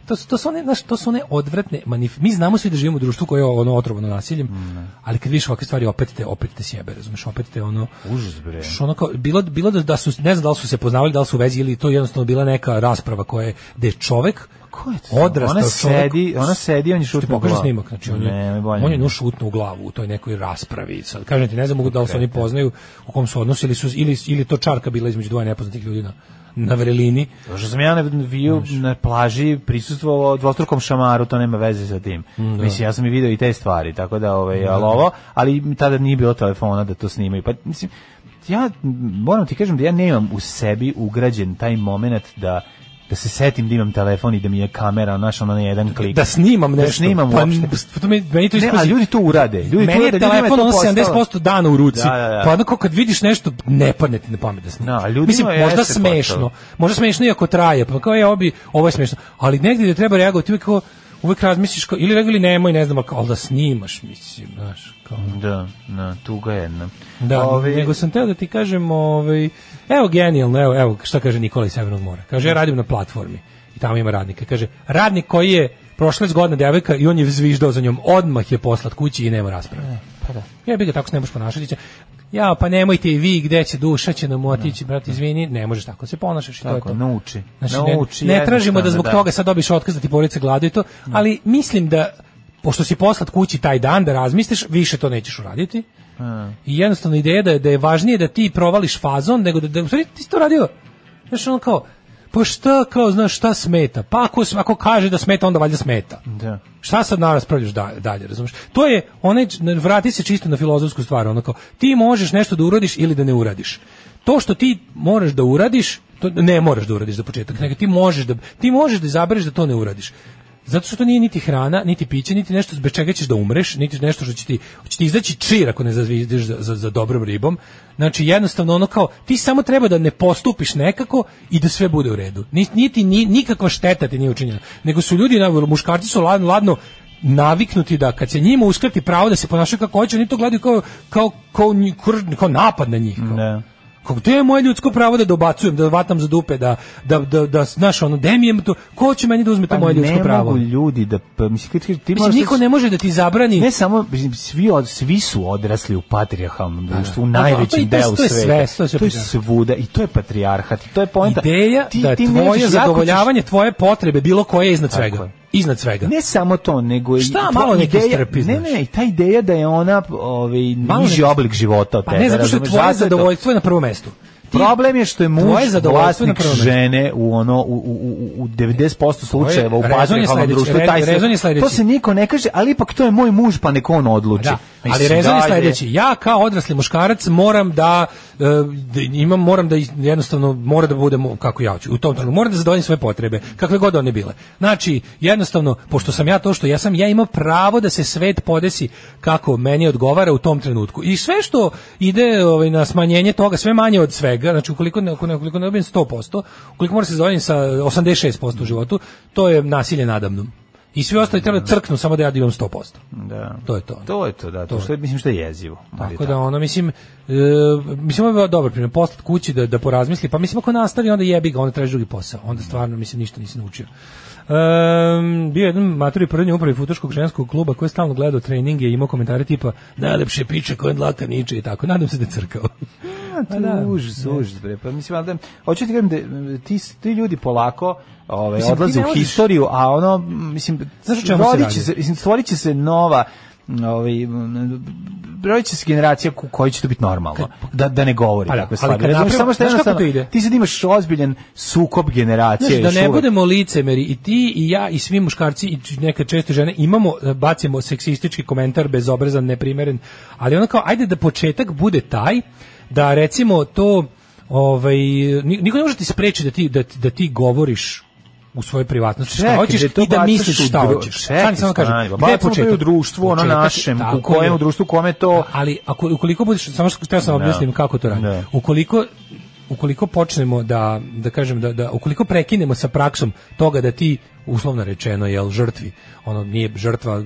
to su, to su one, znaš, to su one odvratne manif mi znamo svi da živimo u društvu koje je ono otrovano nasiljem, mm. ali kad vidiš ovakve stvari opet te opet te sjebe, razumeš, opet te ono užas bre. Što Ono kao, bilo bilo da, da su ne znam da li su se poznavali, da li su u vezi ili to jednostavno bila neka rasprava koja je da je čovek Ko je to? Odrastao ona sedi, ona sedi, on je šutno. Ti pokaže snimak, znači on je ne, on je nju šutno u glavu u toj nekoj raspravi. Sad kažem ti, ne znam mogu da li se oni poznaju u kom su odnosili su ili ili to čarka bila između dvoje nepoznatih ljudi na na vrelini. Što sam ja na, bio na plaži prisustvovao dvostrukom šamaru, to nema veze sa tim. Mm, da. Mislim, ja sam i video i te stvari, tako da, ovaj, mm, alovo, da. ali tada nije bilo telefona da to snimaju. Pa, mislim, ja moram ti kažem da ja nemam u sebi ugrađen taj moment da da se setim da imam telefon i da mi je kamera naš ono na jedan klik. Da snimam da nešto. Da snimam pa, pa, To mi meni to ispazi. ne, a ljudi to urade. Ljudi meni to urade, je telefon ono 70% dana u ruci. Da, da, da. Pa onako kad vidiš nešto ne padne ti na pamet da snimiš. Da, ljudi Mislim, možda smešno. Postalo. Možda smešno iako traje. Pa kao je obi, ovo je smešno. Ali negde da treba reagovati uvijek kao uvek razmisliš kao, ili ili nemoj, ne znam, ali da snimaš, mislim, znaš, kao. Da, na, tuga jedna. Da, Ovi... nego sam teo da ti kažem, ovaj, evo genijalno, evo, evo, šta kaže Nikola iz Severnog mora. Kaže, ja da. radim na platformi i tamo ima radnika. Kaže, radnik koji je prošle zgodna devojka i on je zviždao za njom, odmah je poslat kući i nema rasprave. E, pa da. Ja bih ga tako se ne možeš ponašati ja pa nemojte vi gde će duša će nam otići no, da, brate da. izvini ne možeš tako da se ponašaš i tako, to je to nauči znači, nauči ne, ne tražimo da zbog da. toga sad dobiš otkaz da ti porodica gladuje to no. ali mislim da pošto si poslat kući taj dan da razmisliš više to nećeš uraditi no. i jednostavno ideja da je, da je važnije da ti provališ fazon nego da, da, da ti si to radio znaš ono kao pa šta kao znaš šta smeta pa ako, ako kaže da smeta onda valjda smeta da šta sad na raspravljaš da, dalje, dalje razumiješ? To je, onaj, vrati se čisto na filozofsku stvar, onako, ti možeš nešto da uradiš ili da ne uradiš. To što ti moraš da uradiš, to ne moraš da uradiš za početak, nego ti možeš da, ti možeš da izabereš da to ne uradiš. Zato što to nije niti hrana, niti piće, niti nešto bez čega ćeš da umreš, niti nešto što će ti, će ti izaći čir ako ne zazvidiš za, za, za dobrom ribom. Znači jednostavno ono kao, ti samo treba da ne postupiš nekako i da sve bude u redu. Niti, ni, nikakva šteta ti nije učinjena. Nego su ljudi, muškarci su ladno, ladno naviknuti da kad se njima uskrati pravo da se ponašaju kako hoće, oni to gledaju kao, kao, kao, kao napad na njih. Kao. Da. Kako to je moje ljudsko pravo da dobacujem, da vatam za dupe, da da da da znaš ono demijem to, ko će meni da uzme to pa moje ljudsko pravo? ne Mogu ljudi da pa, mislim ti, ti mislim, niko da ne može da ti zabrani. Ne samo mislim, svi od svi su odrasli u patrijarhalnom da. društvu, u najvećem pa, pa delu sveta. To je sve, to je, sve, to je svuda i to je patrijarhat, to je poenta. Ideja ti, da ti tvoje zadovoljavanje tvoje potrebe bilo koje iznad svega. Je iznad svega. Ne samo to, nego i Šta, malo neke ideja, strpi, ne, ne, ta ideja da je ona ovaj niži ne, oblik života od tebe. Pa ne, zato što je tvoje zadovoljstvo je na prvom mestu. Problem je što je muž vlasnik žene u ono u u u 90% slučajeva u patrijarhalnom društvu taj se, To se niko ne kaže, ali ipak to je moj muž, pa neko on odluči. Pa da. Ali rezon je sledeći. Ja kao odrasli muškarac moram da, e, da imam moram da jednostavno mora da budem kako ja hoću. U tom trenutku moram da zadovoljim svoje potrebe, kakve god one bile. Znači, jednostavno pošto sam ja to što ja sam, ja imam pravo da se svet podesi kako meni odgovara u tom trenutku. I sve što ide ovaj na smanjenje toga, sve manje od svega, znači ukoliko ne ukoliko ne dobijem 100%, ukoliko moram da se zadovoljim sa 86% u životu, to je nasilje nadamnom. I svi ostali treba da. crknu samo da ja divam 100%. Da. To je to. To je to, da. To, to što je, mislim što je jezivo. Tako, da ono mislim e, mislim ovo je dobro primjer poslat kući da da porazmisli, pa mislim ako nastavi onda jebi ga, onda traži drugi posao. Onda stvarno mislim ništa nisi naučio. Um, bio jedan matur i prvnji upravi futoškog ženskog kluba koji je stalno gledao treninge i imao komentare tipa najlepše piče koje dlaka niče i tako. Nadam se da je crkao. A, to pa da, užas, užas, bre. Pa mislim, da, hoću ti kažem da ti, ti ljudi polako ove, mislim, odlaze u možeš... historiju, a ono, mislim, Znaš, čemu se radi? Se, mislim, stvorit će se nova ovaj brojiće se generacija ku kojoj će to biti normalno. Da da ne govori tako pa da, takve stvari. samo što jednostavno ide? ti sad imaš ozbiljan sukob generacije znaš, da ne uvek. budemo licemeri i ti i ja i svi muškarci i neke često žene imamo da, bacimo seksistički komentar bezobrazan, neprimeren, ali ona kao ajde da početak bude taj da recimo to ovaj niko ne može ti spreči da ti da, da ti govoriš u svojoj privatnosti šta hoćeš da i da misliš šta hoćeš. Stani, samo kažem, gde je početak? u društvu, ono našem, u kojem u društvu, kome to... Ali ako, ukoliko budeš, samo što htio sam da. objasnim kako to radi. Da. Ukoliko ukoliko počnemo da da kažem da da ukoliko prekinemo sa praksom toga da ti uslovno rečeno jel žrtvi ono nije žrtva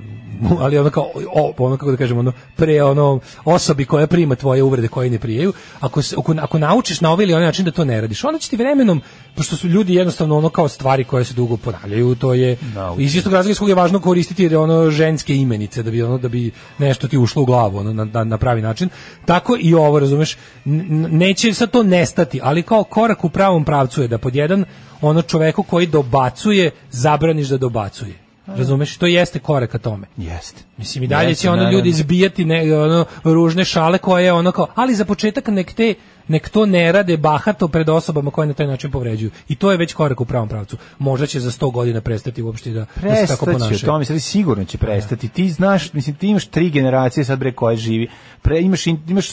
ali ona kao o, ono kako da kažem ono pre ono osobi koja prima tvoje uvrede koje ne prijeju ako se ako, ako naučiš na ovaj ili onaj način da to ne radiš onda će ti vremenom pošto su ljudi jednostavno ono kao stvari koje se dugo ponavljaju to je Nauči. iz istog razloga je važno koristiti jer je ono ženske imenice da bi ono da bi nešto ti ušlo u glavu ono na, na pravi način tako i ovo razumeš neće sa to nestati ali kao korak u pravom pravcu je da pod jedan ono čoveku koji dobacuje, zabraniš da dobacuje. Razumeš? To jeste korak ka tome. Jeste. Mislim i dalje Neće, će ono da, ljudi izbijati da. ne, ono, ružne šale koje je ono kao, ali za početak nek te nek to ne rade bahato pred osobama koje na taj način povređuju. I to je već korak u pravom pravcu. Možda će za 100 godina prestati uopšte da, da se tako ponašaju. to mislim, sad sigurno će prestati. Da. Ti znaš, mislim, ti imaš tri generacije sad bre koja živi. Pre, imaš, imaš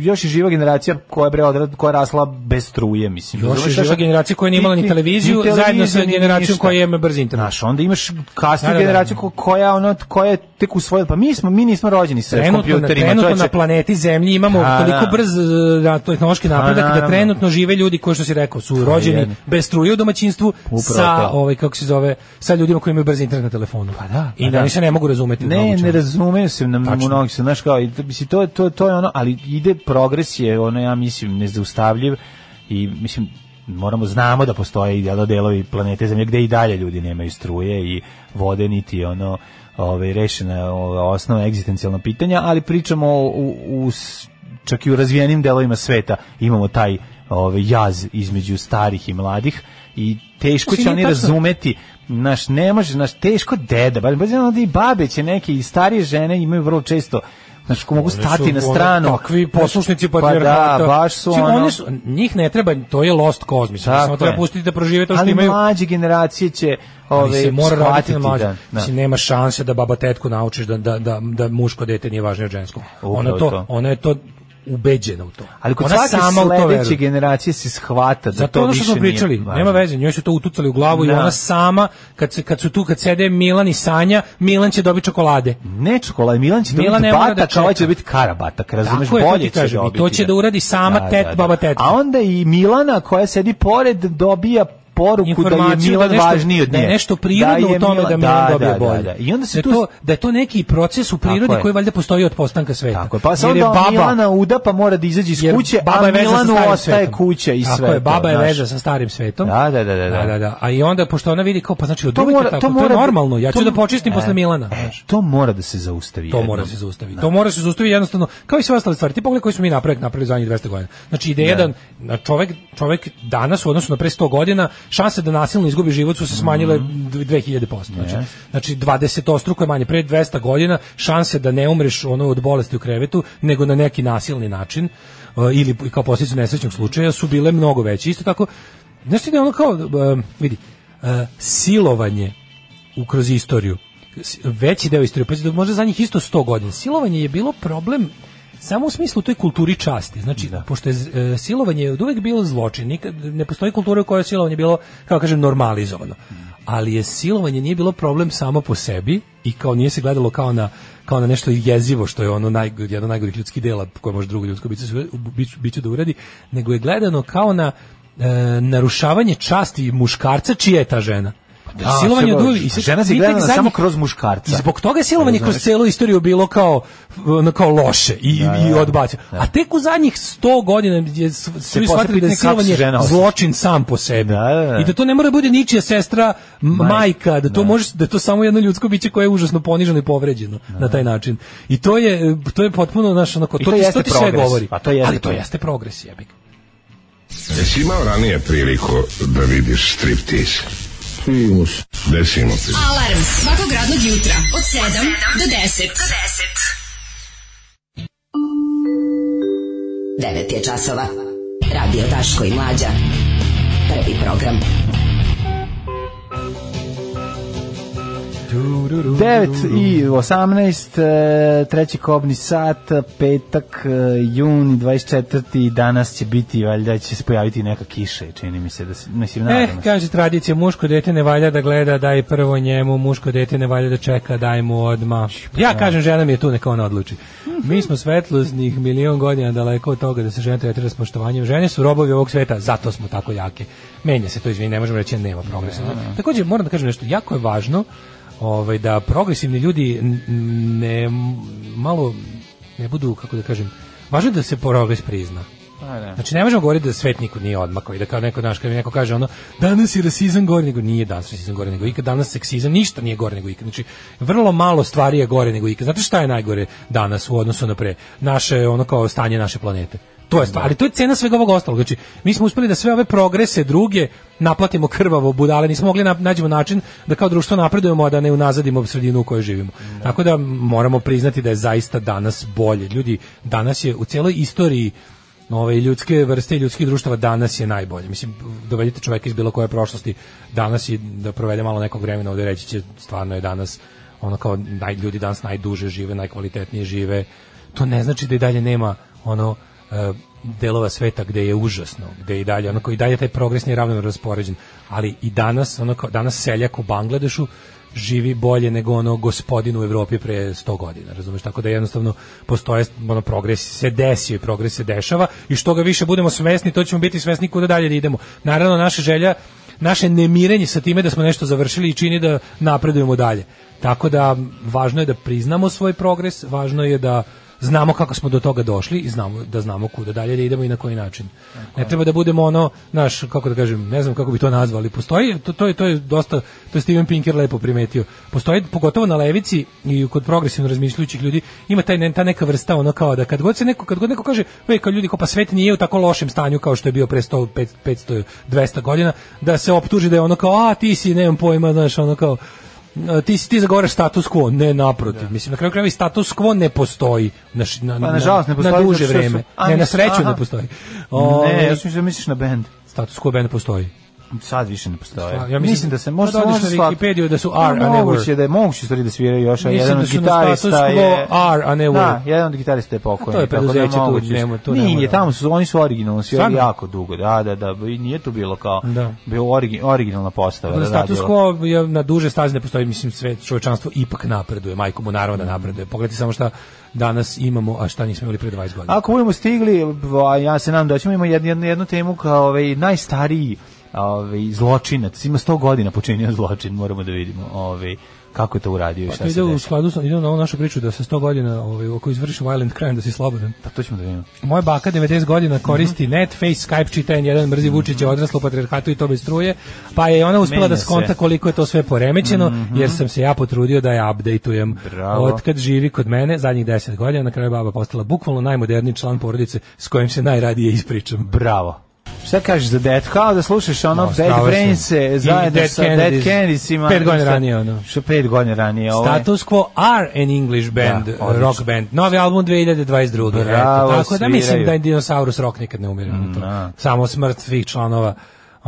još je živa generacija koja bre odrad, koja rasla bez struje, mislim. Još je živa generacija koja nije imala ni televiziju, ni zajedno sa generacijom koja ima brz internet. Znaš, onda imaš kasnu generaciju koja, ono, koja je tek u svoje, pa mi smo, mi nismo rođeni sa trenutno, kompjuterima. Trenutno čovječe. na planeti Zemlji imamo a, da, toliko da. brz e, da, tehnološki napredak da trenutno žive ljudi koji što se rekao su pa rođeni jedno. bez struje u domaćinstvu Upravo sa ovaj kako se zove sa ljudima koji imaju brz internet na telefonu. Pa da. I pa da oni da. se ne mogu razumeti. Ne, ne razumeju se na mnogi se, znaš kao, mislim to to to je ono, ali ide progres je ono ja mislim nezaustavljiv i mislim moramo znamo da postoje i delovi planete zemlje gde i dalje ljudi nemaju struje i vode niti ono ovaj rešena ovaj, osnovna egzistencijalna pitanja, ali pričamo u, u čak i u razvijenim delovima sveta imamo taj ovaj jaz između starih i mladih i teško znači, će oni tačno. razumeti naš ne može naš teško deda bar i babe će neke i starije žene imaju vrlo često Znaš, ko mogu stati na stranu. One, takvi pa poslušnici pa da, baš su Čim, ono... su, njih ne treba, to je lost cause, mislim. Samo treba pustiti da prožive to što Ali imaju. Ali mlađe generacije će ove, se mora raditi na mlađe. Da, da. Mislim, nema šanse da baba tetku naučiš da, da, da, da muško dete nije važnije od ženskog. Ona, to, ona je to ubeđena u to. Ali kod ona sama u to veće generacije se shvata da Zato to više smo pričali, nije nema veze, njoj su to utucali u glavu da. i ona sama kad se kad su tu kad sede Milan i Sanja, Milan će dobiti čokolade. Ne čokolade, Milan će Milan dobiti batak, da ovaj će dobiti karabatak, razumeš Tako bolje je, to će dobiti. I to će da uradi sama da, tet, da, baba da. tet. A onda i Milana koja sedi pored dobija poruku da je Milan da nešto, važniji od da nje. Da nešto prirodno da je u tome da Milan da, dobije da, da bolje. Da, da. I onda se da tu... to, da je to neki proces u prirodi koji valjda postoji od postanka sveta. Tako je, pa sad onda Milana uda pa mora da izađe iz kuće, a Milanu ostaje kuća i sve. Tako je, baba je veza sa starim svetom. Da, da, da, da. da, da, da. A i onda, pošto ona vidi kao, pa znači, od uvijek tako, to je normalno, ja ću da počistim posle e, Milana. E, to mora da se zaustavi. To mora da se zaustavi. To mora se zaustavi jednostavno, kao i sve ostale stvari. Ti pogledaj koji su mi napravili, napravili zadnjih 200 godina. Znači, ide jedan, čovek, čovek danas u odnosu na pre 100 godina šanse da nasilno izgubi život su se smanjile mm -hmm. 2000%. Znači, yes. znači 20 ostruko je manje. Pre 200 godina šanse da ne umreš ono od bolesti u krevetu, nego na neki nasilni način uh, ili kao posljedicu nesrećnog slučaja su bile mnogo veće. Isto tako, znaš ide da ono kao, uh, vidi, uh, silovanje kroz istoriju, veći deo istorije, pa možda za njih isto 100 godina, silovanje je bilo problem Samo u smislu toj kulturi časti. Znači, da. pošto je e, silovanje od uvek bilo zločin, nikad, ne postoji kultura u kojoj je silovanje bilo, kako kažem, normalizovano. Ali je silovanje nije bilo problem samo po sebi i kao nije se gledalo kao na kao na nešto jezivo što je ono naj, jedno od najgorih ljudskih dela koje može drugo ljudsko biće, biće da uradi, nego je gledano kao na e, narušavanje časti muškarca čija je ta žena. Da, da, silovanje od uvijek. Žena se gledala zadnjih, samo kroz muškarca. I zbog toga je silovanje da, kroz da. celu istoriju bilo kao, na kao loše i, da, i odbacio. A tek u zadnjih 100 godina je svi shvatili da je silovanje zločin sam po sebi. I da to ne mora bude ničija sestra, majka, da to može, da to samo jedno ljudsko biće koje je užasno poniženo i povređeno na taj način. I to je, to je potpuno, znaš, onako, to, to ti sve govori. Pa Ali to jeste progres, jebik. Jesi imao ranije priliku da vidiš striptease? Desimo se. Desimo se. Alarm svakog radnog jutra od 7 do 10. Do 10. 9 je časova. Radio Taško i Mlađa. Prvi program. 9 i 18, e, treći kobni sat, petak, e, jun 24. Danas će biti, valjda će se pojaviti neka kiša, čini mi se. Da se mislim, eh, kaže tradicija, muško dete ne valja da gleda, daj prvo njemu, muško dete ne valja da čeka, daj mu odma. Ja da. kažem, žena mi je tu, neka ona odluči. Mi smo svetlosnih milion godina daleko od toga da se žene tretira s poštovanjem. Žene su robovi ovog sveta, zato smo tako jake. Menja se to, izvini, ne možemo reći, nema progresa. Da. takođe moram da kažem nešto, jako je važno ovaj, da progresivni ljudi ne, malo ne budu, kako da kažem, važno da se progres prizna. A, pa, ne. Da. Znači ne možemo govoriti da svet nikog nije odmakao i da kao neko naš, kao neko kaže ono danas je rasizam gore nego nije danas rasizam gore nego ikad, danas seksizam ništa nije gore nego ikad. Znači vrlo malo stvari je gore nego ikad. Znate šta je najgore danas u odnosu na pre? Naše ono kao stanje naše planete. To je stvar, ali to je cena svega ovog ostalog. Znači, mi smo uspeli da sve ove progrese druge naplatimo krvavo budale, nismo mogli na, nađemo način da kao društvo napredujemo, a da ne unazadimo sredinu u kojoj živimo. No. Tako da moramo priznati da je zaista danas bolje. Ljudi, danas je u cijeloj istoriji nove ljudske vrste i ljudskih društava danas je najbolje. Mislim, dovedite čoveka iz bilo koje prošlosti danas i da provede malo nekog vremena ovde reći će stvarno je danas ono kao naj, ljudi danas najduže žive, najkvalitetnije žive. To ne znači da i dalje nema ono uh, delova sveta gde je užasno, gde i dalje onako i dalje taj progres nije ravnomerno raspoređen, ali i danas onako danas seljak u Bangladešu živi bolje nego ono gospodin u Evropi pre 100 godina, razumeš? Tako da jednostavno postoje, ono, progres se desio i progres se dešava i što ga više budemo svesni, to ćemo biti svesni kuda dalje da idemo. Naravno, naša želja, naše nemirenje sa time da smo nešto završili i čini da napredujemo dalje. Tako da, važno je da priznamo svoj progres, važno je da znamo kako smo do toga došli i znamo da znamo kuda dalje da idemo i na koji način. Ne treba da budemo ono, naš, kako da kažem, ne znam kako bi to nazvali, postoji, to, to, je, to je dosta, to je Steven Pinker lepo primetio, postoji pogotovo na levici i kod progresivno razmišljujućih ljudi, ima taj, ta neka vrsta ono kao da kad god se neko, kad god neko kaže, vej, kao ljudi, kao pa svet nije u tako lošem stanju kao što je bio pre 100, 500, 200 godina, da se optuži da je ono kao, a ti si, ne znam pojma, znaš, ono kao, ti ti zagovaraš status quo, ne naprotiv. Da. Mislim na kraju krajeva i status quo ne postoji na na pa, nažalost, ne postoji na duže vreme. Su, a, ne na sreću aha. ne postoji. O, ne, ja ovaj, mislim da misliš na bend. Status quo bend postoji sad više ne postoje. Ja mislim, da se možda odiš na Wikipediju da su R, a pa ne Moguće da je moguće da stvari da sviraju još, a jedan da od gitarista je... R, a ne Da, jedan od gitarista je pokojni. To da je preduzeće tu, nema, to Nije, tamo su, oni su originalno svirali jako dugo, da, da, da, i nije to bilo kao, da. bilo originalna postava. Da, status quo je na duže stazi ne postoji, mislim, sve čovečanstvo ipak napreduje, majko mu naravno da napreduje. Pogledajte samo šta danas imamo, a šta nismo imali pre 20 godina. Ako budemo stigli, ja se nadam da ćemo imati jednu, jednu temu kao ovaj, najstariji ovaj zločinac, ima 100 godina počinio zločin, moramo da vidimo, ovaj kako je to uradio i pa šta pa, se ide u skladu sa ide na ovu našu priču da se 100 godina ovaj ako izvrši violent crime da si slobodan. Pa to ćemo da vidimo. Moja baka 90 godina koristi mm -hmm. net, face, Skype, čita jedan mrzi mm -hmm. Vučića odraslo patrijarhatu i to bez struje, pa je ona uspela Menja da skonta se. koliko je to sve poremećeno, mm -hmm. jer sam se ja potrudio da je updateujem. Od kad živi kod mene zadnjih 10 godina, na kraju baba postala bukvalno najmoderniji član porodice s kojim se najradije ispričam. Bravo. Šta kažeš za Dead? Kao da slušaš ono no, Dead Brains zajedno Dead sa Kennedys, Dead Kennedysima. Pet godina ranije ono. Što pet godina ranije ovo. Ovaj. Status Quo are an English da, band, da, rock band. Novi album 2022. Bravo, Eto, tako sviraju. da mislim da je Dinosaurus Rock nikad ne umire. Mm, to. Da. Samo smrt svih članova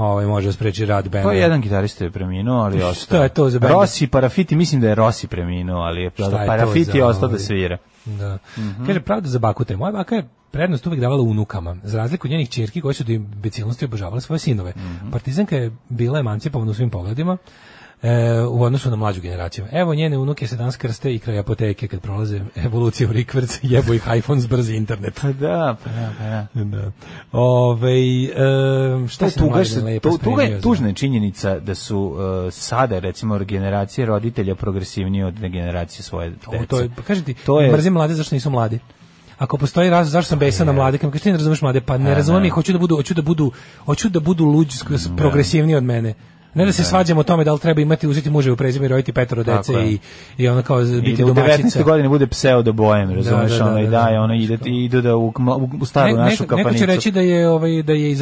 ovaj može spreči rad benda. Pa jedan gitarista je preminuo, ali ostao. Šta je to za benda? Rossi Parafiti, mislim da je Rossi preminuo, ali je, je Parafiti je ostao ovaj? da svira. Da. Mm -hmm. Kaže pravda za bakute. Moja baka je prednost uvek davala unukama, za razliku od njenih ćerki koje su do da imbecilnosti obožavale svoje sinove. Mm -hmm. Partizanka je bila emancipovana u svim pogledima e, u odnosu na mlađu generaciju. Evo njene unuke se danas krste i kraj apoteke kad prolaze evoluciju rikverc, jebo ih iPhone brzi internet. Pa da, pa da, pa da. da. Ove, e, šta se tuga, se, to, tuga je tužna činjenica da su uh, sada recimo generacije roditelja progresivnije od generacije svoje dece. O, to je, pa kažem ti, to je... mrzim mlade zašto nisu mladi ako postoji razlog zašto sam besan na mlade, kako ti ne razumeš mlade, pa ne razumem da. ih, hoću da budu, hoću da budu, hoću da budu luđi, da. progresivniji od mene. Ne da se da. svađamo o tome da li treba imati uzeti muže prezime i roditi petoro dece i i ona kao biti I domaćica. 19. godine bude pseo do da bojem, da, razumeš, da, da, ona i daje, ona ide i ide da u, u staru ne, našu kafanicu. Neko će reći da je ovaj da je i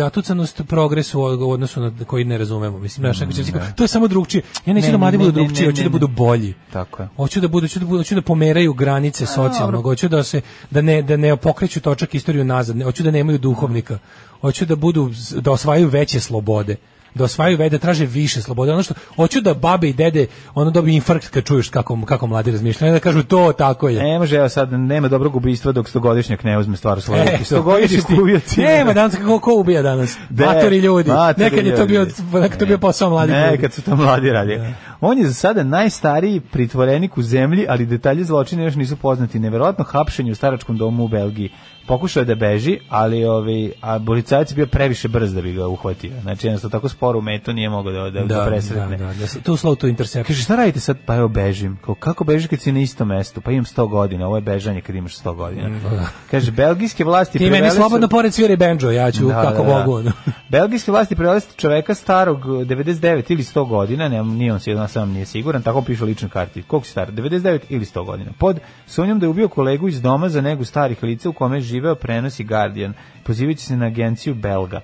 progres u odnosu na koji ne razumemo. Mislim mm, pa, da mm, će to je samo drugčije. Ja neću ne, da mladi ne, budu drugčiji, hoću da budu bolji. Tako je. Hoću da budu, hoću da budu, hoću da pomeraju granice socijalno, hoću da se da ne da ne pokreću točak istoriju nazad, hoću da nemaju duhovnika. Hoću da budu da osvajaju veće slobode da osvajaju vede, traže više slobode. Ono što hoću da babe i dede ono dobiju infarkt kad čuješ kako kako mladi razmišljaju, da kažu to tako je. Ne može, evo sad nema dobrog ubistva dok stogodišnjak ne uzme stvar u svoje e, ruke. stogodišnjak ubija Nema danas kako ko ubija danas. De, matori ljudi. Matori nekad ljudi. je to bio e, nekad to bio posao mladi. Nekad ljudi. su to mladi radili. Da. On je za sada najstariji pritvorenik u zemlji, ali detalji zločina još nisu poznati. Neverovatno hapšenje u staračkom domu u Belgiji. Pokušao je da beži, ali ovi, ovaj, a policajac bio previše brz da bi ga uhvatio. Znači, jednostavno tako sporo u metu nije mogao da, da, da, da presretne. Da, da, da, to slow to intercept. Kaže, šta radite sad? Pa evo, bežim. Kao, kako bežiš kad si na istom mestu? Pa imam 100 godina, ovo je bežanje kad imaš 100 godina. Mm, da. Da. Kaže, belgijske vlasti... Ti meni slobodno su... pored svire benđo, ja ću da, kako da, mogu. belgijske vlasti preveli čoveka starog 99 ili 100 godina, ne, nije on se jedan ja sam nije siguran, tako piše u ličnoj karti. Koliko si star, 99 ili 100 godina? Pod sumnjom da je ubio kolegu iz doma za negu starih lica u kome je živeo prenosi Guardian, pozivajući se na agenciju Belga.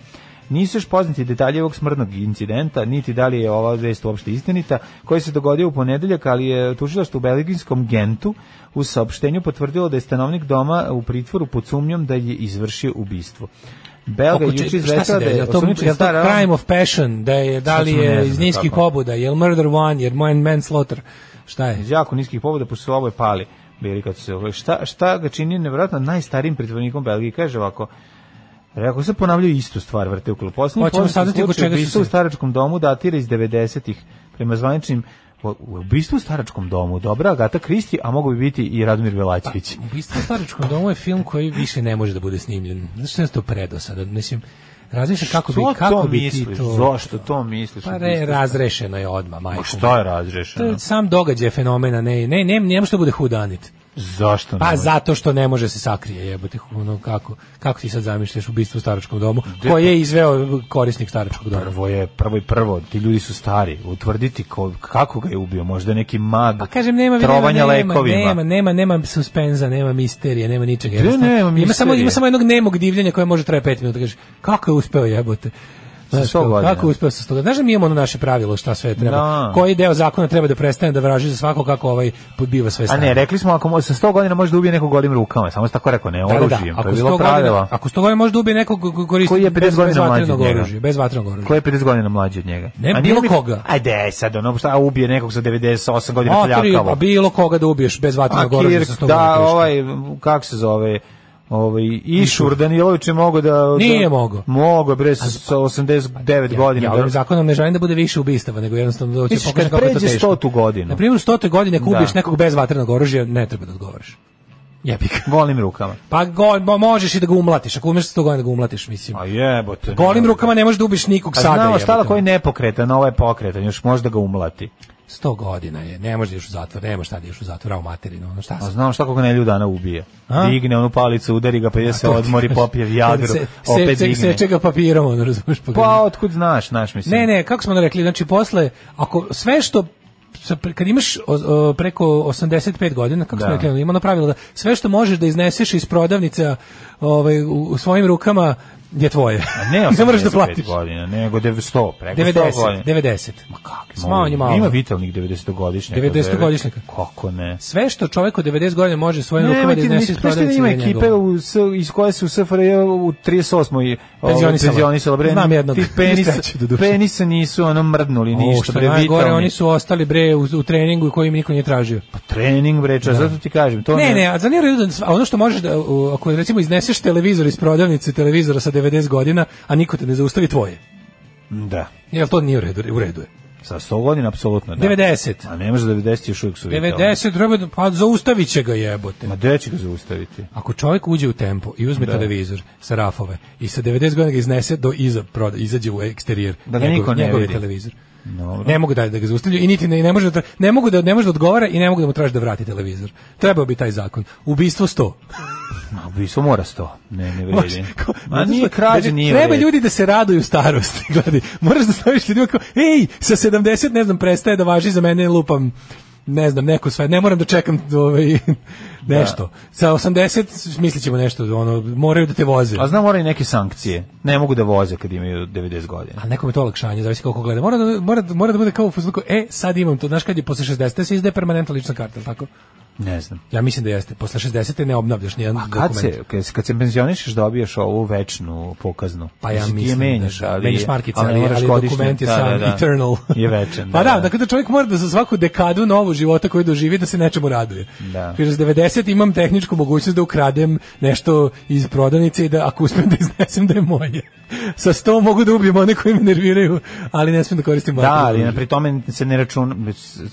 Nisu još poznati detalje ovog smrtnog incidenta, niti da li je ova vest uopšte istinita, koji se dogodio u ponedeljak, ali je što u belgijskom Gentu u saopštenju potvrdilo da je stanovnik doma u pritvoru pod sumnjom da je izvršio ubistvo. Belga je juče izvestila da je osumnjičen za crime of passion, da je da li je iz niskih pobuda, je murder one, je jer mojen slaughter, Šta je? Iz jako niskih pobuda, pošto su oboje pali. Bili kad se ovaj- šta, šta ga čini nevjerojatno najstarijim pritvornikom Belgije, kaže ovako, Rekao se ponavljaju istu stvar vrte u klubu. Poslednji Hoćemo sada ti u staračkom domu datira iz 90-ih. Prema zvaničnim u ubistvu u staračkom domu dobra Agata Kristi, a mogu bi biti i Radomir Velačević. Pa, ubistvu u staračkom domu je film koji više ne može da bude snimljen. Zašto je to predo sada? Mislim, razmišljam kako bi kako bi misliš? ti to zašto to misliš pa re, razrešeno je odma majko šta je razrešeno to je sam događaj fenomena ne ne ne ne može bude hudanit Zašto pa ne? Pa zato što ne može se sakrije, jebote, ono kako kako ti sad zamišljaš ubistvo u staračkom domu? Ko pa- je izveo korisnik staračkog doma? Prvo je, prvo i prvo, ti ljudi su stari, utvrditi ko, kako ga je ubio, možda neki mag. A pa kažem nema trovanja nema, lekovima. Nema, nema, nema, suspenza, nema misterije, nema ničega. Gde, nema, ima samo ima samo jednog nemog divljenja koje može trajati 5 minuta, kažeš kako je uspeo jebote. Znaš, kako uspeo sa 100 Znaš da mi imamo ono naše pravilo šta sve treba. No. Da. Koji deo zakona treba da prestane da vraži za svako kako ovaj podbiva sve stane. A ne, rekli smo ako sa 100 godina može da ubije nekog golim rukama, samo se tako rekao, ne, oružjem. Da, da, da. to je bilo pravilo. Ako 100 godina može da ubije nekog koristi koji je 50 godina mlađi od njega. bez vatrenog oružja. Koji je 50 godina mlađi od njega? Ne, bilo mi... koga. Ajde, sad ono šta ubije nekog sa 98 godina poljakavo. Pa bilo koga da ubiješ bez vatrenog oružja sa 100 godina. Da, ovaj kako se zove? Ovaj i Šur Danilović je mogao da, da- Nije da, mogao. Mogao bre sa, 89 ja, godina. Ja, da. ovim zakonom ne želim da bude više ubistava, nego jednostavno da hoće pokazati kako je to teško. 100. godinu. Na primjer 100. godine ako da. ubiješ nekog bez vatrenog oružja, ne treba da odgovaraš. Jebik. Golim rukama. Pa go, bo, možeš i da ga umlatiš, ako umeš 100 godina da ga umlatiš, mislim. A jebote. Golim rukama ne možeš da ubiš nikog sada. A znamo šta koji nepokretan, ovaj pokretan, još može da ga umlati. 100 godina je, ne možeš još u zatvor, nema šta da još u zatvor, a u materinu, ono šta pa sam. A znam šta kako ne ljudana ubije. A? Digne onu palicu, udari ga, pa je se odmori, popije jagru, opet se, digne. Seče ga papirom, ono razumiješ. Pa, pa otkud znaš, znaš mislim. Ne, ne, kako smo rekli, znači posle, ako sve što kad imaš preko 85 godina, kako da. smo rekli, ima ono pravilo da sve što možeš da izneseš iz prodavnica ovaj, u svojim rukama je tvoje. A ne, ne moraš da platiš. godina, nego 100, preko 90, 100 godina. 90. Ma kako? Smanjimo malo. Ima vitalnih 90 godišnjaka. 90 godišnjaka. Kako ne? Sve što čovjek od 90 godina može svoje rukama da iznese iz prodavnice. Ima ekipe u, iz koje su u SFRJ u 38. penzionisala. Bre, Znam jednog. Ti penisa, penisa nisu ono mrdnuli ništa. Bre, Gore oni su ostali bre u, u treningu koji im niko nije tražio. Pa trening bre, čas, da. zato ti kažem. To ne, ne, ne a zaniraju, da a ono što možeš da, ako recimo izneseš televizor iz prodavnice televizora sa 90 godina, a niko te ne zaustavi tvoje. Da. Jel to nije u redu? U redu je. Sa 100 godina, apsolutno, da. 90. A ne može 90 još uvijek su 90 treba da- pa zaustavit će ga jebote. Ma gde će ga zaustaviti? Ako čovjek uđe u tempo i uzme da. televizor sa rafove i sa 90 godina ga iznese do iza, proda, izađe u eksterijer da ga njegov, niko ne njegov televizor. Dobro. Ne mogu da da ga zaustavljaju i niti ne, ne može da ne mogu da ne može da odgovara i ne mogu da mu traži da vrati televizor. Trebao bi taj zakon. Ubistvo 100. Ma, viso mora sto. Ne, ne vredi. Ma nije krađe, nije Treba ljudi da se raduju starosti, gledaj. Moraš da staviš ljudima kao, ej, sa 70, ne znam, prestaje da važi za mene, lupam ne znam, neko sve, ne moram da čekam ovaj, da. nešto. Sa 80 mislit ćemo nešto, ono, moraju da te voze. A znam, moraju neke sankcije. Ne mogu da voze kad imaju 90 godina. A nekom je to olakšanje, zavisi koliko gleda. Mora da, mora, da, mora da bude kao u fuzluku, e, sad imam to, znaš, kad je posle 60 da se izde permanentna lična karta, tako? Ne znam. Ja mislim da jeste. Posle 60. ne obnavljaš nijedan dokument. kad dokument. se, kad se penzionišeš dobiješ ovu večnu pokaznu? Pa ja mislim je da menjaš, da ali, menjaš markice, ali, ali, ali godišnje, dokument je da, sam da, da, eternal. Je večan. Da, pa da, da, kada da čovjek mora da za svaku dekadu novu života koju doživi da se nečemu raduje. Da. Kaže, 90 imam tehničku mogućnost da ukradem nešto iz prodavnice i da ako uspem da iznesem da je moje. Sa 100 mogu da ubijem one koji me nerviraju, ali ne smem da koristim Da, ali pri tome se ne računa,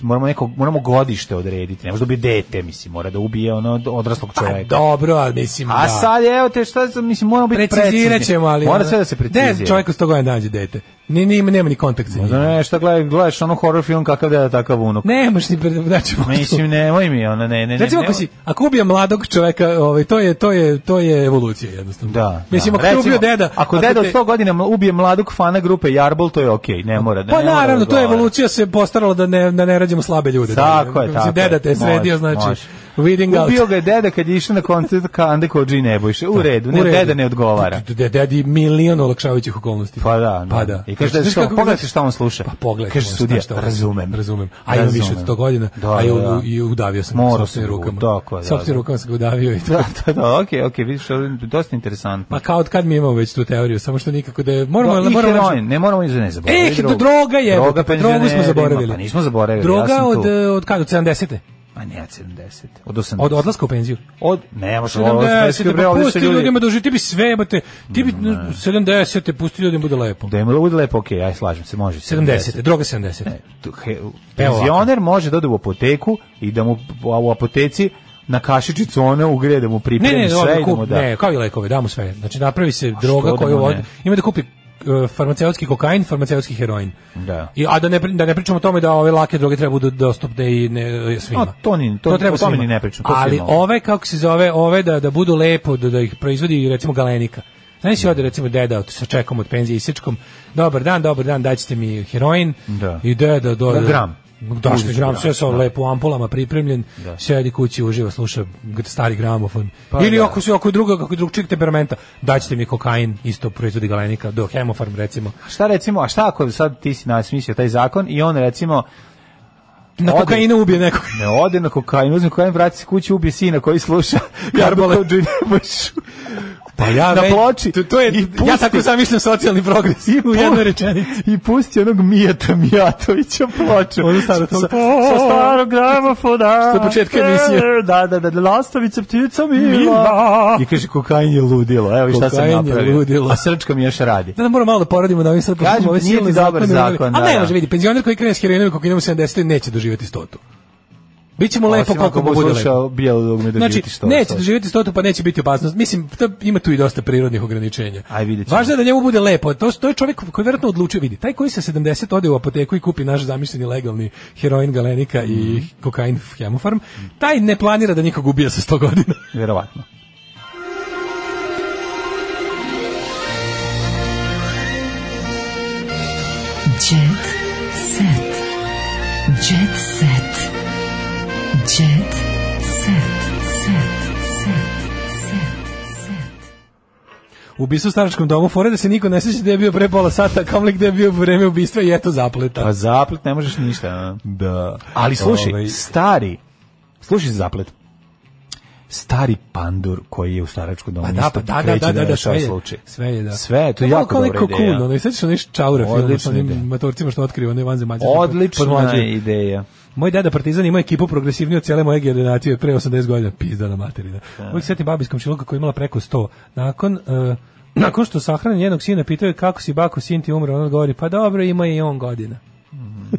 moramo, neko, moramo godište odrediti, ne može da bi dete dete, mislim, mora da ubije ono odraslog pa čoveka. A, dobro, ali mislim, A da. sad, evo te, šta, mislim, moramo biti precizni. Precizirat ćemo, ali... Mora sve da se precizira. Ne, čovjek od 100 godina nađe dete. Ni ni nema ni kontakt sa njim. Ne, šta gledaš, gledaš ono horor film kakav da takav unuk. Ne, možeš ni znači mislim nemoj mi ona ne ne ne. Recimo ako si ako ubija mladog čoveka, ovaj to je to je to je evolucija jednostavno. Da. Mislim da. ako ubio deda, ako deda od 100 godina ubije mladog fana grupe Jarbol, to je okej, pa okay, da- pa ne mora da Pa naravno, to je evolucija se postarala da ne da ne rađamo slabe ljude. Tako da, je, tako. Znači, Deda te sredio, znači. Weeding out. Ubio ga je deda kad je išao na koncert Kande Koji Nebojše. U da. redu, ne, u redu. deda ne odgovara. Dedi milion olakšavajućih okolnosti. Pa da, pa da. da. I kaže da što, šta on sluša. Pa pogledaj. Kaže sudija, razumem. Razumem. A ima više od 100 godina, da, a i da. udavio sam Moro sa rukama. Doko, da, Sopstvenim rukama sam ga udavio i to. Da, da, okej, okej, vidiš, ovo je dosta interesantno. Pa kao od kad mi imamo već tu teoriju, samo što nikako da je, moramo... Da, I moramo, ne moramo iz ne zaboraviti. Eh, droga je, droga, pa, pa smo pa zaboravili. Pa nismo zaboravili, Droga od, eh, od kad, od 70. Ma ne, od 70. Od 80. Od odlaska u penziju. Od ne, možda 70, bre, ovde pa se ljudi ljudima doži, da ti bi sve, jebote, ti bi ne. 70 pusti ljudima da bude lepo. Da im bude lepo, okej, okay, aj slažem se, može. 70, 70 droga 70. Ne, tu, he, penzioner može da ode u apoteku i da mu u apoteci na kašičicu ona ugrije da mu pripremi ne, ne, sve ne, da kup, da... Ne, kao i lekove, da mu sve. Znači napravi se A droga koju vodi. Ima da kupi E, farmaceutski kokain, farmaceutski heroin. Da. I, a da ne, da ne pričamo o tome da ove lake droge treba budu dostupne i ne, e, svima. No, to, ni, to, to treba o tome ni ne pričamo. Ali svima. ove, kako se zove, ove da, da budu lepo, da, da ih proizvodi recimo galenika. Znaš, ode da, recimo deda sa čekom od penzije i sičkom, dobar dan, dobar dan, daćete mi heroin. Da. I deda, do, da, gram dašni gram, sve sa lepo ampulama pripremljen, da. sedi kući, uživa, sluša stari gramofon. Pa, Ili da. ako se ako druga, kako drugčijeg temperamenta, daćete mi kokain, isto proizvodi galenika, do hemofarm recimo. A šta recimo, a šta ako sad ti si nasmislio taj zakon i on recimo na ode, kokainu ubije nekog. Ne ode na kokainu, uzme kokain, vrati se kući, ubije sina koji sluša Karbole. Pa, pa ja na ploči. To, to je, i pusti, ja tako zamišljam socijalni progres i u jednoj rečenici. I pusti onog Mijata Mijatovića ploču. Ono staro, sa, sa starog gramofona. Što je početka emisije. Da, da, da, da lastavica ptica mila. I kaže, kokain je ludilo. Evo šta sam napravio. Ludilo. A srčka mi još radi. Da, da moramo malo da poradimo na ovim sad. Kažem, nije ti dobar zakon. A ne, da, da. može vidi, penzioner koji krene s heroinom i kokainom 70 neće doživjeti stotu. Bićemo lepo kako mu bude lepo. Znači, neće doživjeti stotu, pa neće biti opasnost. Mislim, to ima tu i dosta prirodnih ograničenja. Aj, vidjet ćemo. Važno je da njemu bude lepo. To, to je čovjek koji vjerojatno odlučio, vidi, taj koji se 70 ode u apoteku i kupi naš zamišljeni legalni heroin galenika mm -hmm. i mhm. kokain hemofarm, taj ne planira da nikog ubija sa 100 godina. Vjerovatno. Jet set. Jet set. Jet set, set, set, set. U bistvu staračkom domu fore da se niko ne seća gde je bio pre pola sata, kamoli gde je bio vreme ubistva i eto zapleta. Pa zaplet ne možeš ništa. a? Da. Ali slušaj, Ovaj, stari, slušaj zaplet. Stari pandur koji je u staračkom domu. Pa da, pa da da, da, da, da, da, da, sve je, slučaj. sve je, da. Sve je, to je pa da, jako dobra ideja. Ono, i sećaš onaj čaura film sa Odlična ideja. onim matorcima što otkriva, onaj vanzemaljski. Odlična ideja. Moj deda Partizan ima ekipu progresivniju od cele moje generacije pre 80 godina. Pizda na materina. Da. Uvijek setim babiskom šiluka koja je imala preko 100. Nakon... Uh, nakon što sahrani njenog sina, pitao je kako si bako, sin ti umro, on odgovori, pa dobro, ima i on godina. Mhm.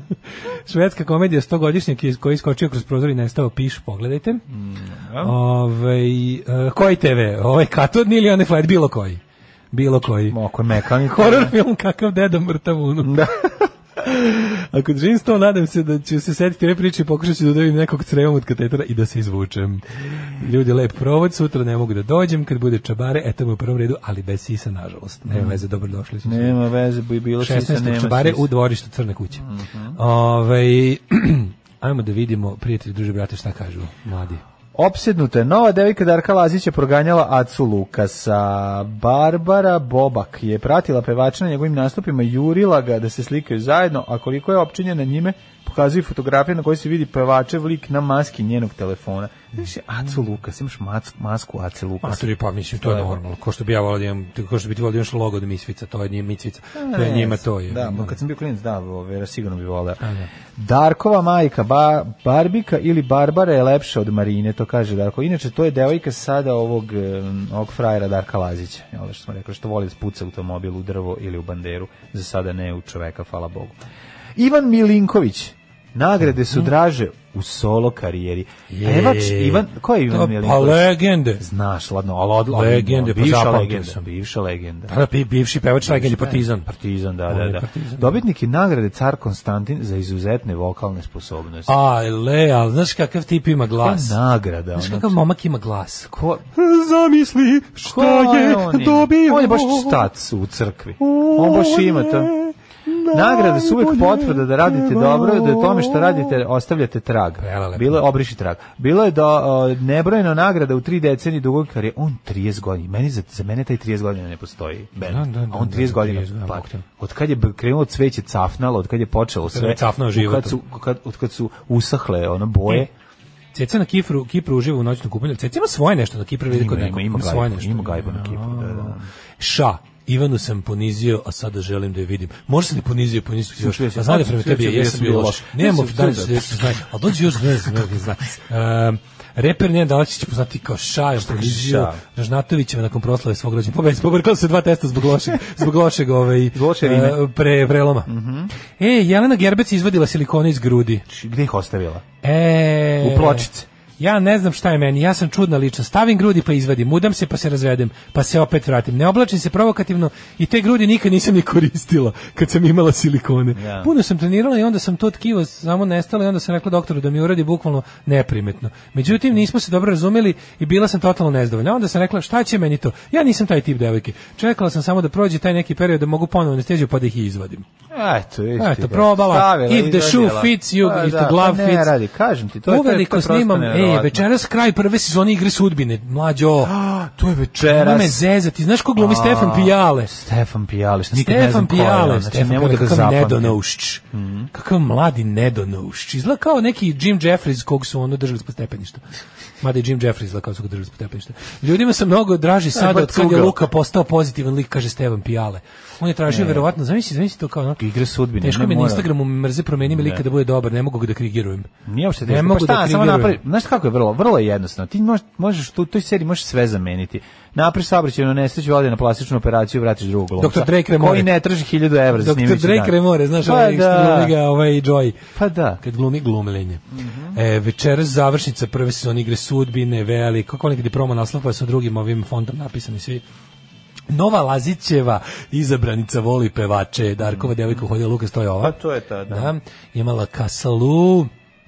Švedska komedija 100-godišnjak koji iskočio kroz prozor i nestao piš, pogledajte. Mm, ja. uh, koji TV? Ovaj katodni ili onaj flat, bilo koji? Bilo koji. Moko mekani. Horor da. film kakav deda mrtav unuk. Da. Ako držim sto, nadam se da ću se setiti ove priče i pokušat ću da udavim nekog crevom od katetera i da se izvučem. Ljudi, lep provod, sutra ne mogu da dođem, kad bude čabare, eto u prvom redu, ali bez sisa, nažalost. Nema mhm. veze, dobrodošli su. Nema veze, bi bilo sisa, nema čabare sisa. u dvorištu Crne kuće. Uh -huh. Ove, ajmo da vidimo, prijatelji, druže, brate, šta kažu mladi. Opsednuta je nova devika Darka Lazića proganjala Acu Lukasa. Barbara Bobak je pratila pevača na njegovim nastupima, jurila ga da se slikaju zajedno, a koliko je opčinjena njime, pokazuju fotografije na kojoj se vidi pevačev lik na maski njenog telefona. Znaš, Acu mm. Lukas, imaš masku, masku Acu Lukas. Maturi, pa mislim, to je normalno. Ko što bi ja volao da imam, ko što bi ti volao da imaš logo od Misvica, to je nije Misvica, to je njima to je. Da, no. Da. kad sam bio klinac, da, vera, sigurno bi volao. Da. Darkova majka, ba, Barbika ili Barbara je lepša od Marine, to kaže Darko. Inače, to je devojka sada ovog, ovog frajera Darka Lazića, jel, što smo rekli, što voli da spuca automobil u drvo ili u banderu, za sada ne u čoveka, hvala Bogu. Ivan Milinković, Nagrade su mhm. draže u solo karijeri. Je. Pevač Ivan, ko je Ivan Milinković? Pa legende. Znaš, ladno, ali od, legende, pa bivša pa legenda. Sam, bivša legenda. Pa da, da, bivši pevač legende Partizan. Partizan, da, da, da. Partizan, da. Dobitnik je nagrade Car Konstantin za izuzetne vokalne sposobnosti. Aj, le, ali znaš kakav tip ima glas? Pa nagrada. Znaš kakav momak ima glas? Ko? Zamisli šta ko je, je dobio. On je baš stac u crkvi. On baš ima to. Nagrade su uvek potvrda da radite dobro, da je tome što radite ostavljate trag. Bilo je obriši trag. Bilo je da nebrojeno nagrada u tri decenije dugog karijere. On 30 godina. Meni za, za mene taj 30 godina ne postoji. Ben. Da, da, da, on 30 da, da, godina. Pa, od kad je krenulo cveće cafnalo, od kad je počelo sve. Kad je cafnao život. Kad su, kad, od kad su usahle ono boje. E, Ceca na Kipru, Kipru uživa u noćnom kupanju. Ceca ima svoje nešto na Kipru, vidi kod nekog. Ima, ima, ima, ima gajba na Kipru, da, da. Ša, Ivanu sam ponizio, a sada želim da je vidim. Možda sam ne ponizio, ponizio pa ti da još. A da znam da prema tebi, jesam bio loš. Nemamo dan sljedeći, znaj. A dođe još dnes, znaj. Um, Reper Nenad Dalačić poznati kao Šaja, ponizio Ražnatovićeva nakon proslave svog rođenja. Pobedi, pobrkali se dva testa zbog lošeg, zbog lošeg ovaj, eh, pre, preloma. Mm -hmm. E, Jelena Gerbec izvadila silikone iz grudi. Gde ih ostavila? E, u pločice. Ja ne znam šta je meni, ja sam čudna ličnost. Stavim grudi pa izvadim, mudam se pa se razvedem, pa se opet vratim. Ne oblačim se provokativno i te grudi nikad nisam ni koristila kad sam imala silikone. Ja. Da. Puno sam trenirala i onda sam to tkivo samo nestalo i onda sam rekla doktoru da mi uradi bukvalno neprimetno. Međutim, nismo se dobro razumeli i bila sam totalno nezdovoljna. Onda sam rekla šta će meni to? Ja nisam taj tip devojke. Čekala sam samo da prođe taj neki period da mogu ponovo na steđu pa da ih izvadim. Eto, isti, Eto, probala. Stavila, if the shoe fits you, pa, if the da, glove pa ne, fits. Radi, kažem ti, to je, to je, to je snimam, ne, Nije, večeras kraj prve sezone igre sudbine, mlađo. to je večeras. Nema zeza, ti Znaš ko glumi Stefan Pijale? Stefan Pijale, što nikad ne znam Pijale, znači ne mogu da ga zapamtim. Mm -hmm. Kakav mladi nedonoušć. Izgleda kao neki Jim Jeffries kog su ono držali ispod stepeništa. Mada je Jim Jeffries izgleda kao su ga držali s poteplište. Ljudima se mnogo draži sada od kad je Luka postao pozitivan lik, kaže Stevan Pijale. On je tražio verovatno, zamisli, zamisli to kao no, igre sudbine. Teško mi na Instagramu mrze promeni me lika da bude dobar, ne mogu ga da krigirujem. Nije uopšte ne pa mogu pa šta, da krigirujem. Samo napravi, znaš kako je vrlo, vrlo je jednostavno. Ti možeš, možeš tu toj seriji možeš sve zameniti napraviš saobraćajnu nesreću, ode na plastičnu operaciju, vratiš drugog glumca. Doktor Drake Remore. Koji ne traži 1000 evra za snimići. Doktor Drake Remore, znaš, pa ovaj, da. ga, ovaj Joy. Pa da. Kad glumi glumljenje. Mm -hmm. e, večeras završnica prve sezone igre sudbine, veli, kako negdje promo naslov, pa sa drugim ovim fondom napisani svi. Nova Lazićeva izabranica voli pevače, Darkova mhm. devojka uhodila Luka Stojova. Pa to je ta, da. da imala Kasalu.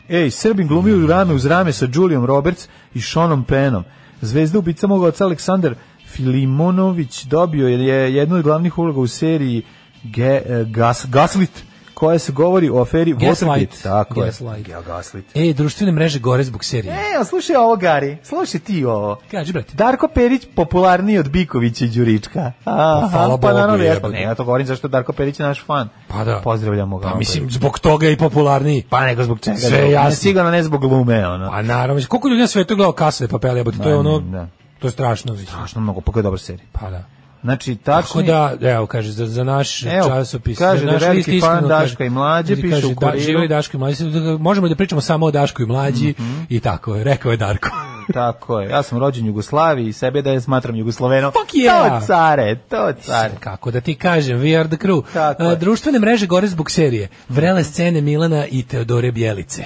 Ej, Srbin glumio mm. rame uz rame sa Julijom Roberts i Seanom Penom. Zvezda ubica mog oca Aleksandar Filimonović dobio je jednu od glavnih uloga u seriji Ge, e, Gas, Gaslit koja se govori o aferi Watergate. Tako Gaslight. je. Gaslight. E, društvene mreže gore zbog serije. E, slušaj ovo, Gari. Slušaj ti ovo. Kaži, brate. Darko Perić popularniji od Bikovića i Đurička. Aha, pa, hvala pa naravno, ja, ne, ja to govorim zašto Darko Perić je naš fan. Pa da. Pozdravljamo ga. Pa, mislim, zbog toga je i popularniji. Pa nego zbog čega. Sve jasno. sigurno ne zbog glume, ono. Pa naravno, koliko ljudi na to gledao kasne papele, to je ono... Da. To je strašno. Strašno mnogo, pa je dobra serija. Pa da. Znači, Tako da, evo, kaže, za, za naš evo, časopis... Kaže, naš da veliki fan Daška i Mlađe, piše u da, kuriru. Da, žive Daško i Mlađe, da, možemo da pričamo samo o Daško i Mlađi mm -hmm. i tako je, rekao je Darko. Mm, tako je, ja sam rođen Jugoslaviji i sebe da je smatram Jugosloveno. Fuck yeah! To care, to care. Kako da ti kažem, we are the crew. Tako uh, društvene mreže gore zbog serije. Vrele scene Milana i Teodore Bjelice.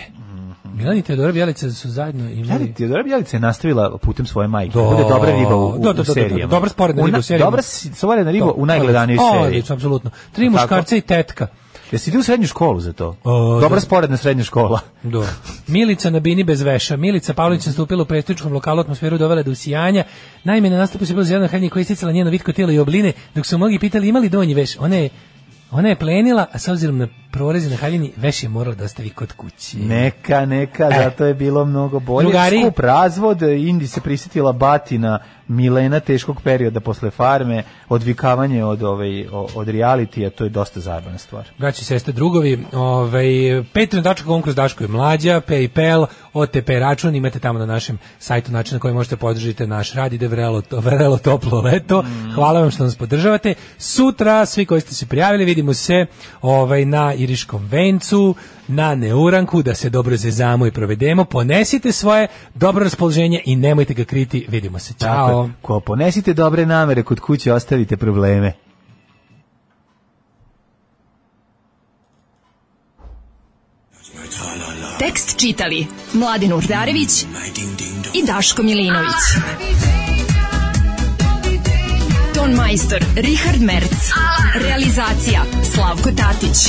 Milan i Teodora Bjelica su zajedno imali... Teodora Bjelica je nastavila putem svoje majke. Do, Bude dobra riba u, do, do, u serijama. Dobra sporedna riba u serijama. Dobra sporedna riba u najgledanijoj seriji. Odlično, apsolutno. Tri muškarca i tetka. Jesi ti u srednju školu za to? O, Dobra da. sporedna srednja škola. Do. Milica na bini bez veša. Milica Pavlović stupila u predstavničkom lokalu atmosferu dovela do usijanja. Naime, na nastupu se bilo zelena haljnja koja je isticala njeno vitko tijelo i obline, dok su mnogi pitali imali donji veš. Ona je Ona je plenila, a s obzirom na proreze na haljini, veš je morala da ostavi kod kući. Neka, neka, e. zato je bilo mnogo bolje. Drugari, Skup razvod, Indi se prisetila batina milena teškog perioda posle farme, odvikavanje od ovaj od reality, realitija, to je dosta zajebana stvar. Braći sestre drugovi, ovaj patreon.com kroz Daško je mlađa, PayPal, OTP račun imate tamo na našem sajtu način na koji možete podržiti naš rad ide vrelo, vrelo toplo leto. Mm. Hvala vam što nas podržavate. Sutra svi koji ste se prijavili vidimo se ovaj na Iriškom vencu na neuranku, da se dobro zezamo i provedemo. Ponesite svoje dobro raspoloženje i nemojte ga kriti. Vidimo se. Ćao. Ko ponesite dobre namere kod kuće, ostavite probleme. Tekst čitali Mladin Urdarević i Daško Milinović. Ton majstor Richard Merc. Realizacija Slavko Tatić